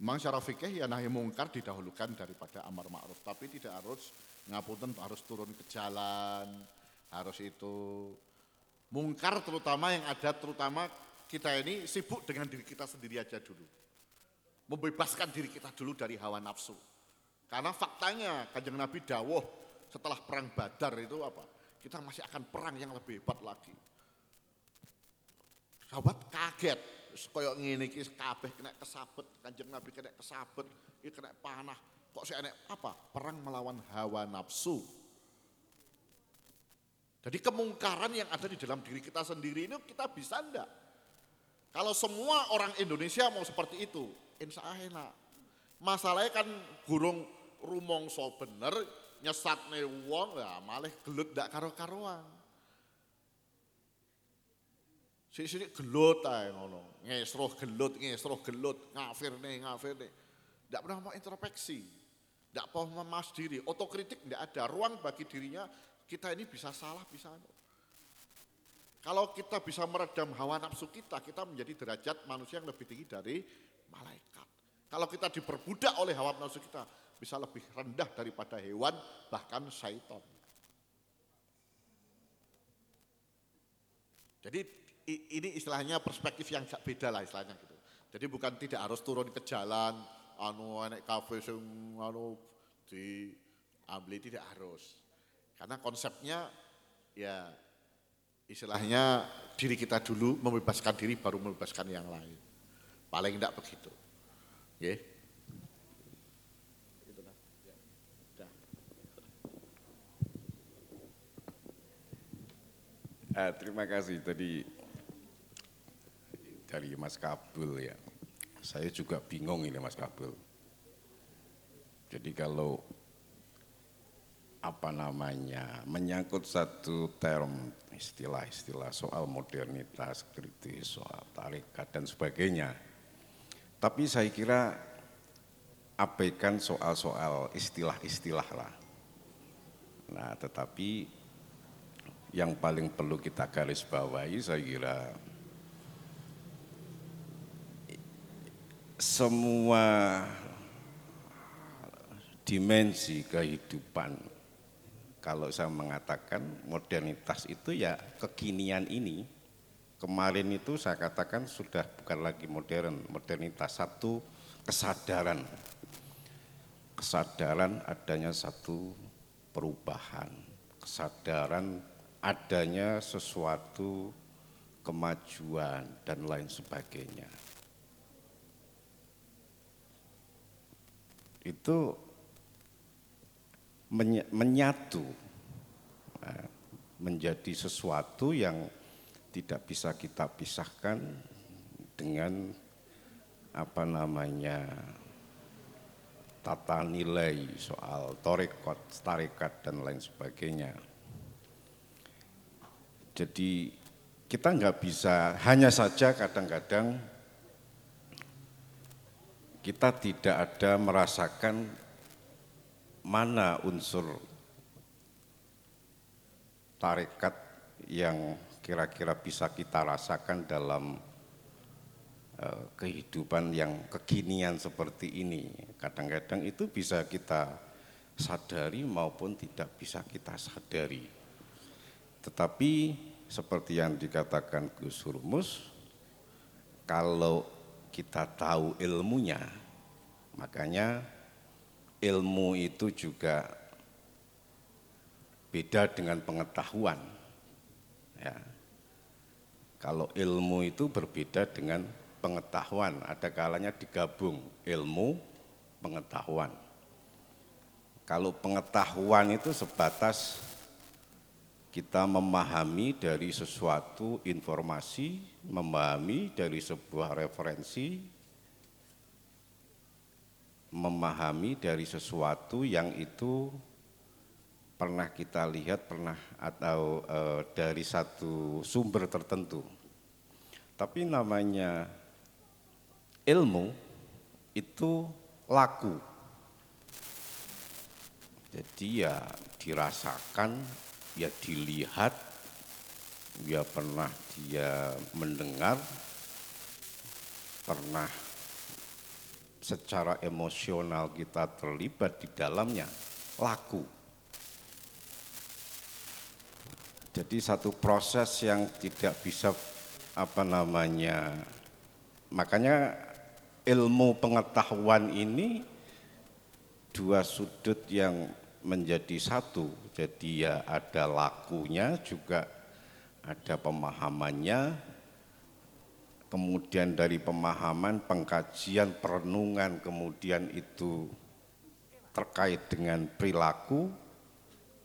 memang secara fikih ya nahi mungkar didahulukan daripada amar ma'ruf. Tapi tidak harus ngapunten harus turun ke jalan harus itu. Mungkar terutama yang ada terutama kita ini sibuk dengan diri kita sendiri aja dulu. Membebaskan diri kita dulu dari hawa nafsu. Karena faktanya kanjeng Nabi dawuh setelah perang Badar itu apa? Kita masih akan perang yang lebih hebat lagi. Sahabat kaget, koyok ngene iki kabeh kena kesabet, kanjeng Nabi kena kesabet, iki kena panah. Kok sih enek apa? Perang melawan hawa nafsu. Jadi kemungkaran yang ada di dalam diri kita sendiri ini kita bisa enggak? Kalau semua orang Indonesia mau seperti itu, insya Allah enak. Masalahnya kan gurung rumongso bener nyesatne wong ya malah gelut ndak karo-karuan. Sini gelut ae ngono, ngesroh gelut, ngesroh gelut, ngafirne, ngafirne. Ndak pernah mau introspeksi. Ndak pernah memas diri, otokritik ndak ada, ruang bagi dirinya kita ini bisa salah, bisa kalau kita bisa meredam hawa nafsu kita, kita menjadi derajat manusia yang lebih tinggi dari malaikat. Kalau kita diperbudak oleh hawa nafsu kita, bisa lebih rendah daripada hewan, bahkan syaitan. Jadi ini istilahnya perspektif yang gak beda lah istilahnya gitu. Jadi bukan tidak harus turun ke jalan, anu enek kafe sing anu di ambil tidak harus. Karena konsepnya ya istilahnya diri kita dulu membebaskan diri baru membebaskan yang lain. Paling tidak begitu. Okay. Uh, terima kasih tadi dari Mas Kabul ya. Saya juga bingung ini Mas Kabul. Jadi kalau apa namanya menyangkut satu term istilah-istilah soal modernitas, kritis, soal tarikat dan sebagainya. Tapi saya kira abaikan soal-soal istilah-istilah lah. Nah, tetapi yang paling perlu kita garis bawahi saya kira semua dimensi kehidupan. Kalau saya mengatakan modernitas itu ya kekinian ini. Kemarin itu saya katakan sudah bukan lagi modern modernitas. Satu kesadaran. Kesadaran adanya satu perubahan. Kesadaran adanya sesuatu kemajuan dan lain sebagainya. Itu menyatu eh, menjadi sesuatu yang tidak bisa kita pisahkan dengan apa namanya tata nilai soal torekot, tarekat dan lain sebagainya. Jadi kita nggak bisa hanya saja kadang-kadang kita tidak ada merasakan mana unsur tarekat yang kira-kira bisa kita rasakan dalam uh, kehidupan yang kekinian seperti ini. Kadang-kadang itu bisa kita sadari maupun tidak bisa kita sadari. Tetapi seperti yang dikatakan Gus Hurmus, kalau kita tahu ilmunya, makanya ilmu itu juga beda dengan pengetahuan. Ya. Kalau ilmu itu berbeda dengan pengetahuan, ada kalanya digabung ilmu, pengetahuan. Kalau pengetahuan itu sebatas kita memahami dari sesuatu informasi, memahami dari sebuah referensi, memahami dari sesuatu yang itu pernah kita lihat, pernah atau e, dari satu sumber tertentu. Tapi namanya ilmu itu laku. Jadi ya dirasakan ya dilihat, ya pernah dia mendengar, pernah secara emosional kita terlibat di dalamnya, laku. Jadi satu proses yang tidak bisa apa namanya, makanya ilmu pengetahuan ini dua sudut yang menjadi satu. Jadi ya ada lakunya juga ada pemahamannya. Kemudian dari pemahaman, pengkajian, perenungan, kemudian itu terkait dengan perilaku,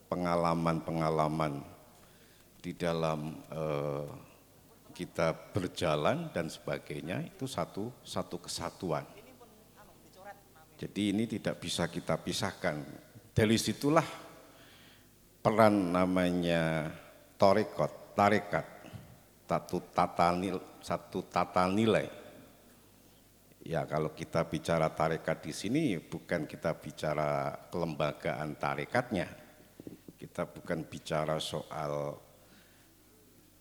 pengalaman-pengalaman di dalam eh, kita berjalan dan sebagainya itu satu satu kesatuan. Jadi ini tidak bisa kita pisahkan dari situlah peran namanya torekot, tarekat, satu tata nilai, satu tata nilai. Ya kalau kita bicara tarekat di sini bukan kita bicara kelembagaan tarekatnya, kita bukan bicara soal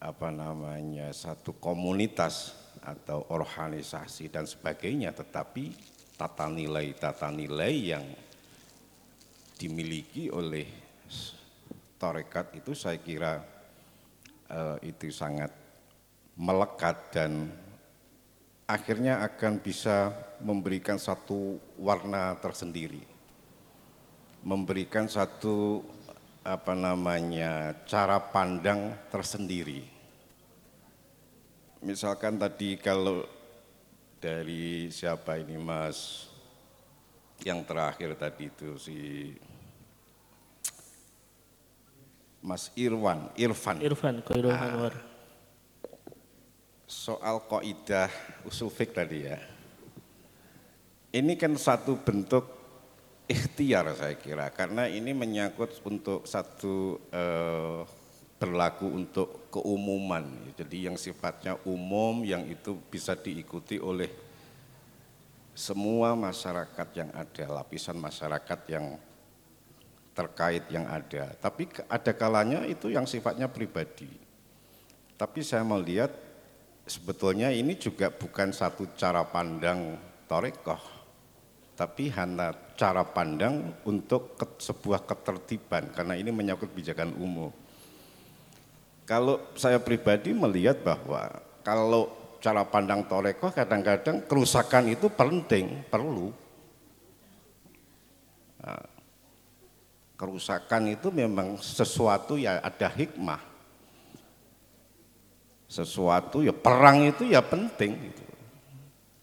apa namanya satu komunitas atau organisasi dan sebagainya, tetapi tata nilai tata nilai yang dimiliki oleh tarekat itu saya kira uh, itu sangat melekat dan akhirnya akan bisa memberikan satu warna tersendiri, memberikan satu apa namanya cara pandang tersendiri. Misalkan tadi kalau dari siapa ini Mas yang terakhir tadi itu si Mas Irwan, Irfan. Irfan, Khairul Anwar. Soal koidah usul fik tadi ya. Ini kan satu bentuk ikhtiar saya kira karena ini menyangkut untuk satu eh, berlaku untuk keumuman. Jadi yang sifatnya umum yang itu bisa diikuti oleh semua masyarakat yang ada, lapisan masyarakat yang terkait yang ada. Tapi ada kalanya itu yang sifatnya pribadi. Tapi saya melihat sebetulnya ini juga bukan satu cara pandang torekoh, tapi hanya cara pandang untuk sebuah ketertiban, karena ini menyangkut kebijakan umum. Kalau saya pribadi melihat bahwa kalau cara pandang torekoh kadang-kadang kerusakan itu penting, perlu. Nah, kerusakan itu memang sesuatu ya ada hikmah. Sesuatu ya perang itu ya penting gitu.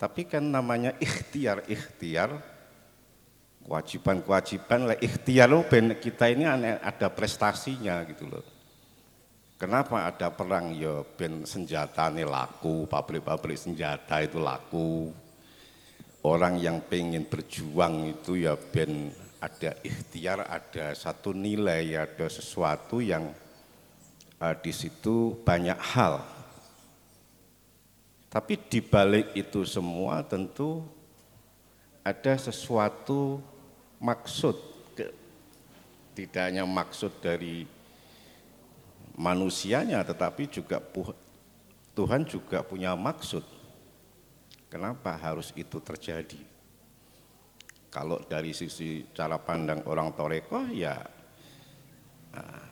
Tapi kan namanya ikhtiar-ikhtiar, kewajiban-kewajiban lah ikhtiar loh kita ini ada prestasinya gitu loh. Kenapa ada perang ya ben senjata ini laku, pabrik-pabrik senjata itu laku. Orang yang pengen berjuang itu ya ben ada ikhtiar, ada satu nilai, ada sesuatu yang uh, di situ banyak hal. Tapi di balik itu semua tentu ada sesuatu maksud, tidak hanya maksud dari manusianya tetapi juga Tuhan juga punya maksud. Kenapa harus itu terjadi? Kalau dari sisi cara pandang orang Toreko ya nah,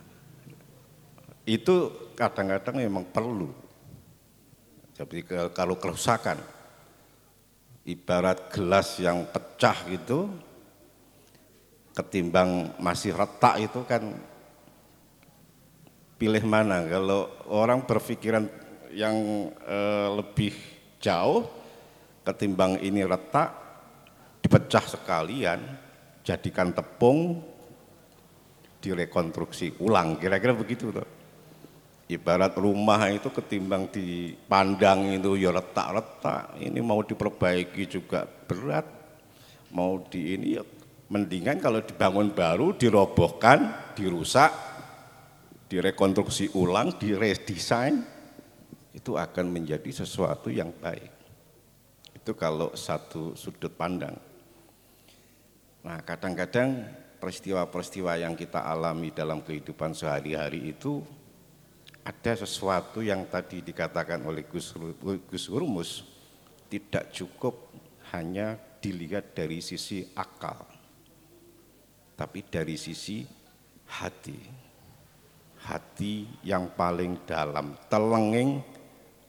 itu kadang-kadang memang perlu. Jadi kalau kerusakan, ibarat gelas yang pecah gitu, ketimbang masih retak itu kan pilih mana? Kalau orang berpikiran yang eh, lebih jauh ketimbang ini retak, dipecah sekalian, jadikan tepung, direkonstruksi ulang, kira-kira begitu tuh. Ibarat rumah itu ketimbang dipandang itu ya retak-retak, ini mau diperbaiki juga berat, mau di ini ya mendingan kalau dibangun baru, dirobohkan, dirusak, direkonstruksi ulang, diredesain, itu akan menjadi sesuatu yang baik. Itu kalau satu sudut pandang. Nah kadang-kadang peristiwa-peristiwa yang kita alami dalam kehidupan sehari-hari itu ada sesuatu yang tadi dikatakan oleh Gus, Gus Urmus tidak cukup hanya dilihat dari sisi akal, tapi dari sisi hati hati yang paling dalam, telenging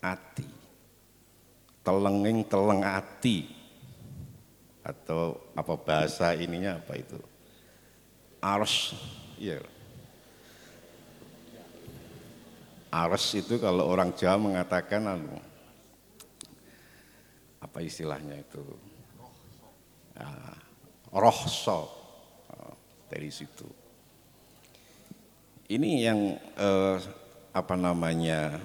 hati. Telenging teleng hati. Atau apa bahasa ininya apa itu? Ars, ya. Itu kalau orang Jawa mengatakan anu, apa istilahnya itu? Ah, rohso ah, dari situ ini yang eh, apa namanya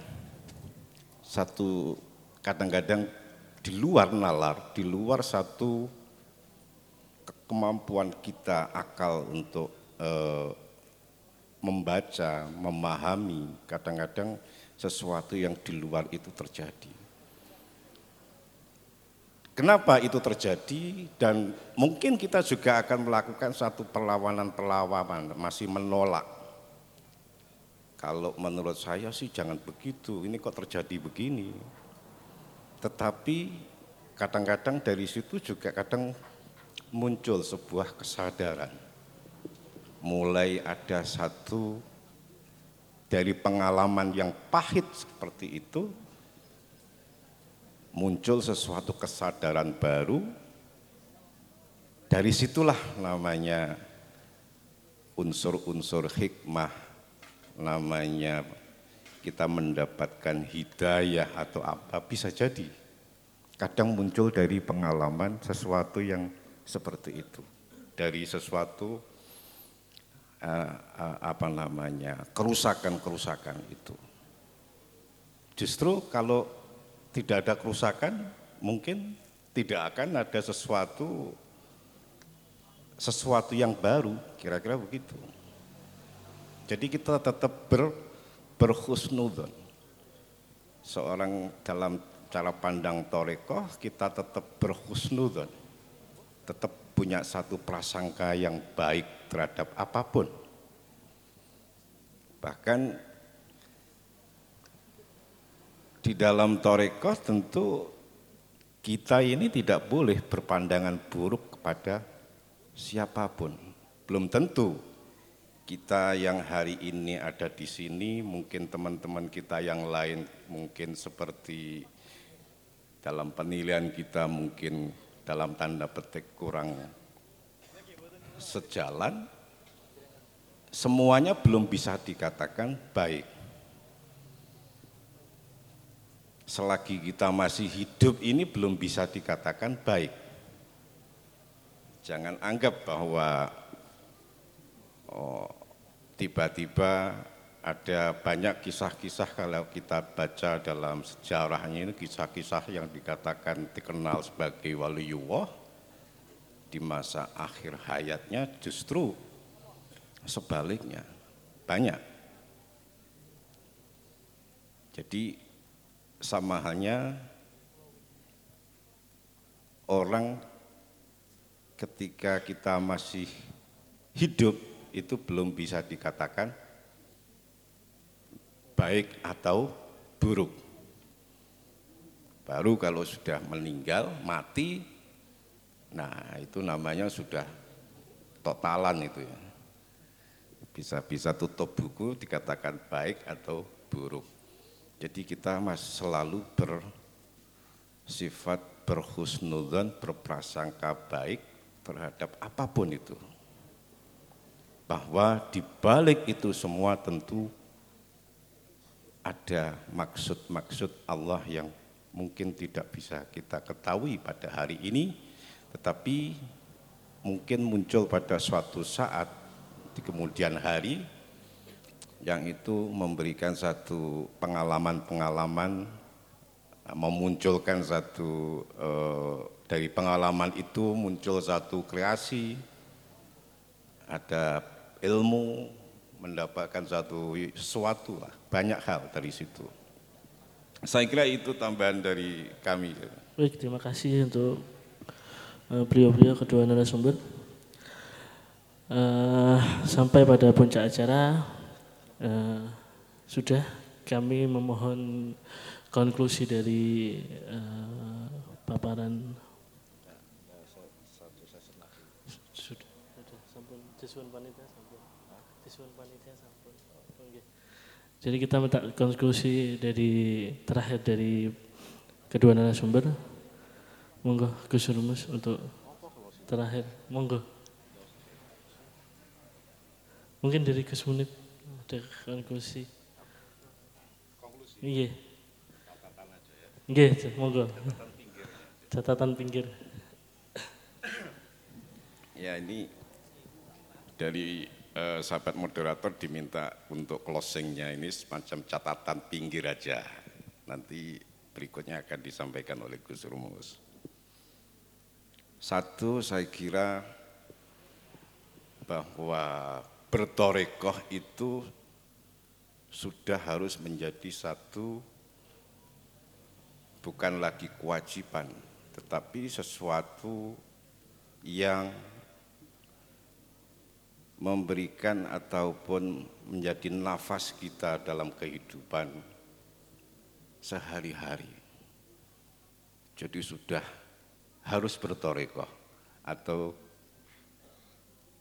satu kadang-kadang di luar nalar, di luar satu kemampuan kita akal untuk eh, membaca, memahami, kadang-kadang sesuatu yang di luar itu terjadi. Kenapa itu terjadi dan mungkin kita juga akan melakukan satu perlawanan-perlawanan, masih menolak kalau menurut saya sih jangan begitu, ini kok terjadi begini. Tetapi kadang-kadang dari situ juga kadang muncul sebuah kesadaran. Mulai ada satu dari pengalaman yang pahit seperti itu, muncul sesuatu kesadaran baru, dari situlah namanya unsur-unsur hikmah namanya kita mendapatkan hidayah atau apa bisa jadi. Kadang muncul dari pengalaman sesuatu yang seperti itu. Dari sesuatu uh, uh, apa namanya kerusakan-kerusakan itu. Justru kalau tidak ada kerusakan mungkin tidak akan ada sesuatu sesuatu yang baru, kira-kira begitu. Jadi kita tetap ber, berhusnudon. Seorang dalam cara pandang torekoh kita tetap berhusnudon. Tetap punya satu prasangka yang baik terhadap apa pun. Bahkan di dalam torekoh tentu kita ini tidak boleh berpandangan buruk kepada siapa pun. Belum tentu kita yang hari ini ada di sini, mungkin teman-teman kita yang lain mungkin seperti dalam penilaian kita mungkin dalam tanda petik kurang sejalan, semuanya belum bisa dikatakan baik. Selagi kita masih hidup ini belum bisa dikatakan baik. Jangan anggap bahwa oh, tiba-tiba ada banyak kisah-kisah kalau kita baca dalam sejarahnya ini kisah-kisah yang dikatakan dikenal sebagai waliullah di masa akhir hayatnya justru sebaliknya banyak. Jadi sama halnya orang ketika kita masih hidup itu belum bisa dikatakan baik atau buruk. Baru kalau sudah meninggal, mati, nah itu namanya sudah totalan itu ya. Bisa-bisa tutup buku dikatakan baik atau buruk. Jadi kita masih selalu bersifat berhusnudzon, berprasangka baik terhadap apa pun itu. Bahwa di balik itu semua tentu ada maksud-maksud Allah yang mungkin tidak bisa kita ketahui pada hari ini, tetapi mungkin muncul pada suatu saat di kemudian hari yang itu memberikan satu pengalaman-pengalaman memunculkan satu eh, dari pengalaman itu muncul satu kreasi ada ilmu mendapatkan satu sesuatu lah, banyak hal dari situ. Saya kira itu tambahan dari kami. Baik, terima kasih untuk eh, beliau-beliau kedua narasumber. Uh, sampai pada puncak acara uh, sudah kami memohon konklusi dari uh, paparan sudah, sudah, sampun, panitia. Jadi kita minta konklusi dari terakhir dari kedua narasumber. Monggo Gus Rumus untuk terakhir. Monggo. Mungkin dari Gus Munib ada konklusi. Iya. Iya, monggo. Catatan pinggir. Ya ini dari eh, sahabat moderator diminta untuk closingnya ini semacam catatan pinggir aja. Nanti berikutnya akan disampaikan oleh Gus Rumus. Satu saya kira bahwa bertorekoh itu sudah harus menjadi satu bukan lagi kewajiban, tetapi sesuatu yang memberikan ataupun menjadi nafas kita dalam kehidupan sehari-hari. Jadi sudah harus bertorekoh atau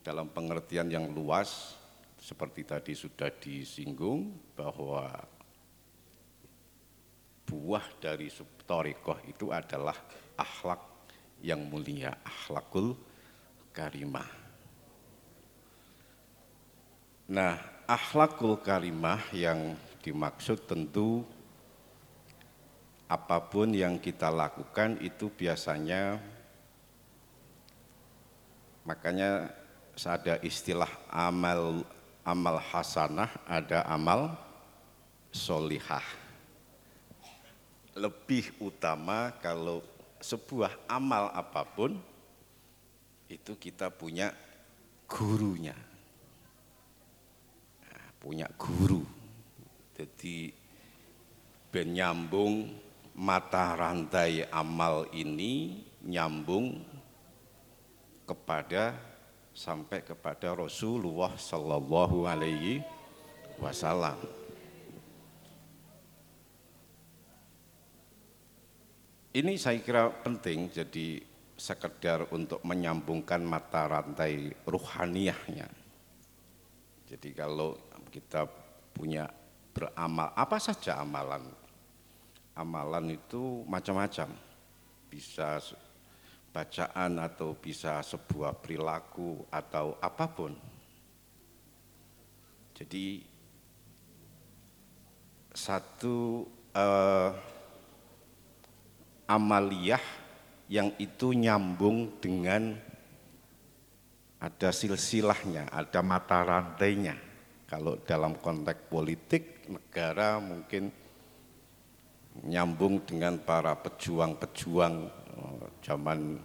dalam pengertian yang luas seperti tadi sudah disinggung bahwa buah dari torekoh itu adalah akhlak yang mulia, akhlakul karimah. Nah, akhlakul karimah yang dimaksud tentu apa pun yang kita lakukan itu biasanya makanya ada istilah amal amal hasanah, ada amal solihah. Lebih utama kalau sebuah amal apa pun itu kita punya gurunya punya guru. Jadi ben nyambung mata rantai amal ini nyambung kepada sampai kepada Rasulullah Sallallahu Alaihi Wasallam. Ini saya kira penting jadi sekedar untuk menyambungkan mata rantai ruhaniyahnya. Jadi kalau kita punya beramal, apa saja amalan? Amalan itu macam-macam. Bisa bacaan atau bisa sebuah perilaku atau apa pun. Jadi satu uh, amaliyah yang itu nyambung dengan ada silsilahnya, ada mata rantainya. Kalau dalam konteks politik, negara mungkin nyambung dengan para pejuang-pejuang eh, zaman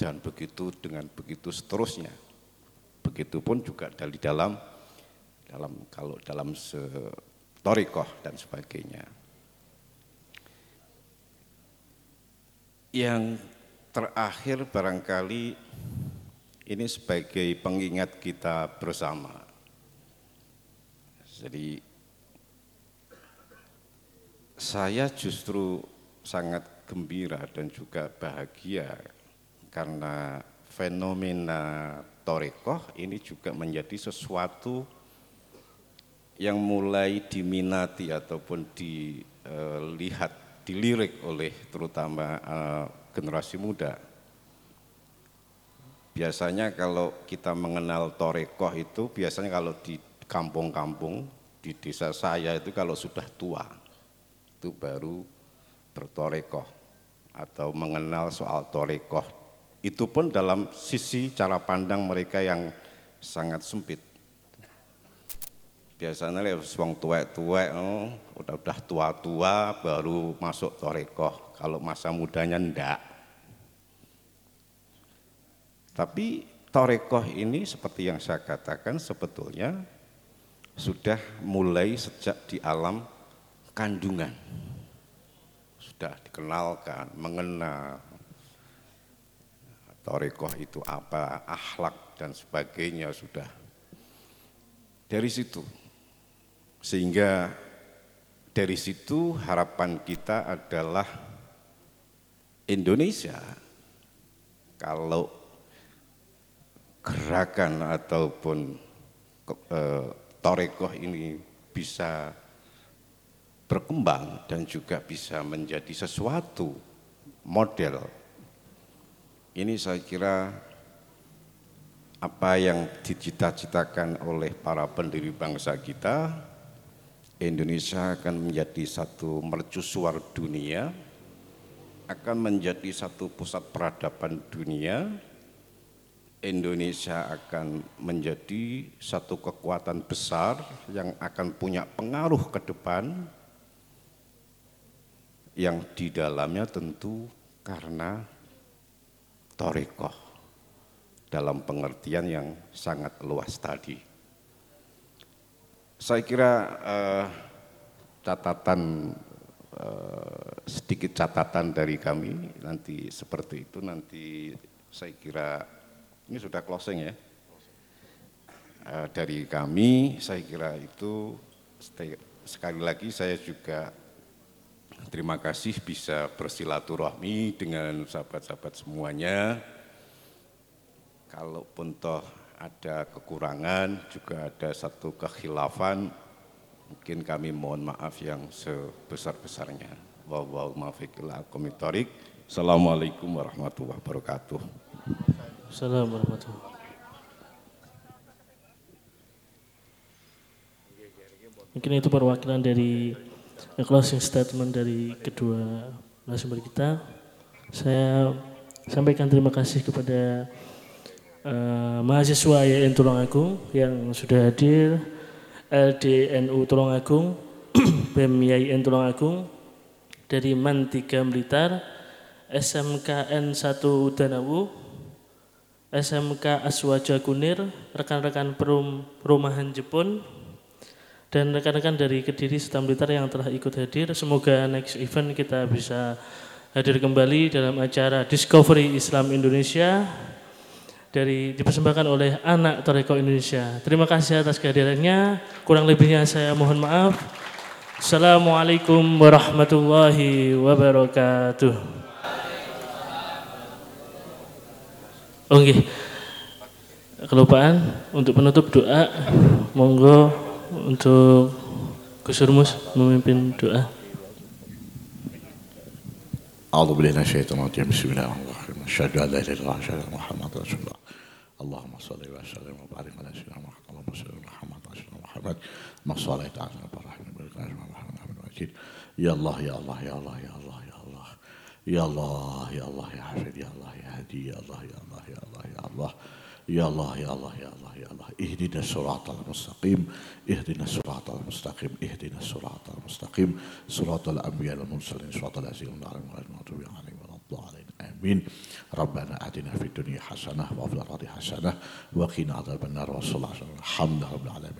dan begitu dengan begitu seterusnya. Begitupun juga dari dalam dalam kalau dalam torikoh dan sebagainya. Yang terakhir barangkali ini sebagai pengingat kita bersama. Jadi saya justru sangat gembira dan juga bahagia karena fenomena torekoh ini juga menjadi sesuatu yang mulai diminati ataupun dilihat dilirik oleh terutama uh, generasi muda. Biasanya kalau kita mengenal torekoh itu biasanya kalau di kampung-kampung di desa saya itu kalau sudah tua itu baru bertorekoh atau mengenal soal torekoh. Itu pun dalam sisi cara pandang mereka yang sangat sempit. Biasanya lihat wong tuwek-tuwek oh, udah udah tua-tua baru masuk torekoh. Kalau masa mudanya ndak. Tapi torekoh ini seperti yang saya katakan sebetulnya sudah mulai sejak di alam kandungan. Sudah dikenalkan mengenal torekoh itu apa akhlak dan sebagainya sudah. Dari situ. Sehingga dari situ harapan kita adalah Indonesia. Kalau gerakan ataupun e, torekoh ini bisa berkembang dan juga bisa menjadi sesuatu model. Ini saya kira apa yang dicita-citakan oleh para pendiri bangsa kita Indonesia akan menjadi satu mercusuar dunia, akan menjadi satu pusat peradaban dunia. Indonesia akan menjadi satu kekuatan besar yang akan punya pengaruh ke depan yang di dalamnya tentu karena torikoh dalam pengertian yang sangat luas tadi. Saya kira uh, catatan uh, sedikit catatan dari kami nanti seperti itu nanti saya kira ini sudah closing ya uh, dari kami saya kira itu sekali lagi saya juga terima kasih bisa bersilaturahmi dengan sahabat-sahabat semuanya kalaupun toh ada kekurangan, juga ada satu kekhilafan, mungkin kami mohon maaf yang sebesar-besarnya. Assalamualaikum warahmatullahi wabarakatuh. Assalamualaikum warahmatullahi Mungkin itu perwakilan dari closing statement dari kedua narasumber kita. Saya sampaikan terima kasih kepada uh, mahasiswa YN Tulungagung yang sudah hadir, LDNU Tulungagung, BEM YN Tulungagung, dari MAN 3 Blitar, SMKN 1 Danawu, SMK Aswaja Kunir, rekan-rekan perum rumahan Jepun, dan rekan-rekan dari Kediri serta Blitar yang telah ikut hadir. Semoga next event kita bisa hadir kembali dalam acara Discovery Islam Indonesia dari dipersembahkan oleh anak Toreko Indonesia. Terima kasih atas kehadirannya. Kurang lebihnya saya mohon maaf. Assalamualaikum warahmatullahi wabarakatuh. Oke. Okay. Kelupaan untuk penutup doa, monggo untuk Gus Urmus memimpin doa. أعوذ بالله من الشيطان الرجيم بسم الله الرحمن الرحيم أشهد أن لا إله إلا الله أشهد أن محمد رسول الله اللهم صل وسلم وبارك على سيدنا محمد اللهم صل على محمد سيدنا محمد ما صليت على ابراهيم وبارك على محمد المجيد يا الله يا الله يا الله يا الله يا الله يا الله يا الله يا حفيظ يا الله يا هدي يا الله يا الله. يا الله يا الله يا الله يا الله. اهدنا الصراط المستقيم. اهدنا الصراط المستقيم. اهدنا الصراط المستقيم. صراط الأنبياء والمرسلين. صراط الذين أنعمت عليهم غير المغضوب عليهم ولا الضالين. آمين. ربنا آتنا في الدنيا حسنة وفي الأرض حسنة وقنا عذاب النار وصلى الله عليه وسلم الحمد لله رب العالمين.